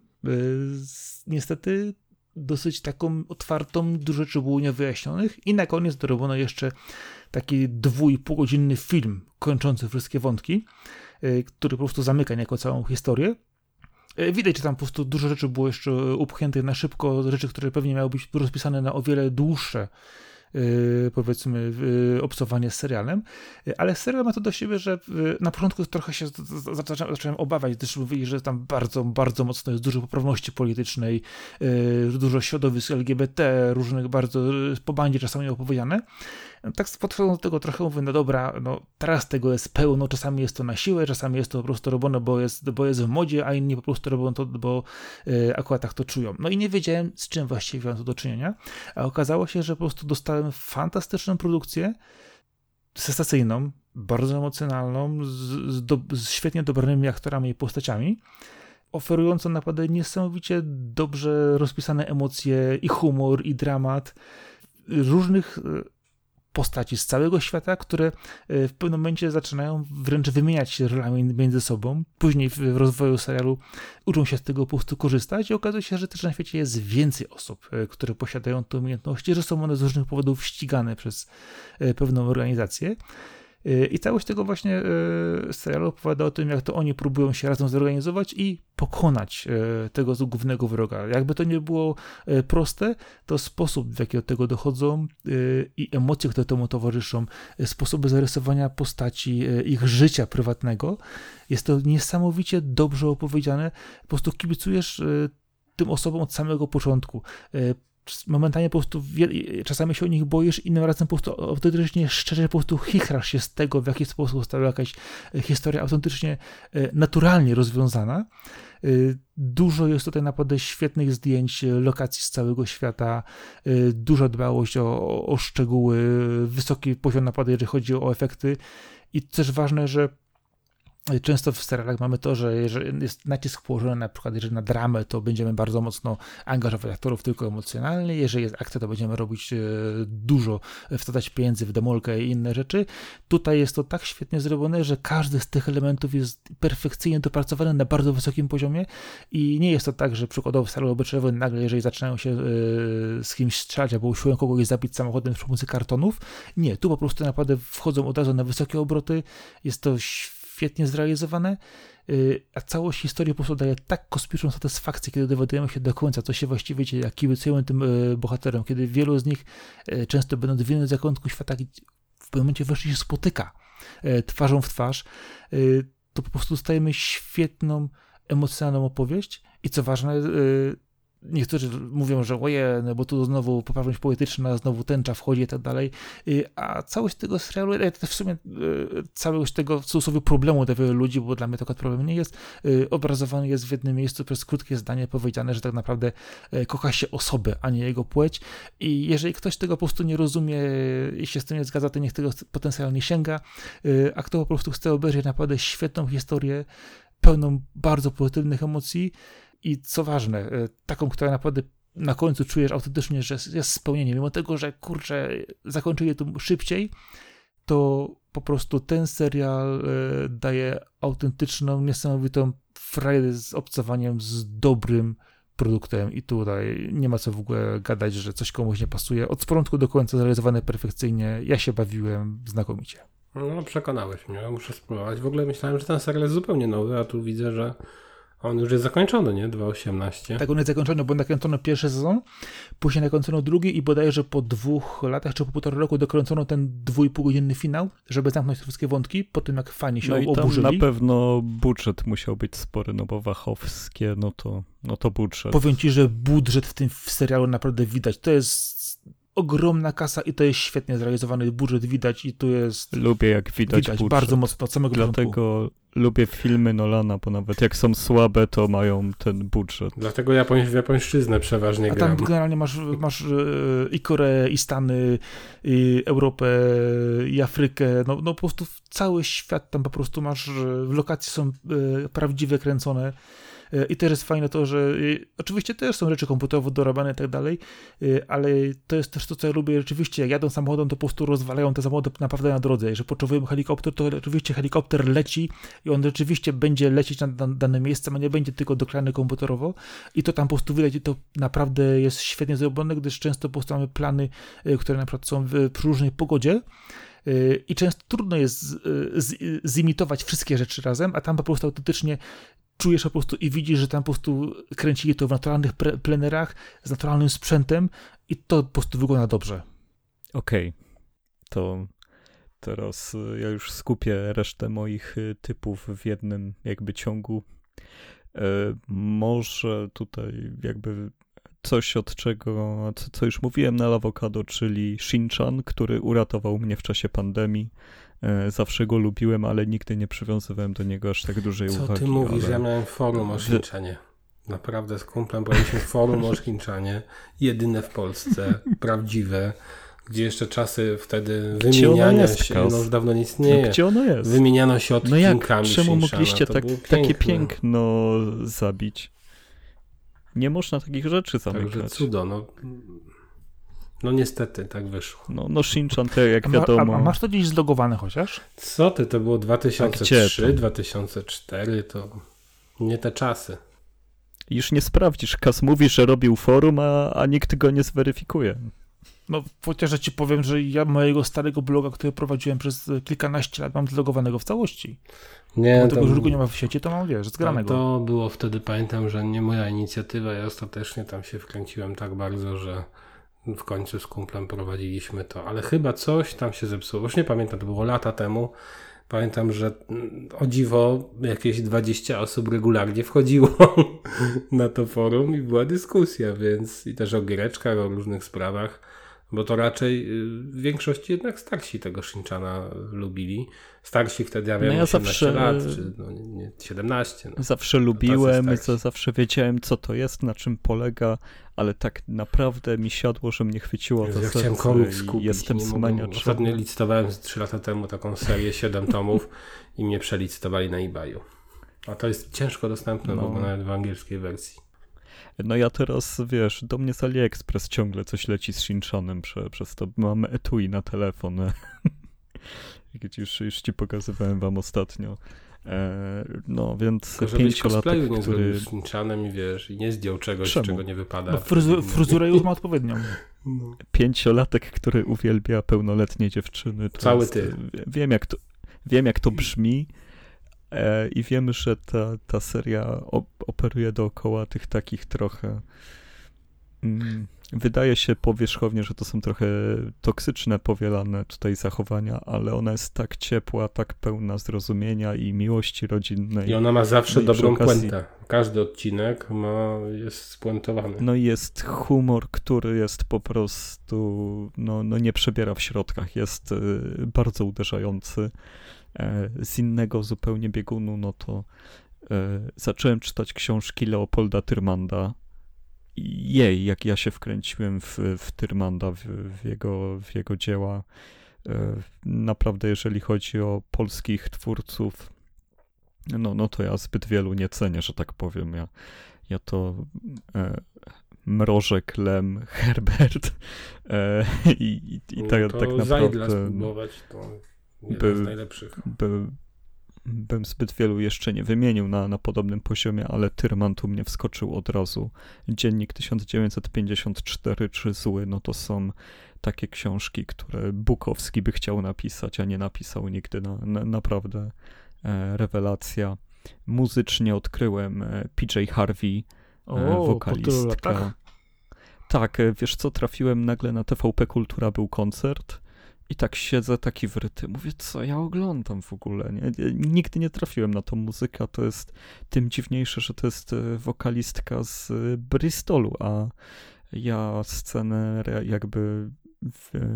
[SPEAKER 1] Niestety dosyć taką otwartą, dużo rzeczy było niewyjaśnionych i na koniec dorobiono jeszcze taki dwu i pół godzinny film kończący wszystkie wątki, który po prostu zamyka niejako całą historię. E, widać, że tam po prostu dużo rzeczy było jeszcze upchniętych na szybko, rzeczy, które pewnie miały być rozpisane na o wiele dłuższe powiedzmy yy, obcowanie z serialem, yy, ale serial ma to do siebie, że na początku trochę się zacząłem, obawiać, gdyż mówili, że tam bardzo, bardzo mocno jest dużo poprawności politycznej, dużo środowisk LGBT, różnych bardzo po bandzie czasami opowiedziane, tak podchodząc do tego trochę mówię, no dobra, no teraz tego jest pełno, czasami jest to na siłę, czasami jest to po prostu robione, bo jest, bo jest w modzie, a inni po prostu robią to, bo y, akurat tak to czują. No i nie wiedziałem, z czym właściwie mam to do czynienia, a okazało się, że po prostu dostałem fantastyczną produkcję, sensacyjną, bardzo emocjonalną, z, z, do, z świetnie dobranymi aktorami i postaciami, oferującą naprawdę niesamowicie dobrze rozpisane emocje i humor, i dramat różnych y, postaci z całego świata, które e, w pewnym momencie zaczynają wręcz wymieniać się rolami między sobą. Później w rozwoju serialu uczą się z tego po prostu korzystać i okazuje się, że też na świecie jest więcej osób, e, które posiadają te umiejętności, że są one z różnych powodów ścigane przez e, pewną organizację. Y, I całość tego właśnie y, serialu opowiada o tym, jak to oni próbują się razem zorganizować i pokonać y, tego głównego wroga. Jakby to nie było proste, to sposób, w jaki do tego dochodzą i emocje, które temu towarzyszą, sposoby zarysowania postaci, ich życia prywatnego, jest to niesamowicie dobrze opowiedziane. Po prostu kibicujesz tym osobom od samego początku momentami po prostu czasami się o nich boisz, innym razem po prostu autentycznie szczerze po prostu chichrasz się z tego, w jaki sposób została jakaś e, historia autentycznie e, naturalnie rozwiązana. E, dużo jest tutaj naprawdę świetnych zdjęć, lokacji z całego świata, duża dbałość o, o szczegóły, wysoki poziom napadu, jeżeli chodzi o efekty. I też ważne, że Często w serialach mamy to, że jeżeli jest nacisk położony na przykład, jeżeli na dramę, to będziemy bardzo mocno angażować aktorów tylko emocjonalnie, jeżeli jest akcja, to będziemy robić e, dużo, wsadzać pieniędzy w demolkę i inne rzeczy. Tutaj jest to tak świetnie zrobione, że każdy z tych elementów jest perfekcyjnie dopracowany na bardzo wysokim poziomie i nie jest to tak, że przykładowo w serialu obyczajowym nagle, jeżeli zaczynają się e, z kimś strzelać albo usiłują kogoś zabić samochodem przy pomocy kartonów, nie, tu po prostu naprawdę wchodzą od razu na wysokie obroty, jest to świetne świetnie zrealizowane, y, a całość historii po prostu daje tak kosmiczną satysfakcję, kiedy dowiadujemy się do końca, co się właściwie dzieje, jak kibicujemy tym y, bohaterom, kiedy wielu z nich, y, często będąc w innym zakątku świata, w pewnym momencie wreszcie się spotyka twarzą w twarz, to po prostu dostajemy świetną, emocjonalną opowieść i co ważne, niektórzy mówią, że oje, no bo tu znowu poprawność polityczna, znowu tęcza wchodzi i tak dalej, y, a całość tego serialu, w sumie y, całość tego cudzysłowie problemu dla wielu ludzi, bo dla mnie to problem nie jest, y, obrazowany jest w jednym miejscu przez krótkie zdanie powiedziane, że tak naprawdę kocha się osobę, a nie jego płeć. I jeżeli ktoś tego po prostu nie rozumie i się z tym nie zgadza, to niech tego potencjalnie sięga, a kto po prostu chce obejrzeć naprawdę świetną historię, pełną bardzo pozytywnych emocji, i co ważne, e, taką, która naprawdę na końcu czujesz autentycznie, że jest spełnienie, mimo tego, że kurczę, zakończyli to szybciej, to po prostu ten serial e, daje autentyczną, niesamowitą frajdę z obcowaniem z dobrym produktem i tutaj nie ma co w ogóle gadać, że coś komuś nie pasuje. Od początku do końca zrealizowane perfekcyjnie. Ja się bawiłem znakomicie.
[SPEAKER 3] No, przekonałeś mnie, muszę spróbować. W ogóle myślałem, że ten serial jest zupełnie nowy, a tu widzę, że on już jest zakończony, nie? 2.18.
[SPEAKER 1] Tak, on jest zakończony, bo nakręcono pierwszy sezon, później nakręcono drugi i bodajże po dwóch latach, czy po półtora roku dokręcono ten dwójpół godzinny finał, żeby zamknąć te wszystkie wątki, po tym jak fani się
[SPEAKER 2] no
[SPEAKER 1] oburzyli. i tam
[SPEAKER 2] na pewno budżet musiał być spory, no bo Wachowskie, no to, no to budżet.
[SPEAKER 1] Powiem ci, że budżet w tym serialu naprawdę widać. To jest ogromna kasa i to jest świetnie zrealizowany budżet, widać i tu jest...
[SPEAKER 2] Lubię jak widać,
[SPEAKER 1] widać budżet. bardzo mocno od samego
[SPEAKER 2] Dlatego
[SPEAKER 1] początku.
[SPEAKER 2] lubię filmy Nolana, bo nawet jak są słabe, to mają ten budżet.
[SPEAKER 3] Dlatego japoń, w japońszczyznę przeważnie
[SPEAKER 1] A tam generalnie masz, masz e, i Koreę, i Stany, i Europę, i Afrykę, no, no po prostu cały świat tam po prostu masz, e, w lokacji są e, prawdziwie kręcone, i też jest fajne to, że y, oczywiście też są rzeczy komputerowo dorabiane i tak dalej, y, ale to jest też to, co ja lubię. Rzeczywiście, jak jadą samochodem, to po prostu rozwalają te samochody naprawdę na drodze. Jeżeli potrzebujemy helikopter, to oczywiście helikopter leci i on rzeczywiście będzie lecieć na dane miejsce, a nie będzie tylko dokrany komputerowo i to tam po prostu widać i to naprawdę jest świetnie zrobione, gdyż często po prostu mamy plany, y, które na przykład są w, różnej pogodzie, i często trudno jest z, z, zimitować wszystkie rzeczy razem, a tam po prostu autentycznie czujesz po prostu i widzisz, że tam po prostu kręcili to w naturalnych plenerach, z naturalnym sprzętem i to po prostu wygląda dobrze.
[SPEAKER 2] Okej, okay. to teraz y, ja już skupię resztę moich y, typów w jednym jakby ciągu. E, może tutaj jakby coś od czego, co już mówiłem na Awokado, czyli Shinchan, który uratował mnie w czasie pandemii. E, zawsze go lubiłem, ale nigdy nie przywiązywałem do niego aż tak dużej
[SPEAKER 3] Co
[SPEAKER 2] uwagi.
[SPEAKER 3] Co ty mówisz? Ale... Ja miałem forum o Shinchanie. Naprawdę z kumplem braliśmy forum o Shinchanie. Jedyne w Polsce, prawdziwe gdzie jeszcze czasy wtedy wymieniania jest, się, no już dawno nie istnieje.
[SPEAKER 2] No, gdzie ono jest?
[SPEAKER 3] Wymieniano się odcinkami
[SPEAKER 2] No jak, czemu mogliście tak, takie piękno zabić? Nie można takich rzeczy zamykać.
[SPEAKER 3] Także cudo, no. No niestety, tak wyszło.
[SPEAKER 2] No, no Shinchan to jak wiadomo.
[SPEAKER 1] A, a, masz to gdzieś zlogowane chociaż?
[SPEAKER 3] Co ty, to było 2003, 2004, to nie te czasy.
[SPEAKER 2] Już nie sprawdzisz. Kas mówi, że robił forum, a, a nikt go nie zweryfikuje.
[SPEAKER 1] No, chociaż ci powiem, że ja mojego starego bloga, który prowadziłem przez kilkanaście lat, mam zlogowanego w całości. Nie, Bo tego żurku nie ma w sieci, to mam, wiesz, zgranego.
[SPEAKER 3] To było wtedy, pamiętam, że nie moja inicjatywa, ja ostatecznie tam się wkręciłem tak bardzo, że w końcu z kumplem prowadziliśmy to, ale chyba coś tam się zepsuło. Już nie pamiętam, to było lata temu. Pamiętam, że mm, o dziwo jakieś 20 osób regularnie wchodziło na to forum i była dyskusja, więc i też o giereczkach, o różnych sprawach bo to raczej y, w większości jednak starsi tego Shinchana lubili. Starsi wtedy, ja wiem, no ja 18 zawsze, lat, czy no, nie, 17. No.
[SPEAKER 2] Zawsze lubiłem, to zawsze wiedziałem, co to jest, na czym polega, ale tak naprawdę mi siadło, że mnie chwyciło to
[SPEAKER 3] Ja chciałem komiks kupić. Jestem smaniaczem. Ostatnio licytowałem 3 lata temu taką serię 7 tomów i mnie przelicytowali na eBayu. A to jest ciężko dostępne, no. bo nawet w angielskiej wersji.
[SPEAKER 2] No ja teraz, wiesz, do mnie z AliExpress ciągle coś leci z Shinchanem, prze, przez to mam etui na telefon. Jak już, już ci pokazywałem wam ostatnio. E, no, więc
[SPEAKER 3] Tylko, pięciolatek, nie który... z Shinchanem i wiesz, i nie zdjął czegoś, Czemu? czego nie wypada. No,
[SPEAKER 1] fryzu, fryzurę już ma odpowiednią.
[SPEAKER 2] No. Pięciolatek, który uwielbia pełnoletnie dziewczyny.
[SPEAKER 3] Cały jest, ty.
[SPEAKER 2] Wiem jak, to, wiem, jak to brzmi, E, I wiemy, że ta, ta seria operuje dookoła tych takich trochę. Mm, wydaje się powierzchownie, że to są trochę toksyczne, powielane tutaj zachowania, ale ona jest tak ciepła, tak pełna zrozumienia i miłości rodzinnej.
[SPEAKER 3] I ona ma zawsze no dobrą okazji... puentę. Każdy odcinek ma, jest spuentowany.
[SPEAKER 2] No i jest humor, który jest po prostu, no, no nie przebiera w środkach, jest y, bardzo uderzający. E, z innego zupełnie biegunu, no to e, zacząłem czytać książki Leopolda Tyrmanda. Jej, jak ja się wkręciłem w, w Tyrmanda, w, w, jego, w jego dzieła. E, naprawdę, jeżeli chodzi o polskich twórców, no, no to ja zbyt wielu nie cenię, że tak powiem. Ja, ja to e, Mrożek, Lem, Herbert e, i, i, i tak, no tak naprawdę...
[SPEAKER 3] spróbować, to by, z najlepszych.
[SPEAKER 2] By, bym zbyt wielu jeszcze nie wymienił na, na podobnym poziomie, ale Tyrman tu mnie wskoczył od razu. Dziennik 1954 czy Zły, no to są takie książki, które Bukowski by chciał napisać, a nie napisał nigdy. Na, na naprawdę e, rewelacja. Muzycznie odkryłem e, PJ Harvey, e, o, wokalistka. Tak, e, wiesz co, trafiłem nagle na TVP Kultura, był koncert i tak siedzę taki wryty. Mówię, co ja oglądam w ogóle? Nie? Nigdy nie trafiłem na tą muzykę. To jest tym dziwniejsze, że to jest e, wokalistka z e, Bristolu, a ja scenę jakby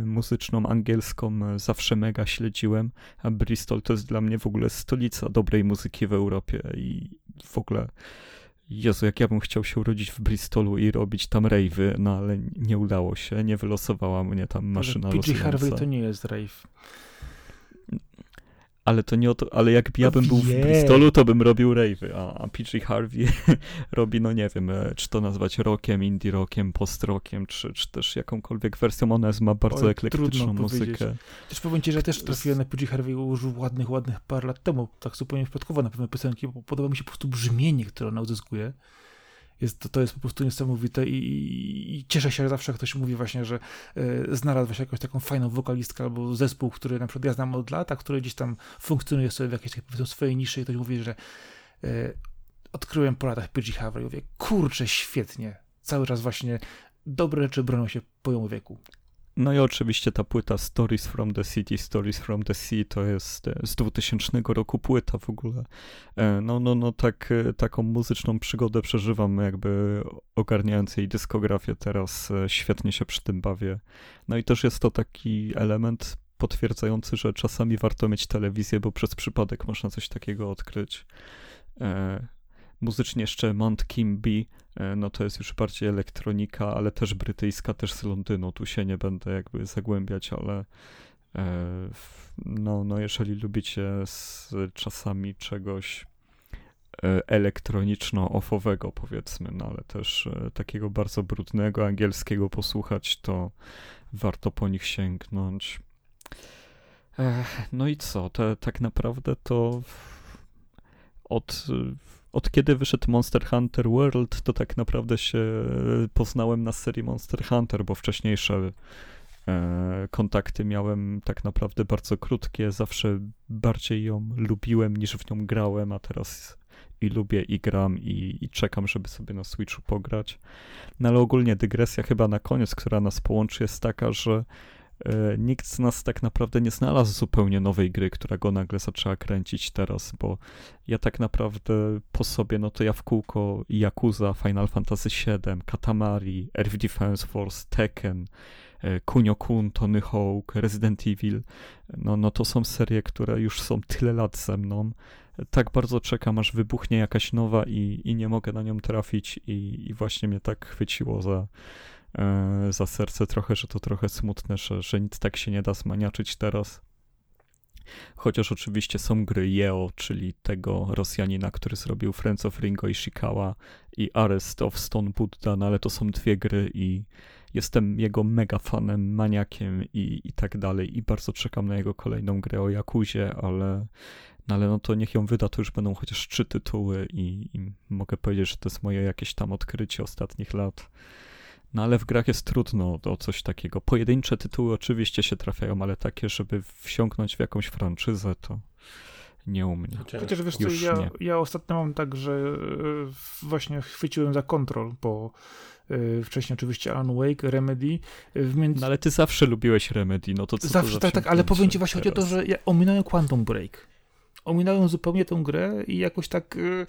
[SPEAKER 2] muzyczną angielską e, zawsze mega śledziłem, a Bristol to jest dla mnie w ogóle stolica dobrej muzyki w Europie i w ogóle Jezu, jak ja bym chciał się urodzić w Bristolu i robić tam rave'y, no ale nie udało się, nie wylosowała mnie tam maszyna ale
[SPEAKER 1] losująca. Harvey to nie jest rave
[SPEAKER 2] ale to nie o to, ale jak ja bym był w Bristolu, to bym robił rave'y, a, a PJ Harvey robi, no nie wiem, e, czy to nazwać rockiem, indie rockiem, post-rockiem, czy, czy też jakąkolwiek wersją, ona jest, ma bardzo Oj, eklektyczną muzykę.
[SPEAKER 1] Też powiem ci, że też trafiłem na PJ Harvey użył ładnych, ładnych parę lat temu, tak zupełnie przypadkowo na pewne piosenki, bo podoba mi się po prostu brzmienie, które ona uzyskuje jest, to, to jest po prostu niesamowite i, i, i cieszę się że zawsze, ktoś mówi właśnie, że y, znalazł właśnie jakąś taką fajną wokalistkę albo zespół, który na przykład ja znam od lat, a który gdzieś tam funkcjonuje sobie w jakiejś swojej niszy i ktoś mówi, że y, odkryłem po latach PG Harvey i mówię, kurczę, świetnie. Cały czas właśnie dobre rzeczy bronią się po wieku.
[SPEAKER 2] No i oczywiście ta płyta Stories from the City, Stories from the Sea to jest e, z 2000 roku płyta w ogóle. E, no, no, no tak, e, taką muzyczną przygodę przeżywam, jakby ogarniając jej dyskografię teraz, świetnie się przy tym bawię. No i też jest to taki element potwierdzający, że czasami warto mieć telewizję, bo przez przypadek można coś takiego odkryć. Muzycznie jeszcze Mount Kimby, e, no to jest już bardziej elektronika, ale też brytyjska, też z Londynu. Tu się nie będę jakby zagłębiać, ale e, no, no jeżeli lubicie z czasami czegoś e, elektroniczno-offowego powiedzmy, no ale też takiego bardzo brudnego angielskiego posłuchać, to warto po nich sięgnąć. No i co? Te, tak naprawdę to od od kiedy wyszedł Monster Hunter World, to tak naprawdę się poznałem na serii Monster Hunter, bo wcześniejsze e, kontakty miałem tak naprawdę bardzo krótkie. Zawsze bardziej ją lubiłem niż w nią grałem, a teraz i lubię i gram i, i czekam, żeby sobie na Switchu pograć. No ale ogólnie dygresja chyba na koniec, która nas połączy, jest taka, że e, nikt z nas tak naprawdę nie znalazł zupełnie nowej gry, która go nagle zaczęła kręcić teraz, bo ja tak naprawdę po sobie, no to ja w kółko Yakuza, Final Fantasy VII, Katamari, Earth Defense Force, Tekken, e, Kunio-kun, Tony Hawk, Resident Evil, no, no to są serie, które już są tyle lat ze mną, tak bardzo czekam, aż wybuchnie jakaś nowa i, i nie mogę na nią trafić i, i właśnie mnie tak chwyciło za, e, za serce trochę, że to trochę smutne, że, że nic tak się nie da zmaniaczyć teraz. Chociaż oczywiście są gry Yeo, czyli tego Rosjanina, który zrobił Friends of Ringo i Shikawa i Arrest of Stone Buddha, no ale to są dwie gry i jestem jego mega fanem, maniakiem i, i tak dalej i bardzo czekam na jego kolejną grę o Jakuzie, ale no ale no to niech ją wyda, to już będą chociaż trzy tytuły i, i, mogę powiedzieć, że to jest moje jakieś tam odkrycie ostatnich lat. No ale w grach jest trudno o coś takiego. Pojedyncze tytuły oczywiście się trafiają, ale takie, żeby wsiąknąć w jakąś franczyzę, to nie u mnie.
[SPEAKER 1] Chociaż wiesz co, ja, ja ostatnio mam tak, że e, właśnie chwyciłem za kontrol, bo e, wcześniej oczywiście Alan Wake, Remedy.
[SPEAKER 2] E, między... No ale ty zawsze lubiłeś Remedy, no to co
[SPEAKER 1] Zawsze,
[SPEAKER 2] to
[SPEAKER 1] tak, tak, ale powiem ci właśnie chodzi o to, że ja ominąłem Quantum Break ominąłem zupełnie tę grę i jakoś tak y,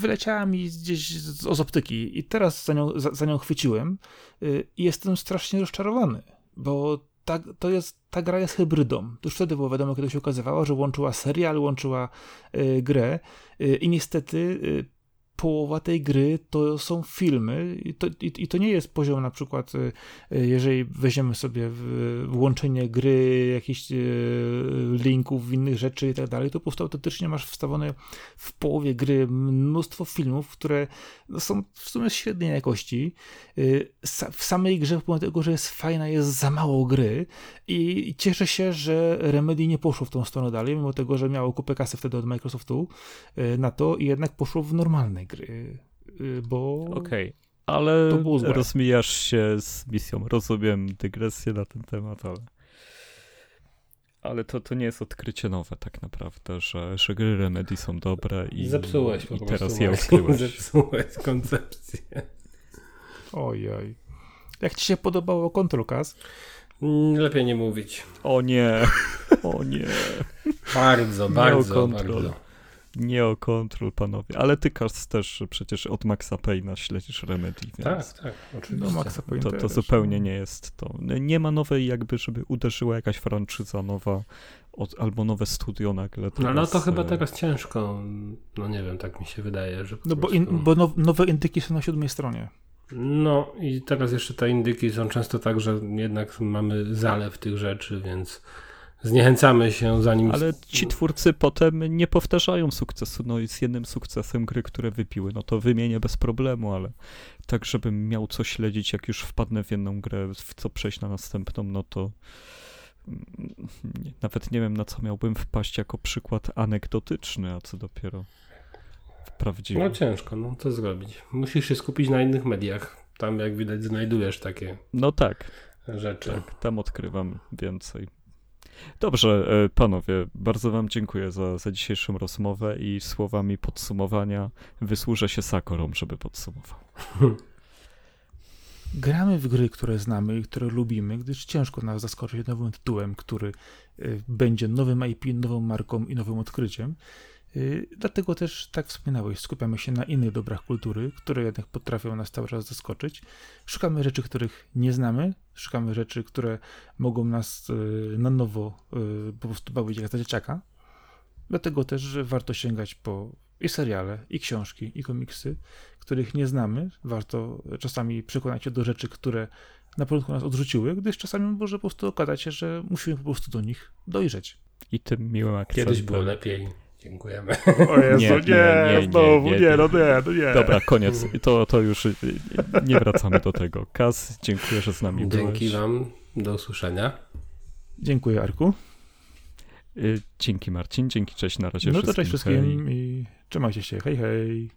[SPEAKER 1] wyleciała mi gdzieś z, z optyki i teraz za nią, za, za nią chwyciłem y, i jestem strasznie rozczarowany, bo ta, to jest, ta gra jest hybrydą. Już wtedy było wiadomo, kiedy się okazywało, że łączyła serial, łączyła y, grę y, i niestety y, połowa tej gry to są filmy i to, i, i to nie jest poziom na przykład, y, y, jeżeli weźmiemy sobie włączenie gry, jakichś y, linków, innych rzeczy i tak dalej, to po prostu autentycznie masz wstawione w połowie gry mnóstwo filmów, które no, są w sumie średniej jakości. W samej grze, pomimo tego, że jest fajna, jest za mało gry i cieszę się, że Remedy nie poszło w tą stronę dalej, mimo tego, że miało kupę kasy wtedy od Microsoftu na to i jednak poszło w normalnej gry, y, bo...
[SPEAKER 2] Okej, okay. ale rozmijasz się z misją. Rozumiem dygresję na ten temat, ale... Ale to, to nie jest odkrycie nowe tak naprawdę, że, że gry Remedy są dobre i,
[SPEAKER 3] Zepsułeś
[SPEAKER 2] i teraz je odkryłeś.
[SPEAKER 3] Zepsułeś koncepcję.
[SPEAKER 1] Ojoj. Jak ci się podobało Control Cast?
[SPEAKER 3] Mm, lepiej nie mówić.
[SPEAKER 2] O nie, o nie.
[SPEAKER 3] Bardzo, bardzo, bardzo.
[SPEAKER 2] Nie o Control, panowie. Ale ty, Kars, też przecież od Maxa Payna śledzisz Remedy,
[SPEAKER 3] więc... Tak, tak, oczywiście. No, Maxa
[SPEAKER 2] Payne to, to zupełnie nie jest to. Nie ma nowej jakby, żeby uderzyła jakaś franczyza nowa od, albo nowe studio nagle.
[SPEAKER 3] Teraz, no, no to chyba e, teraz ciężko. No nie wiem, tak mi się wydaje, że
[SPEAKER 1] No bo, in, bo now, nowe indyki są na siódmej stronie.
[SPEAKER 3] No i teraz jeszcze te indyki są często tak, że jednak mamy zalew tych rzeczy, więc zniechęcamy się zanim...
[SPEAKER 2] Ale ci twórcy potem nie powtarzają sukcesu. No i z jednym sukcesem gry, które wypiły, no to wymienię bez problemu, ale tak, żebym miał co śledzić, jak już wpadnę w jedną grę, w co przejść na następną, no to mm, nawet nie wiem, na co miałbym wpaść jako przykład anegdotyczny, a co dopiero prawdziwy.
[SPEAKER 3] No ciężko, no co zrobić. Musisz się skupić na innych mediach. Tam, jak widać, znajdujesz takie
[SPEAKER 2] no tak,
[SPEAKER 3] rzeczy.
[SPEAKER 2] Tak, tam odkrywam więcej. Dobrze, e, panowie, bardzo wam dziękuję za, za dzisiejszą rozmowę i słowami podsumowania wysłużę się Sakorom, żeby podsumował.
[SPEAKER 1] Gramy w gry, które znamy i które lubimy, gdyż ciężko nas zaskoczyć nowym tytułem, który e, będzie nowym IP, nową marką i nowym odkryciem. Y, dlatego też, tak wspominałeś, skupiamy się na innych dobrach kultury, które jednak potrafią nas cały czas zaskoczyć. Szukamy rzeczy, których nie znamy, szukamy rzeczy, które mogą nas y, na nowo y, po prostu bawić jak za dzieciaka. Dlatego też warto sięgać po i seriale, i książki, i komiksy, których nie znamy. Warto czasami przekonać się do rzeczy, które na początku nas odrzuciły, gdyż czasami może po prostu okazać się, że musimy po prostu do nich dojrzeć.
[SPEAKER 2] I tym miłym akcentem.
[SPEAKER 3] Kiedyś było lepiej. Dziękujemy.
[SPEAKER 1] O Jezu, nie, nie, nie, znowu, nie, nie, no nie, no nie.
[SPEAKER 2] Dobra, koniec. To, to już nie wracamy do tego. Kaz, dziękuję, że z nami
[SPEAKER 3] Dzięki byłeś. Dzięki wam. Do usłyszenia.
[SPEAKER 1] Dziękuję, Arku.
[SPEAKER 2] Y, dzięki Marcin, dzięki, cześć, na razie
[SPEAKER 1] No to cześć wszystkim i Trzymajcie się, hej hej.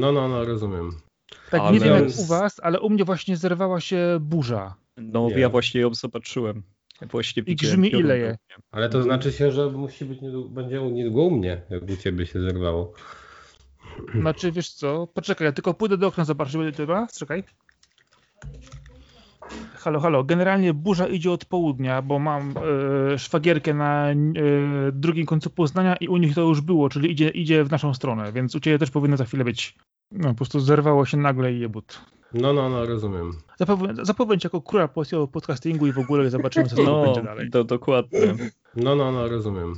[SPEAKER 3] No, no, no, rozumiem.
[SPEAKER 1] Tak,
[SPEAKER 2] Ale-
[SPEAKER 1] nie wiem jak u was, ale u mnie właśnie zerwała się burza.
[SPEAKER 2] No,
[SPEAKER 3] Nie.
[SPEAKER 2] ja właśnie ją zobaczyłem. Właśnie
[SPEAKER 1] I grzmi i leje.
[SPEAKER 3] Ale to znaczy się, że musi być niedługo, będzie niedługo u mnie, jak u ciebie się zerwało.
[SPEAKER 1] Znaczy, wiesz co, poczekaj, ja tylko pójdę do okna zobaczyć, będzie to raz, czekaj. Halo, halo, generalnie burza idzie od południa, bo mam e, szwagierkę na e, drugim końcu Poznania i u nich to już było, czyli idzie, idzie w naszą stronę, więc u ciebie też powinno za chwilę być. No, po prostu zerwało się nagle i jebut.
[SPEAKER 3] No, no, no, rozumiem.
[SPEAKER 1] Zapowiem, zapowiem cię jako króla polskiego podcastingu i w ogóle zobaczymy, co to
[SPEAKER 2] No,
[SPEAKER 1] będzie dalej.
[SPEAKER 2] to dokładnie.
[SPEAKER 3] No, no, no, rozumiem.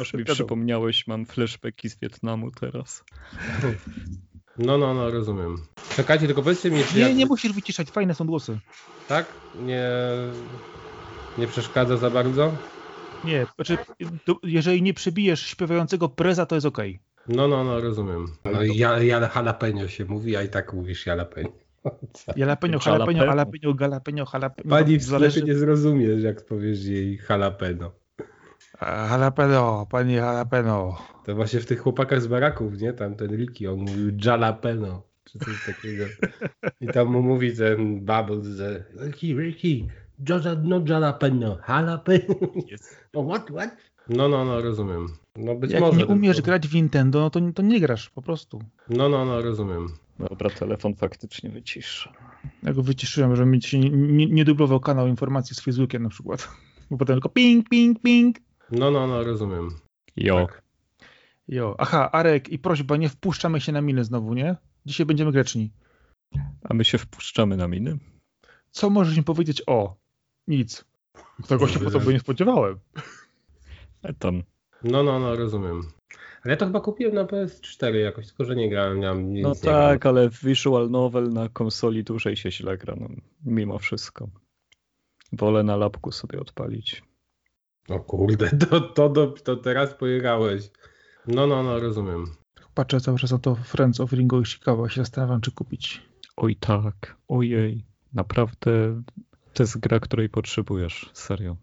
[SPEAKER 2] Aż mi przypomniałeś, mam flashbacki z Wietnamu teraz.
[SPEAKER 3] No, no, no, rozumiem. Czekajcie, tylko powiedzcie mi, czy
[SPEAKER 1] Nie,
[SPEAKER 3] jak...
[SPEAKER 1] nie musisz wyciszać, fajne są głosy.
[SPEAKER 3] Tak? Nie... Nie przeszkadza za bardzo?
[SPEAKER 1] Nie, znaczy, to, jeżeli nie przebijesz śpiewającego preza, to jest okej.
[SPEAKER 3] No, no, no, rozumiem. No, ja, ja jalapeno się mówi, a i tak mówisz jalapeno.
[SPEAKER 1] Jalapeno,
[SPEAKER 2] Jalapeno.
[SPEAKER 1] jalapeno, jalapeno, jalapeno.
[SPEAKER 3] Pani w
[SPEAKER 1] zależy-
[SPEAKER 3] sklepie nie zrozumiesz, jak powiesz jej jalapeno.
[SPEAKER 1] Jalapeno, pani jalapeno.
[SPEAKER 3] To właśnie w tych chłopakach z baraków, nie? Tam ten Ricky, on mówił jalapeno, czy coś takiego. I tam mu mówi ten Bubbles, że Ricky, Ricky, no jalapeno, jalapeno. No what, what? No, no, no, rozumiem. No być
[SPEAKER 1] Jak
[SPEAKER 3] może.
[SPEAKER 1] nie umiesz
[SPEAKER 3] tylko-
[SPEAKER 1] grać w Nintendo, no to, to nie grasz po prostu.
[SPEAKER 3] No, no, no, rozumiem.
[SPEAKER 2] Dobra, telefon faktycznie wyciszę.
[SPEAKER 1] Ja go wyciszyłem, żeby mi się nie, nie, nie dublował kanał informacji z Facebookiem na przykład. Bo potem tylko ping, ping, ping.
[SPEAKER 3] No, no, no, rozumiem.
[SPEAKER 2] Jo.
[SPEAKER 3] Tak.
[SPEAKER 1] Jo, aha, Arek i prośba, nie wpuszczamy się na miny znowu, nie? Dzisiaj będziemy greczni.
[SPEAKER 2] A my się wpuszczamy na miny?
[SPEAKER 1] Co możesz mi powiedzieć o? Nic. Tego się po tobie nie spodziewałem.
[SPEAKER 2] E, Tam.
[SPEAKER 3] No, no, no, rozumiem. Ale ja to chyba kupiłem na PS4 jakoś, tylko że nie grałem, nie mam nic
[SPEAKER 2] No
[SPEAKER 3] nie
[SPEAKER 2] tak, ale visual novel na konsoli dłużej się źle gra, no, mimo wszystko. Wolę na lapku sobie odpalić.
[SPEAKER 3] O kurde, to, to, to, to teraz pojechałeś. No, no, no, rozumiem.
[SPEAKER 1] Patrzę cały czas na to Friends of Ringo i Chicago się zastanawiam, czy kupić.
[SPEAKER 2] Oj tak, ojej. Naprawdę to jest gra, której potrzebujesz, serio.